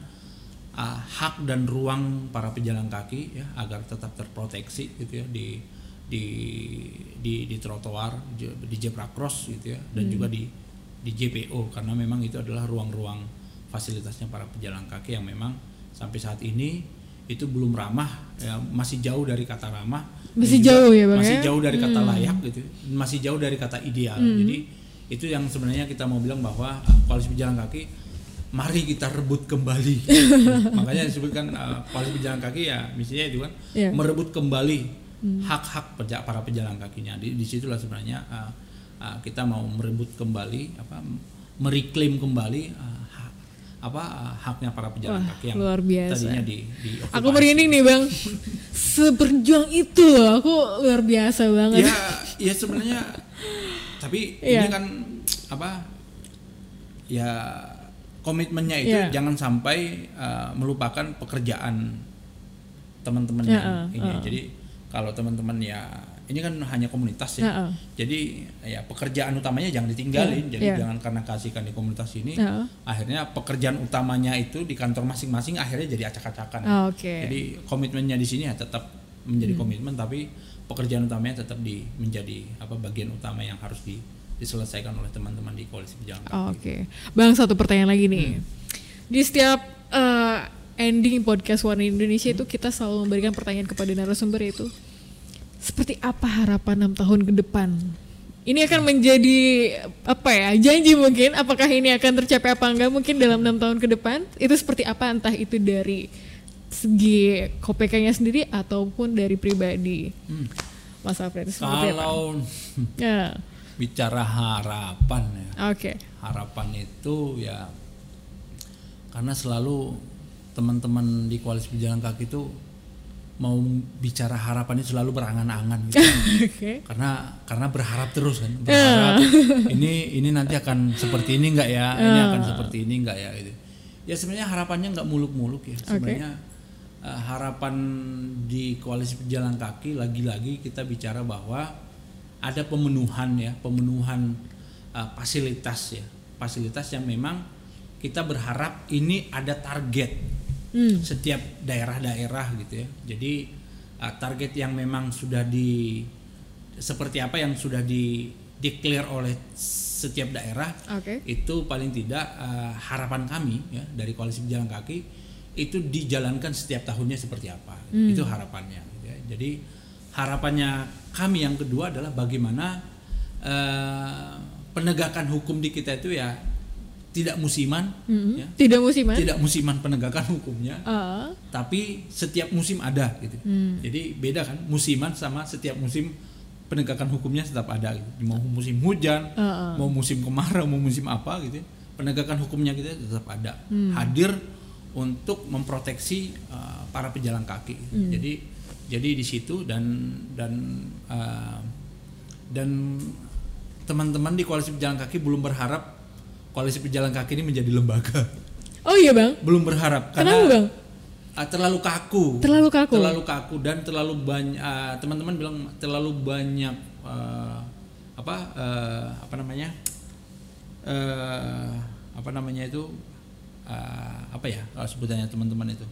uh, hak dan ruang para pejalan kaki ya agar tetap terproteksi gitu ya di di di di trotoar di zebra cross gitu ya dan juga di di JPO karena memang itu adalah ruang-ruang fasilitasnya para pejalan kaki yang memang sampai saat ini itu belum ramah ya masih jauh dari kata ramah Masih juga jauh ya, Bang, masih ya? jauh dari kata Hmm. layak gitu masih jauh dari kata ideal Hmm. jadi itu yang sebenarnya kita mau bilang bahwa uh, koalisi pejalan kaki mari kita rebut kembali makanya disebutkan uh, koalisi pejalan kaki ya misinya itu kan Iya. merebut kembali hak-hak peja- para pejalan kakinya di di situlah sebenarnya uh, uh, kita mau merebut kembali apa mereklaim kembali uh, apa haknya para pejalan Wah, kaki yang luar biasa. tadinya di, di Aku merinding nih bang, seberjuang itu loh, aku luar biasa banget. ya ya sebenarnya tapi Iya. ini kan apa ya komitmennya itu Iya. jangan sampai uh, melupakan pekerjaan teman-teman Ya, yang uh, ini uh. jadi kalau teman-teman ya ini kan hanya komunitas ya Ya, uh. jadi ya pekerjaan utamanya jangan ditinggalin Iya, jadi iya. jangan karena kasihkan di komunitas ini Ya. akhirnya pekerjaan utamanya itu di kantor masing-masing akhirnya jadi acak-acakan Ah, Oke. Hmm. jadi komitmennya di sini ya tetap menjadi komitmen tapi pekerjaan utamanya tetap di menjadi apa bagian utama yang harus di- diselesaikan oleh teman-teman di koalisi pejalan kaki. Oh, Oke, Bang satu pertanyaan lagi nih. Di setiap eh, ending podcast Warna Indonesia itu kita selalu memberikan pertanyaan kepada narasumber yaitu seperti apa harapan enam tahun ke depan? Ini akan menjadi apa ya janji mungkin? Apakah ini akan tercapai apa enggak mungkin dalam enam tahun ke depan? Itu seperti apa? Entah itu dari segi KPK-nya sendiri ataupun dari pribadi. Mas Alfred itu seperti apa? Kalau Ya, bicara harapan ya, oke. harapan itu ya karena selalu teman-teman di koalisi pejalan kaki itu mau bicara harapan itu selalu berangan-angan gitu. Oke. karena karena berharap terus kan berharap. Ini ini nanti akan seperti ini enggak ya? Ini akan seperti ini enggak ya? Gitu. Ya sebenarnya harapannya nggak muluk-muluk ya. Sebenarnya eh, harapan di koalisi pejalan kaki lagi-lagi kita bicara bahwa ada pemenuhan ya pemenuhan eh, fasilitas ya. Fasilitas yang memang kita berharap ini ada target Hmm. setiap daerah-daerah gitu ya. Jadi uh, target yang memang sudah di seperti apa yang sudah di declare oleh setiap daerah Oke. itu paling tidak uh, harapan kami ya dari koalisi pejalan kaki itu dijalankan setiap tahunnya seperti apa. Itu harapannya gitu ya. Jadi harapannya kami yang kedua adalah bagaimana uh, penegakan hukum di kita itu ya tidak musiman Mm-mm. ya. Tidak musiman? Tidak musiman penegakan hukumnya Ah, tapi setiap musim ada gitu. Hmm. Jadi beda kan musiman sama setiap musim penegakan hukumnya tetap ada gitu. Mau musim hujan, ah. mau musim kemarau, mau musim apa gitu. ya, Penegakan hukumnya kita tetap ada. Hmm. Hadir untuk memproteksi uh, para pejalan kaki. Hmm. Jadi jadi di situ dan dan uh, dan teman-teman di koalisi pejalan kaki belum berharap koalisi pejalan kaki ini menjadi lembaga. Oh iya bang, Belum berharap kenapa bang? Ah, terlalu kaku. Terlalu kaku? Terlalu kaku dan terlalu banyak teman-teman bilang terlalu banyak ah, apa eh, apa namanya? eh apa namanya itu ah, apa ya kalau sebutannya teman-teman itu.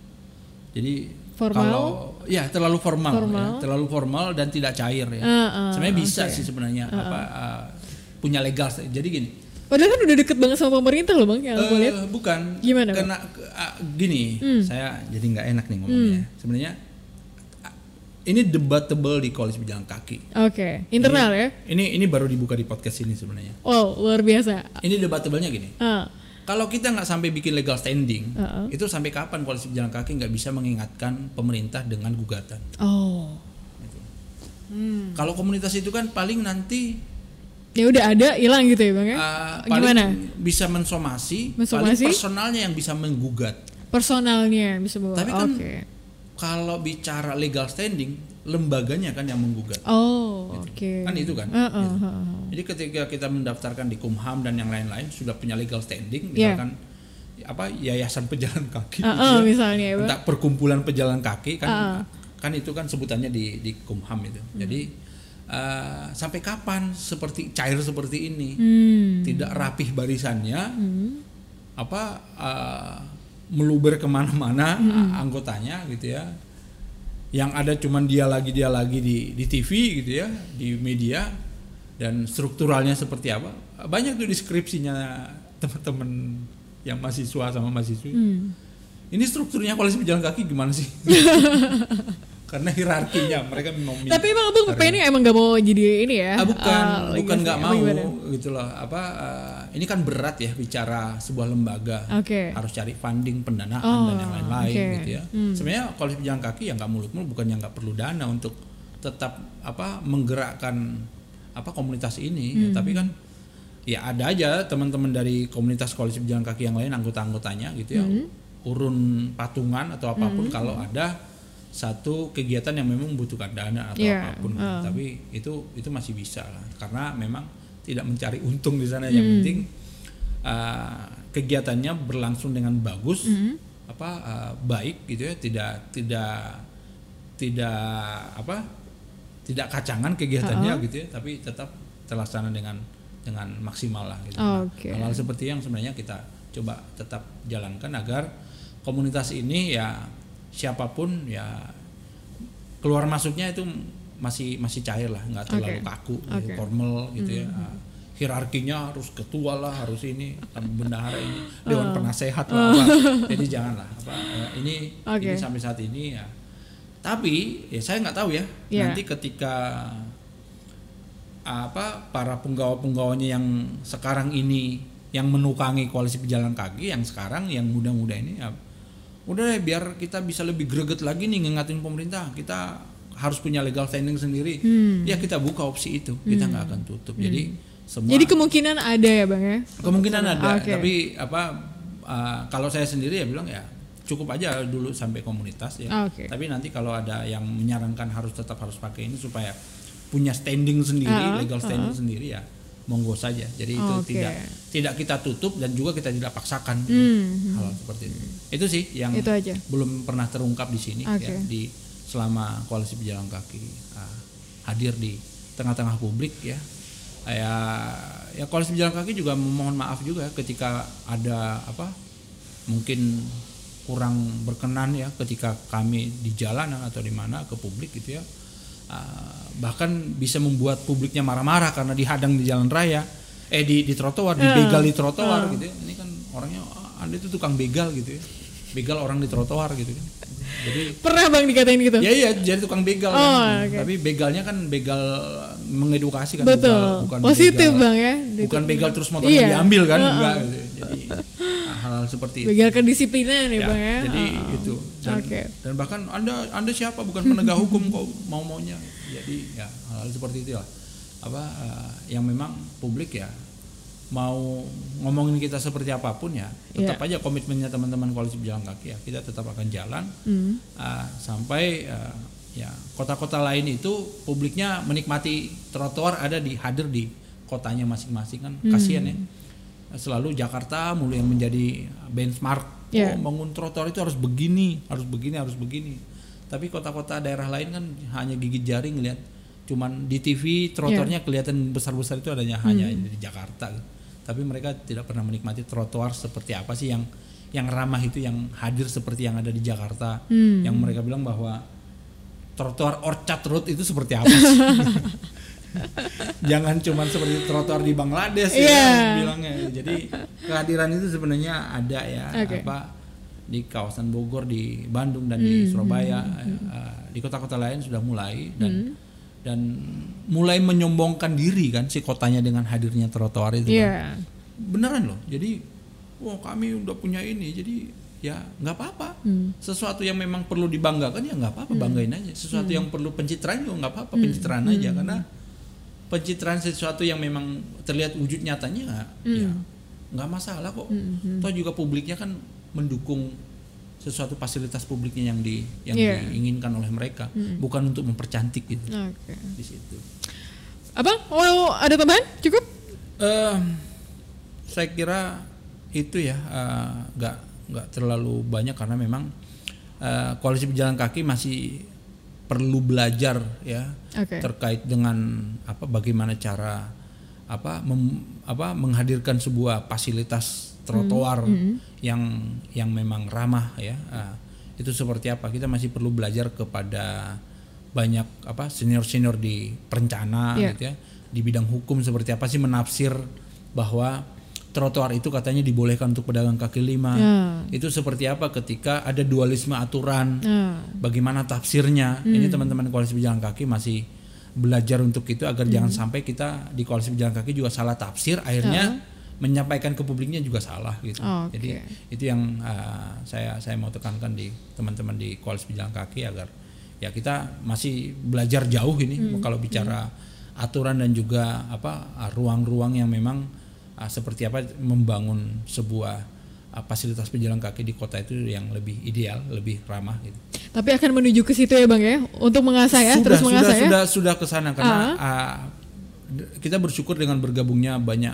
Jadi Formal? kalau ya terlalu formal, Formal. ya, terlalu formal dan tidak cair ya. Ah, ah, Sebenarnya bisa oke. sih sebenarnya apa ah, punya legal. Jadi gini, Padahal kan udah deket banget sama pemerintah loh bang, yang aku lihat. Bukan. Gimana, Karena ah, gini, saya jadi nggak enak nih ngomongnya. Sebenarnya ah, ini debatable di koalisi pejalan kaki. Oke, internal ya? Ini ini baru dibuka di podcast ini sebenarnya. Wow, luar biasa. Ini debatable-nya gini. Ah, Kalau kita nggak sampai bikin legal standing, Ah, ah. itu sampai kapan koalisi pejalan kaki nggak bisa mengingatkan pemerintah dengan gugatan? oh, Kalau komunitas itu kan paling nanti ya udah ada hilang gitu ya bang ya? paling Gimana? bisa mensomasi, Mensomasi? paling personalnya yang bisa menggugat. Personalnya bisa bawa. Tapi kan Oke. kalau bicara legal standing, lembaganya kan yang menggugat. Oh, oke. Kan itu kan. Ah, Gitu. ah, ah. Jadi ketika kita mendaftarkan di Kumham dan yang lain-lain sudah punya legal standing, Iya. misalkan apa yayasan pejalan kaki, gitu ah, ya. misalnya ya bang. entah perkumpulan pejalan kaki kan, Ah, ah. kan itu kan sebutannya di di Kumham itu. Hmm. Jadi eh, sampai kapan seperti cair seperti ini, Hmm. tidak rapih barisannya, Hmm. apa eh, meluber ke mana-mana Hmm. anggotanya gitu ya yang ada cuman dia lagi dia lagi di di TV gitu ya di media dan strukturalnya seperti apa banyak tuh deskripsinya teman-teman yang mahasiswa sama mahasiswi Hmm. ini strukturnya koalisi pejalan kaki gimana sih karena hierarkinya mereka mau mi- Tapi emang abang ini emang gak mau jadi ini ya? Ah, bukan Ah, bukan nggak mau gitu loh apa eh, ini kan berat ya bicara sebuah lembaga Oke. harus cari funding pendanaan Oh, dan yang lain-lain oke. gitu ya Hmm. sebenarnya koalisi pejalan kaki yang nggak muluk-muluk bukan yang nggak perlu dana untuk tetap apa menggerakkan apa komunitas ini Hmm. ya, tapi kan ya ada aja teman-teman dari komunitas koalisi pejalan kaki yang lain anggota-anggotanya gitu ya Hmm. urun patungan atau apa pun kalau ada satu kegiatan yang memang membutuhkan dana atau Iya, apa pun ah. tapi itu itu masih bisa lah karena memang tidak mencari untung di sana yang Hmm. penting uh, kegiatannya berlangsung dengan bagus Hmm. apa uh, baik gitu ya tidak tidak tidak apa tidak kacangan kegiatannya Uh-uh. gitu ya tapi tetap terlaksana dengan dengan maksimal lah gitu. Oke. Nah, hal-hal seperti yang sebenarnya kita coba tetap jalankan agar komunitas ini ya siapa pun ya keluar masuknya itu masih masih cair lah nggak terlalu Oke. kaku gitu, Oke. formal gitu ya Ah, hierarkinya harus ketua lah harus ini bendahara ini Oh. dewan penasehat lah apa. jadi janganlah apa eh, ini Oke. ini sampai saat ini ya tapi ya saya nggak tahu ya Iya. nanti ketika apa para penggawa-penggawanya yang sekarang ini yang menukangi koalisi pejalan kaki yang sekarang yang muda-muda ini ya udah deh biar kita bisa lebih greget lagi nih ngingatin pemerintah. Kita harus punya legal standing sendiri. Ya kita buka opsi itu. Kita nggak akan tutup. Jadi semua Jadi kemungkinan ada ya bang ya? kemungkinan ada. Oke. tapi apa uh, kalau saya sendiri ya bilang ya cukup aja dulu sampai komunitas ya. Oke. tapi nanti kalau ada yang menyarankan harus tetap harus pakai ini supaya punya standing sendiri Ah, legal standing sendiri ya monggo saja jadi itu Oke. tidak tidak kita tutup dan juga kita tidak paksakan Hmm, hal seperti itu itu sih yang Itu aja. belum pernah terungkap di sini Oke. ya di selama koalisi pejalan kaki ah, hadir di tengah-tengah publik ya ya ya koalisi pejalan kaki juga memohon maaf juga ketika ada apa mungkin kurang berkenan ya ketika kami di jalanan atau di mana ke publik gitu ya Ah, bahkan bisa membuat publiknya marah-marah karena dihadang di jalan raya eh di di trotoar dibegal di trotoar gitu ya ini kan orangnya "Ah, anda itu tukang begal gitu ya begal orang di trotoar gitu kan jadi Pernah bang dikatain gitu? ya iya jadi tukang begal Oh, kan. oke. tapi begalnya kan begal mengedukasi kan Betul. bukan Positif begal, bang ya. bukan begal terus motornya Iya. diambil kan Heeh. enggak gitu. jadi hal-hal seperti itu kedisiplinan ya, Ya, bang ya. jadi Oh. itu dan, Oke. dan bahkan anda anda siapa bukan penegak hukum kok mau maunya jadi ya hal, seperti itu lah apa eh, yang memang publik ya mau ngomongin kita seperti apa pun ya tetap Iya. aja komitmennya teman-teman koalisi pejalan kaki ya kita tetap akan jalan Hmm. uh, sampai uh, ya kota-kota lain itu publiknya menikmati trotoar ada di hadir di kotanya masing-masing kan kasihan ya selalu Jakarta mulu yang menjadi benchmark. Ya. oh bangun trotoar itu harus begini harus begini harus begini. Tapi kota-kota daerah lain kan hanya gigit jari ngelihat cuman di TV trotoarnya kelihatan besar-besar itu adanya hanya di Jakarta. Tapi mereka tidak pernah menikmati trotoar seperti apa sih yang yang ramah itu yang hadir seperti yang ada di Jakarta. Hmm. yang mereka bilang bahwa trotoar Orchard Road itu seperti apa sih jangan cuman seperti trotoar di Bangladesh Iya. ya bilangnya jadi kehadiran itu sebenarnya ada ya Oke. apa di kawasan Bogor di Bandung dan di Hmm, Surabaya eh, di kota-kota lain sudah mulai dan Hmm. dan mulai menyombongkan diri kan si kotanya dengan hadirnya trotoar itu kan. Iya. beneran loh jadi wah kami udah punya ini jadi ya nggak apa-apa Hmm. sesuatu yang memang perlu dibanggakan ya nggak apa-apa banggain aja sesuatu Hmm. yang perlu pencitraan juga nggak apa-apa pencitraan aja karena pencitraan sesuatu yang memang terlihat wujud nyatanya ya Hmm. nggak masalah kok toh juga publiknya kan mendukung sesuatu fasilitas publiknya yang di yang Iya. diinginkan oleh mereka bukan untuk mempercantik gitu Oke. di situ Abang, mau ada tambahan? Cukup? Eh, saya kira itu ya eh, nggak nggak terlalu banyak karena memang eh, koalisi pejalan kaki masih perlu belajar ya Oke. terkait dengan apa bagaimana cara apa mem- apa menghadirkan sebuah fasilitas trotoar yang yang memang ramah ya Ah, itu seperti apa kita masih perlu belajar kepada banyak apa senior senior di perencana Iya. gitu ya di bidang hukum seperti apa sih menafsir bahwa trotoar itu katanya dibolehkan untuk pedagang kaki lima. Ya. itu seperti apa ketika ada dualisme aturan? Nah, bagaimana tafsirnya? Ini teman-teman koalisi pejalan kaki masih belajar untuk itu agar jangan sampai kita di koalisi pejalan kaki juga salah tafsir akhirnya menyampaikan ke publiknya juga salah gitu. Oke. jadi itu yang uh, saya saya mau tekankan di teman-teman di koalisi pejalan kaki agar ya kita masih belajar jauh ini kalau bicara aturan dan juga apa uh, ruang-ruang yang memang uh, seperti apa membangun sebuah uh, fasilitas pejalan kaki di kota itu yang lebih ideal lebih ramah gitu tapi akan menuju ke situ ya bang ya, untuk mengasah ya, sudah, terus sudah, mengasah ya. sudah, sudah ke sana karena ah, d- kita bersyukur dengan bergabungnya banyak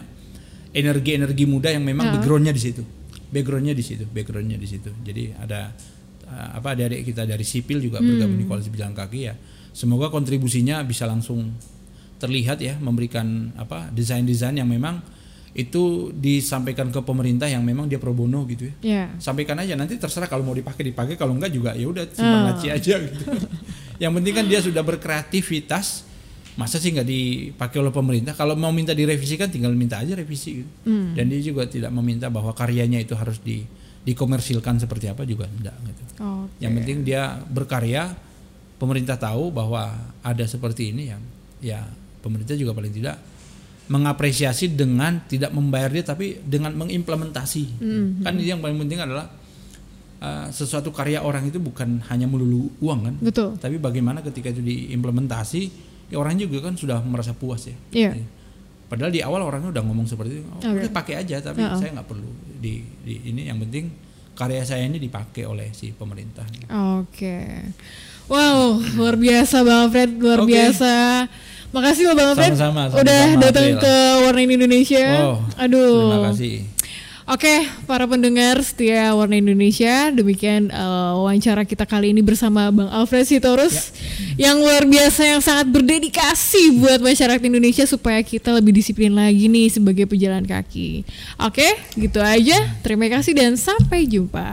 energi-energi muda yang memang Ah. backgroundnya di situ, backgroundnya di situ, backgroundnya di situ. Jadi ada ah, apa adik kita dari sipil juga bergabung di Hmm. koalisi pejalan kaki ya. Semoga kontribusinya bisa langsung terlihat ya, memberikan apa desain-desain yang memang itu disampaikan ke pemerintah yang memang dia pro bono gitu ya Ya. sampaikan aja nanti terserah kalau mau dipakai dipakai kalau enggak juga ya udah simpan Ah. laci aja gitu. yang penting kan dia sudah berkreativitas masa sih nggak dipakai oleh pemerintah kalau mau minta direvisikan tinggal minta aja revisi gitu. dan dia juga tidak meminta bahwa karyanya itu harus di dikomersilkan seperti apa juga enggak gitu Oke. yang penting dia berkarya pemerintah tahu bahwa ada seperti ini ya ya pemerintah juga paling tidak mengapresiasi dengan tidak membayar dia tapi dengan mengimplementasi kan yang paling penting adalah uh, sesuatu karya orang itu bukan hanya melulu uang kan Betul. tapi bagaimana ketika itu diimplementasi ya orang juga kan sudah merasa puas ya Iya. padahal di awal orangnya udah ngomong seperti itu oh, Oke. udah pakai aja tapi Uh-uh. saya nggak perlu di, di ini yang penting karya saya ini dipakai oleh si pemerintah Oke. Wow, luar biasa Bang Alfred, luar Oke. biasa. Makasih loh Bang Alfred Sama-sama, udah datang ke Warna Indonesia. oh Aduh. terima kasih Oke, para pendengar setia Warna Indonesia, demikian eh, wawancara kita kali ini bersama Bang Alfred Sitorus Ya. yang luar biasa yang sangat berdedikasi buat masyarakat Indonesia supaya kita lebih disiplin lagi nih sebagai pejalan kaki. Oke, gitu aja. Terima kasih dan sampai jumpa.